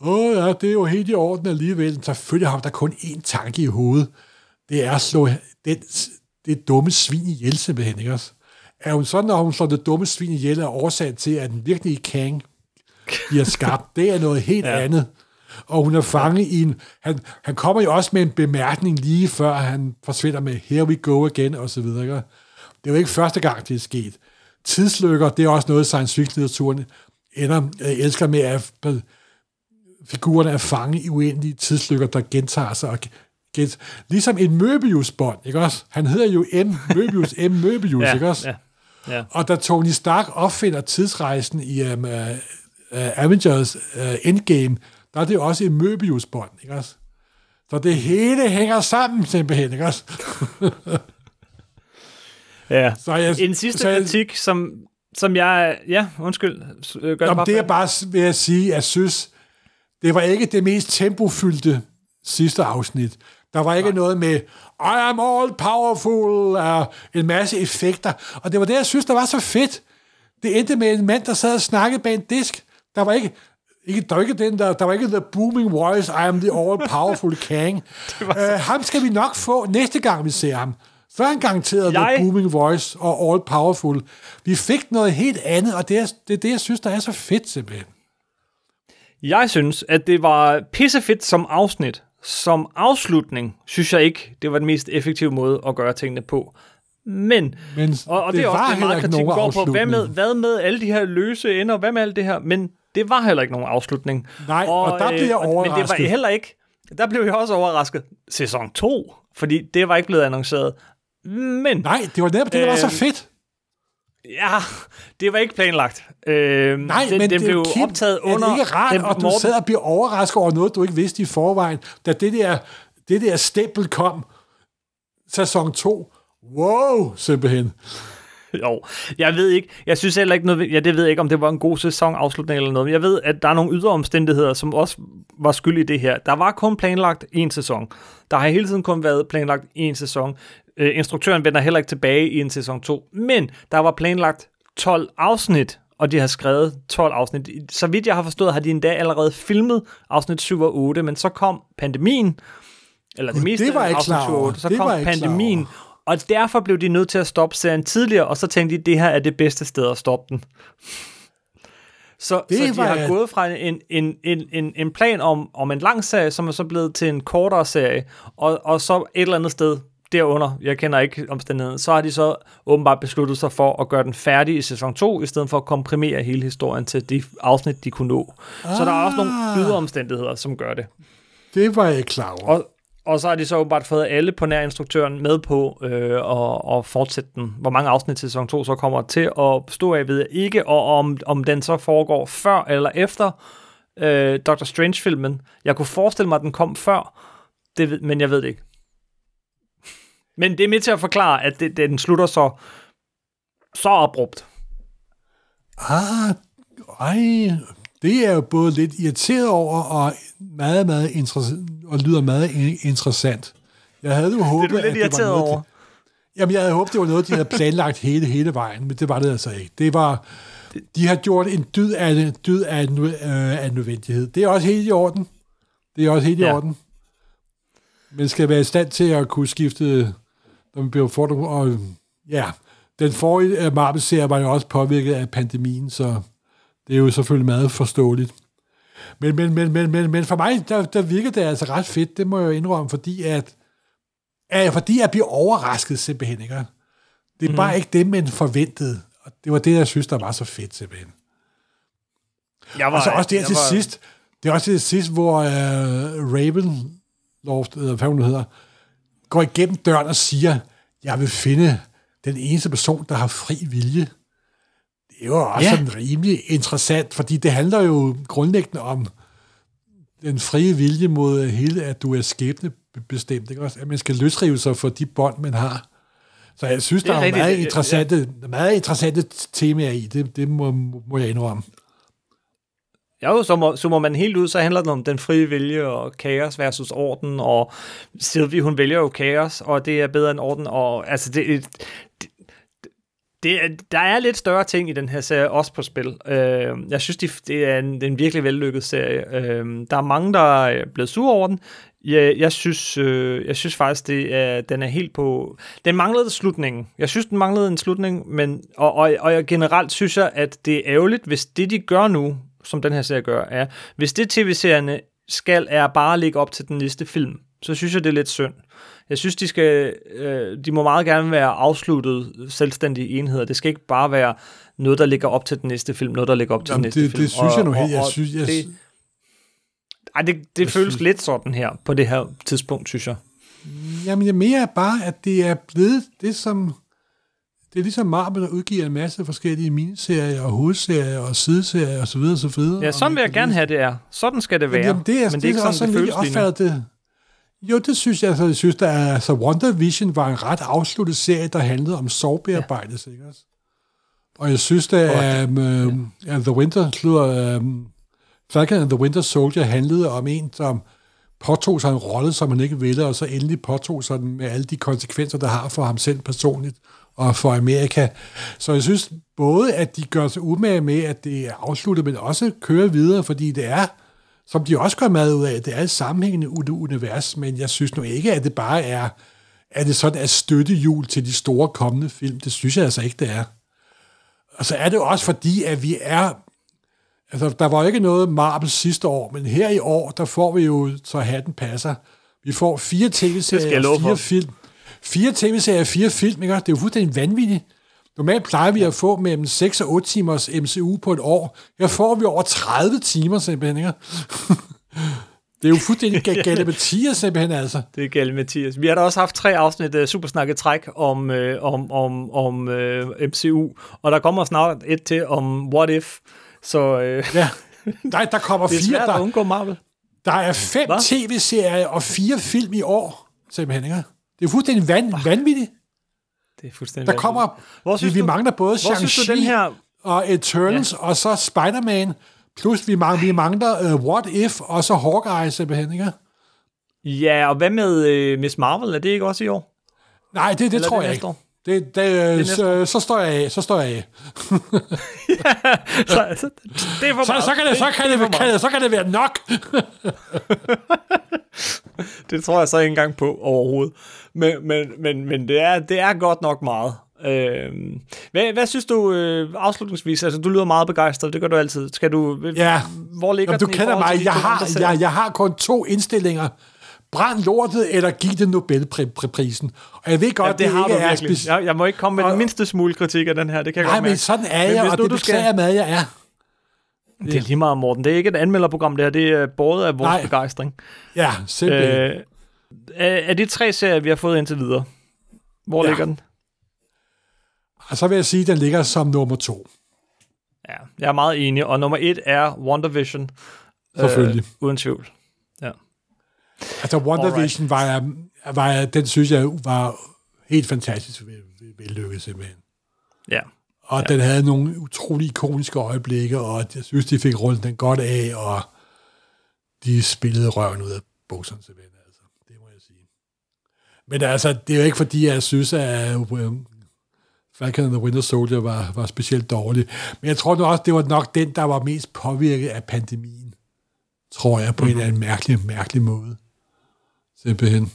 Åh ja, det er jo helt i orden alligevel. Selvfølgelig har da kun én tanke i hovedet. Det er at slå den, det dumme svin ihjel simpelthen, ikke også? Er hun sådan, når hun slår det dumme svin ihjel, er årsag til, at den virkelige Kang bliver skabt? Det er noget helt *laughs* ja. andet. Og hun er fanget i en... Han, han kommer jo også med en bemærkning lige før han forsvinder med Here we go again, og så videre. Ikke? Det er jo ikke første gang, det er sket. Tidslykker, det er også noget, science fiction-litteraturen ender, øh, elsker med, at figurerne er fanget i uendelige tidslykker, der gentager sig og get, ligesom en Möbius-bånd, ikke også? Han hedder jo M. Möbius, M. *laughs* Möbius, Ja, ikke også? ja, ja. Og da Tony Stark opfinder tidsrejsen i um, uh, uh, Avengers uh, Endgame, der er det jo også en Möbius-bånd, ikke også? Så det hele hænger sammen simpelthen, ikke også? *laughs* Ja. Så jeg, En sidste så jeg, kritik, som, som jeg... Ja, undskyld. Øh, Gør Nå, det det er bare vil jeg sige, at jeg synes, det var ikke det mest tempofyldte sidste afsnit. Der var ikke Nej. noget med, I am all powerful, og en masse effekter. Og det var det, jeg synes, der var så fedt. Det endte med en mand, der sad og snakkede bag en disk. Der var ikke, ikke, der var ikke den der, der var ikke the booming voice, I am the all powerful *laughs* king. uh, ham skal vi nok få næste gang, vi ser ham. Så er han garanteret Jeg- the booming voice og all powerful. Vi fik noget helt andet, og det er det, er det jeg synes, der er så fedt simpelthen. Jeg synes, at det var pissefedt som afsnit. Som afslutning, synes jeg ikke, det var den mest effektive måde at gøre tingene på. Men, Men og, og det, det er også var det, heller meget ikke kritik nogen går på, hvad med, hvad med alle de her løse ender, hvad med alt det her? Men det var heller ikke nogen afslutning. Nej, og der blev jeg og- Men det var overrasket. heller ikke, der blev jeg også overrasket. Sæson 2, fordi det var ikke blevet annonceret. Men, Nej, det var netop det, der var så Øhm, fedt. ja, det var ikke planlagt. Øh, Nej, den, men den det blev Kim, optaget under... Er det ikke rart, den, at du Morten- sad og bliver overrasket over noget, du ikke vidste i forvejen, da det der, det der stempel kom, sæson 2. Wow, simpelthen. Jo, jeg ved ikke, jeg synes heller ikke noget, ja, det ved jeg ikke, om det var en god sæsonafslutning eller noget, men jeg ved, at der er nogle ydre omstændigheder, som også var skyld i det her. Der var kun planlagt en sæson. Der har hele tiden kun været planlagt en sæson. Øh, instruktøren vender heller ikke tilbage i en sæson 2, men der var planlagt 12 afsnit, og de har skrevet 12 afsnit. Så vidt jeg har forstået, har de endda allerede filmet afsnit 7 og 8, men så kom pandemien, eller det Gud, meste det var ikke afsnit klar 7 og over. 8, så Det kom pandemien, og derfor blev de nødt til at stoppe serien tidligere, og så tænkte de, det her er det bedste sted at stoppe den. Så, Det så de har jeg- gået fra en, en, en, en, en plan om, om en lang serie, som er så blevet til en kortere serie, og, og så et eller andet sted derunder, jeg kender ikke omstændigheden, så har de så åbenbart besluttet sig for at gøre den færdig i sæson 2, i stedet for at komprimere hele historien til de afsnit, de kunne nå. Ah. Så der er også nogle ydre omstændigheder, som gør det. Det var jeg ikke klar over. Og, og så har de så åbenbart fået alle på nær instruktøren med på øh, at, at fortsætte den. Hvor mange afsnit til sæson 2 så kommer til at bestå af, ved jeg ikke. Og om, om den så foregår før eller efter øh, Doctor Strange-filmen. Jeg kunne forestille mig, at den kom før, det ved, men jeg ved det ikke. Men det er med til at forklare, at det, den slutter så, så abrupt. Ah, ej, det er jo både lidt irriteret over, og meget, meget interessant, og lyder meget in- interessant. Jeg havde jo håbet, Det er du lidt at det var irriteret noget, over. De, jamen, jeg havde håbet, det var noget, de havde planlagt hele, hele vejen, men det var det altså ikke. Det var, de har gjort en dyd af, en dyd af, en, øh, af en nødvendighed. Det er også helt i orden. Det er også helt i Ja. orden. Man skal være i stand til at kunne skifte, når man bliver fordret, og ja, den forrige øh, Marvel-serie var jo også påvirket af pandemien, så det er jo selvfølgelig meget forståeligt. Men, men, men, men, men, men for mig, der, der virker det altså ret fedt, det må jeg jo indrømme, fordi at, at fordi jeg bliver overrasket simpelthen, ikke? Det er mm. bare ikke det, man forventede. Og det var det, jeg synes, der var så fedt simpelthen. Jeg var, Og så også jeg til var- sidst, det er også til sidst, hvor uh, Ravenloft, eller hvad hun hedder, går igennem døren og siger, jeg vil finde den eneste person, der har fri vilje. Det er jo også Ja. ja. sådan rimelig interessant, fordi det handler jo grundlæggende om den frie vilje mod hele, at du er skæbnebestemt. Ikke? Også, At man skal løsrive sig for de bånd, man har. Så jeg synes, Det er der er, rigtigt. meget Ja, interessante, meget interessante temaer i. Det, det må, må jeg indrømme. Ja, jo, så må, så må man helt ud, så handler det om den frie vilje og kaos versus orden, og Sylvie, hun vælger jo kaos, og det er bedre end orden, og altså det, det, det der er lidt større ting i den her serie, også på spil. Øh, jeg synes, det, det er en, en virkelig vellykket serie. Øh, der er mange, der er blevet sure over den. Jeg, jeg, synes, øh, jeg synes faktisk, det er, den er helt på... Den manglede slutningen. Jeg synes, den manglede en slutning, men, og, og, og jeg generelt synes jeg, at det er ærgerligt, hvis det, de gør nu, som den her serie gør, er, hvis det tv-serierne skal, er bare at lægge op til den næste film, så synes jeg, det er lidt synd. Jeg synes, de skal, øh, de må meget gerne være afsluttet selvstændige enheder. Det skal ikke bare være noget, der ligger op til den næste film, noget, der ligger op til Jamen, den næste det, film. det synes jeg nu helt. Jeg synes, jeg, det, ej, det, det føles synes- lidt sådan her, på det her tidspunkt, synes jeg. Jamen, jeg mere bare, at det er blevet det, som... Det er ligesom Marvel, der udgiver en masse forskellige miniserier og hovedserier og sideserier og så videre og så videre. Ja, sådan vil jeg gerne have det er. Sådan skal det være. Jamen, det er, men det er ikke også sådan, det føles opfattet det. Jo, det synes jeg. Altså, jeg synes, der er, altså WandaVision var en ret afsluttet serie, der handlede om sorgbearbejdelse, ikke også? Og jeg synes, der er um, ja. The Winter, slutter, um, Falcon and the Winter Soldier handlede om en, som påtog sig en rolle, som han ikke ville, og så endelig påtog sig den med alle de konsekvenser, der har for ham selv personligt og for Amerika. Så jeg synes både, at de gør sig umage med, at det er afsluttet, men også kører videre, fordi det er, som de også gør meget ud af, det er et sammenhængende uni- univers, men jeg synes nu ikke, at det bare er, at det sådan er støttehjul til de store kommende film. Det synes jeg altså ikke, det er. Og så er det også fordi, at vi er... Altså, der var ikke noget Marvel sidste år, men her i år, der får vi jo, så hatten passer. Vi får fire tv-serier fire film. Fire tv-serier og fire film, ikke? Det er jo fuldstændig vanvittigt. Normalt plejer vi at få mellem 6 og 8 timers MCU på et år. Her får vi over 30 timer simpelthen, ikke? *laughs* Det er jo fuldstændig ga- *laughs* galimatier simpelthen, altså. Det er galt, Mathias. Vi har da også haft tre afsnit uh, Supersnakket træk om, uh, om, om, om uh, MCU, og der kommer snart et til om What If. Så uh, Ja. *laughs* Der, der kommer det er fire, svært at der, undgå Marvel. der er fem tv-serier og fire film i år, simpelthen, ikke? Det er fuldstændig van, vanvittigt. Det er fuldstændig Der kommer, Hvor vi, synes vi du- mangler både Shang-Chi her... og Eternals, ja. og så Spider-Man, plus vi mangler, vi mangler uh, What If, og så Hawkeye simpelthen, ikke? Ja, og hvad med uh, Miss Marvel? Er det ikke også i år? Nej, det, det Eller tror det jeg ikke. år? Det, det, det næste så, så står jeg af, så står jeg af. *laughs* så, så, det er for Så, meget. så, kan det, så, kan det, for kan det, så kan det være nok. *laughs* Det tror jeg så ikke engang på overhovedet. Men, men, men, men det, er, det er godt nok meget. Øhm, hvad, hvad synes du øh, afslutningsvis? Altså, du lyder meget begejstret, det gør du altid. Skal du, Ja. Hvor ligger Jamen, du kender til mig. Jeg har, jeg, jeg har kun to indstillinger. Brænd lortet, eller giv det Nobelprisen. Og jeg ved godt, Ja, det, det har ikke du er speci- Jeg, jeg må ikke komme med den Og- mindste smule kritik af den her, det kan jeg Nej, godt men mærke. sådan er Men jeg, hvis og nu det du skal- beklager jeg med, at jeg er. Det er lige meget, Morten. Det er ikke et anmelderprogram, det her. Det er både af vores Nej. begejstring. Ja, simpelthen. Øh, af, de tre serier, vi har fået indtil videre, hvor Ja. ligger den? og så vil jeg sige, at den ligger som nummer to. Ja, jeg er meget enig. Og nummer et er WandaVision. Selvfølgelig. Øh, uden tvivl. Ja. Altså, WandaVision var, jeg, var den synes jeg var helt fantastisk vellykket simpelthen. ja. Og ja. den havde nogle utrolig ikoniske øjeblikke, og jeg synes, de fik rundt den godt af, og de spillede røven ud af bukserne simpelthen. Altså. Det må jeg sige. Men altså, det er jo ikke fordi, jeg synes, at uh, Falcon and the Winter Soldier var, var specielt dårlig. Men jeg tror nu også, det var nok den, der var mest påvirket af pandemien. Tror jeg, på mm-hmm. en eller anden mærkelig, mærkelig måde. Simpelthen.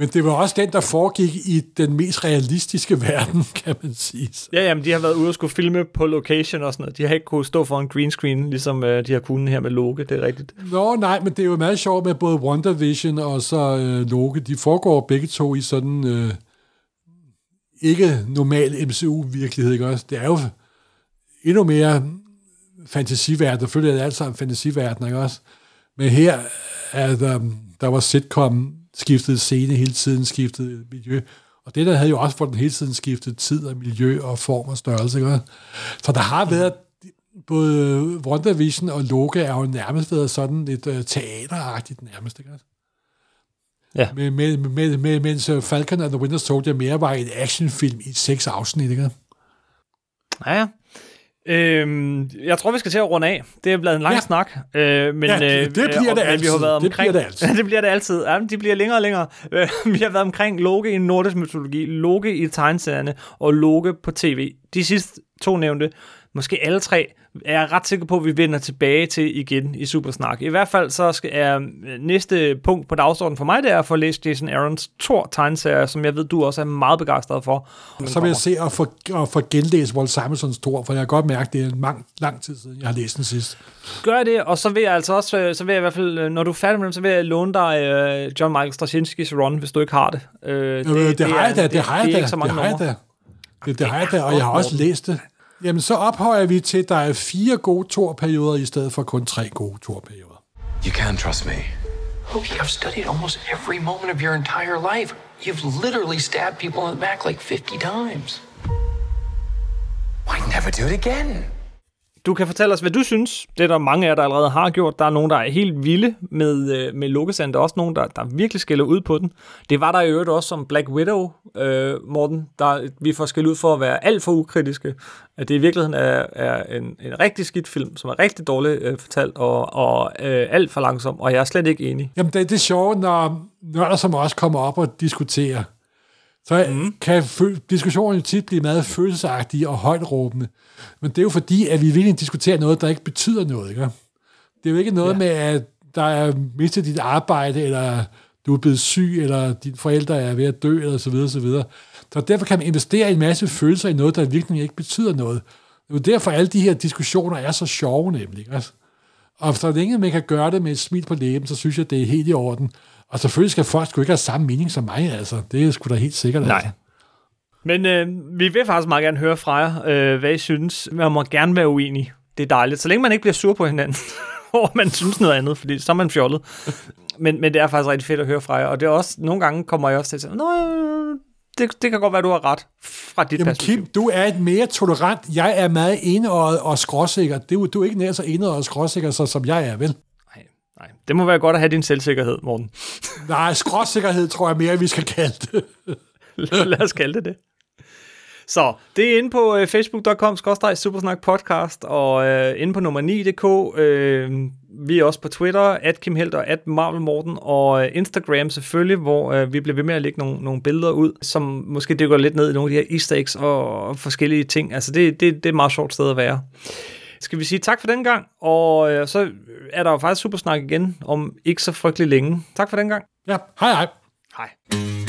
Men det var også den, der foregik i den mest realistiske *laughs* verden, kan man sige. Ja, jamen, de har været ude og skulle filme på location og sådan noget. De har ikke kunne stå for en green screen, ligesom øh, de har kunnet her med Loke, det er rigtigt. Nå, nej, men det er jo meget sjovt med både WandaVision og så øh, Loke. De foregår begge to i sådan øh, ikke normal MCU-virkelighed, ikke også? Det er jo endnu mere fantasiverden. Selvfølgelig er det alt sammen fantasiverden, ikke også? Men her er der, der var sitcom skiftet scene hele tiden, skiftet miljø. Og det der havde jo også for den hele tiden skiftet tid og miljø og form og størrelse. Ikke? Så der har været både WandaVision og Loke er jo nærmest været sådan lidt uh, teateragtigt nærmest, ikke? Ja. Med, med, med, med, mens øh, Falcon and the Winter Soldier mere var en actionfilm i seks afsnit, ikke? Ja, ja. Øhm, jeg tror, vi skal til at runde af. Det er blevet en lang Ja. snak. Øh, men, Ja, det- øh, det bliver og- det men Vi har altid. været Det omkring, bliver det altid. *laughs* det bliver det altid. Ja, de bliver længere og længere. Øh, *laughs* vi har været omkring Loke i nordisk mytologi, Loke i tegneserierne og Loke på tv. De sidste to nævnte, måske alle tre, er jeg ret sikker på, at vi vender tilbage til igen i Supersnak. I hvert fald så skal, er øh, næste punkt på dagsordenen for mig, det er at få læst Jason Aarons Thor tegneserie, som jeg ved, du også er meget begejstret for. Så vil jeg se at få, at få genlæst Walt Simonsons Thor, for jeg kan godt mærke, at det er en lang, lang tid siden, jeg har læst den sidst. Gør det, og så vil jeg altså også, øh, så vil jeg i hvert fald, øh, når du er færdig med dem, så vil jeg låne dig uh, John Michael Straczynskis run, hvis du ikke har det. Uh, det, det, det, har jeg da, det, det har jeg det da, det har jeg da. Det, det har jeg da, og jeg har også læst det. Jamen, så ophøjer vi til, at der er fire gode torperioder i stedet for kun tre gode torperioder. You can trust me. Loki, I've studied almost every moment of your entire life. You've literally stabbed people in the back like 50 times. Why never do it again? Du kan fortælle os, hvad du synes. Det er der mange af jer, der allerede har gjort. Der er nogen, der er helt vilde med, øh, med Lokesand. Der er også nogen, der, der virkelig skælder ud på den. Det var der i øvrigt også som Black Widow, øh, Morten. Der, vi får skældt ud for at være alt for ukritiske. At det i virkeligheden er, er en, en rigtig skidt film, som er rigtig dårligt øh, fortalt og, og øh, alt for langsom. Og jeg er slet ikke enig. Jamen, det, det er sjovt, når nørder som også kommer op og diskuterer. Så mm. kan diskussionen jo tit blive meget følelsesagtige og højt råbende. Men det er jo fordi, at vi virkelig diskuterer noget, der ikke betyder noget. Ikke? Det er jo ikke noget ja. med, at der er mistet dit arbejde, eller du er blevet syg, eller dine forældre er ved at dø, eller så videre, så videre. Så derfor kan man investere en masse følelser i noget, der virkelig ikke betyder noget. Det er jo derfor, alle de her diskussioner er så sjove, nemlig. Ikke? Og så længe man kan gøre det med et smil på læben, så synes jeg, det er helt i orden. Og selvfølgelig skal folk sgu ikke have samme mening som mig, altså. Det er sgu da helt sikkert. Nej. Altså. Men øh, vi vil faktisk meget gerne høre fra jer, øh, hvad I synes. Man må gerne være uenig. Det er dejligt. Så længe man ikke bliver sur på hinanden, *laughs* og man synes noget andet, fordi så er man fjollet. Men, men det er faktisk rigtig fedt at høre fra jer. Og det er også, nogle gange kommer jeg også til at sige, Nå, det, det kan godt være, du har ret fra dit Jamen perspektiv. Kim, du er et mere tolerant. Jeg er meget enøjet og skråsikker. Du, du er ikke nær så enøjet og skråsikker, så, som jeg er, vel? Nej. Det må være godt at have din selvsikkerhed, Morten. *laughs* Nej, skråsikkerhed tror jeg mere, vi skal kalde det. *laughs* Lad os kalde det det. Så det er inde på uh, facebook.com supersnak podcast og uh, inde på nummer 9.dk. Uh, vi er også på Twitter, at Kim Helt og at Marvel Morten, og uh, Instagram selvfølgelig, hvor uh, vi bliver ved med at lægge nogle, nogle billeder ud, som måske dykker lidt ned i nogle af de her easter eggs og, og forskellige ting. Altså det, det, det er et meget sjovt sted at være. Skal vi sige tak for den gang, og uh, så er der jo faktisk Supersnak igen om ikke så frygtelig længe. Tak for den gang. Ja, hej hej. Hej.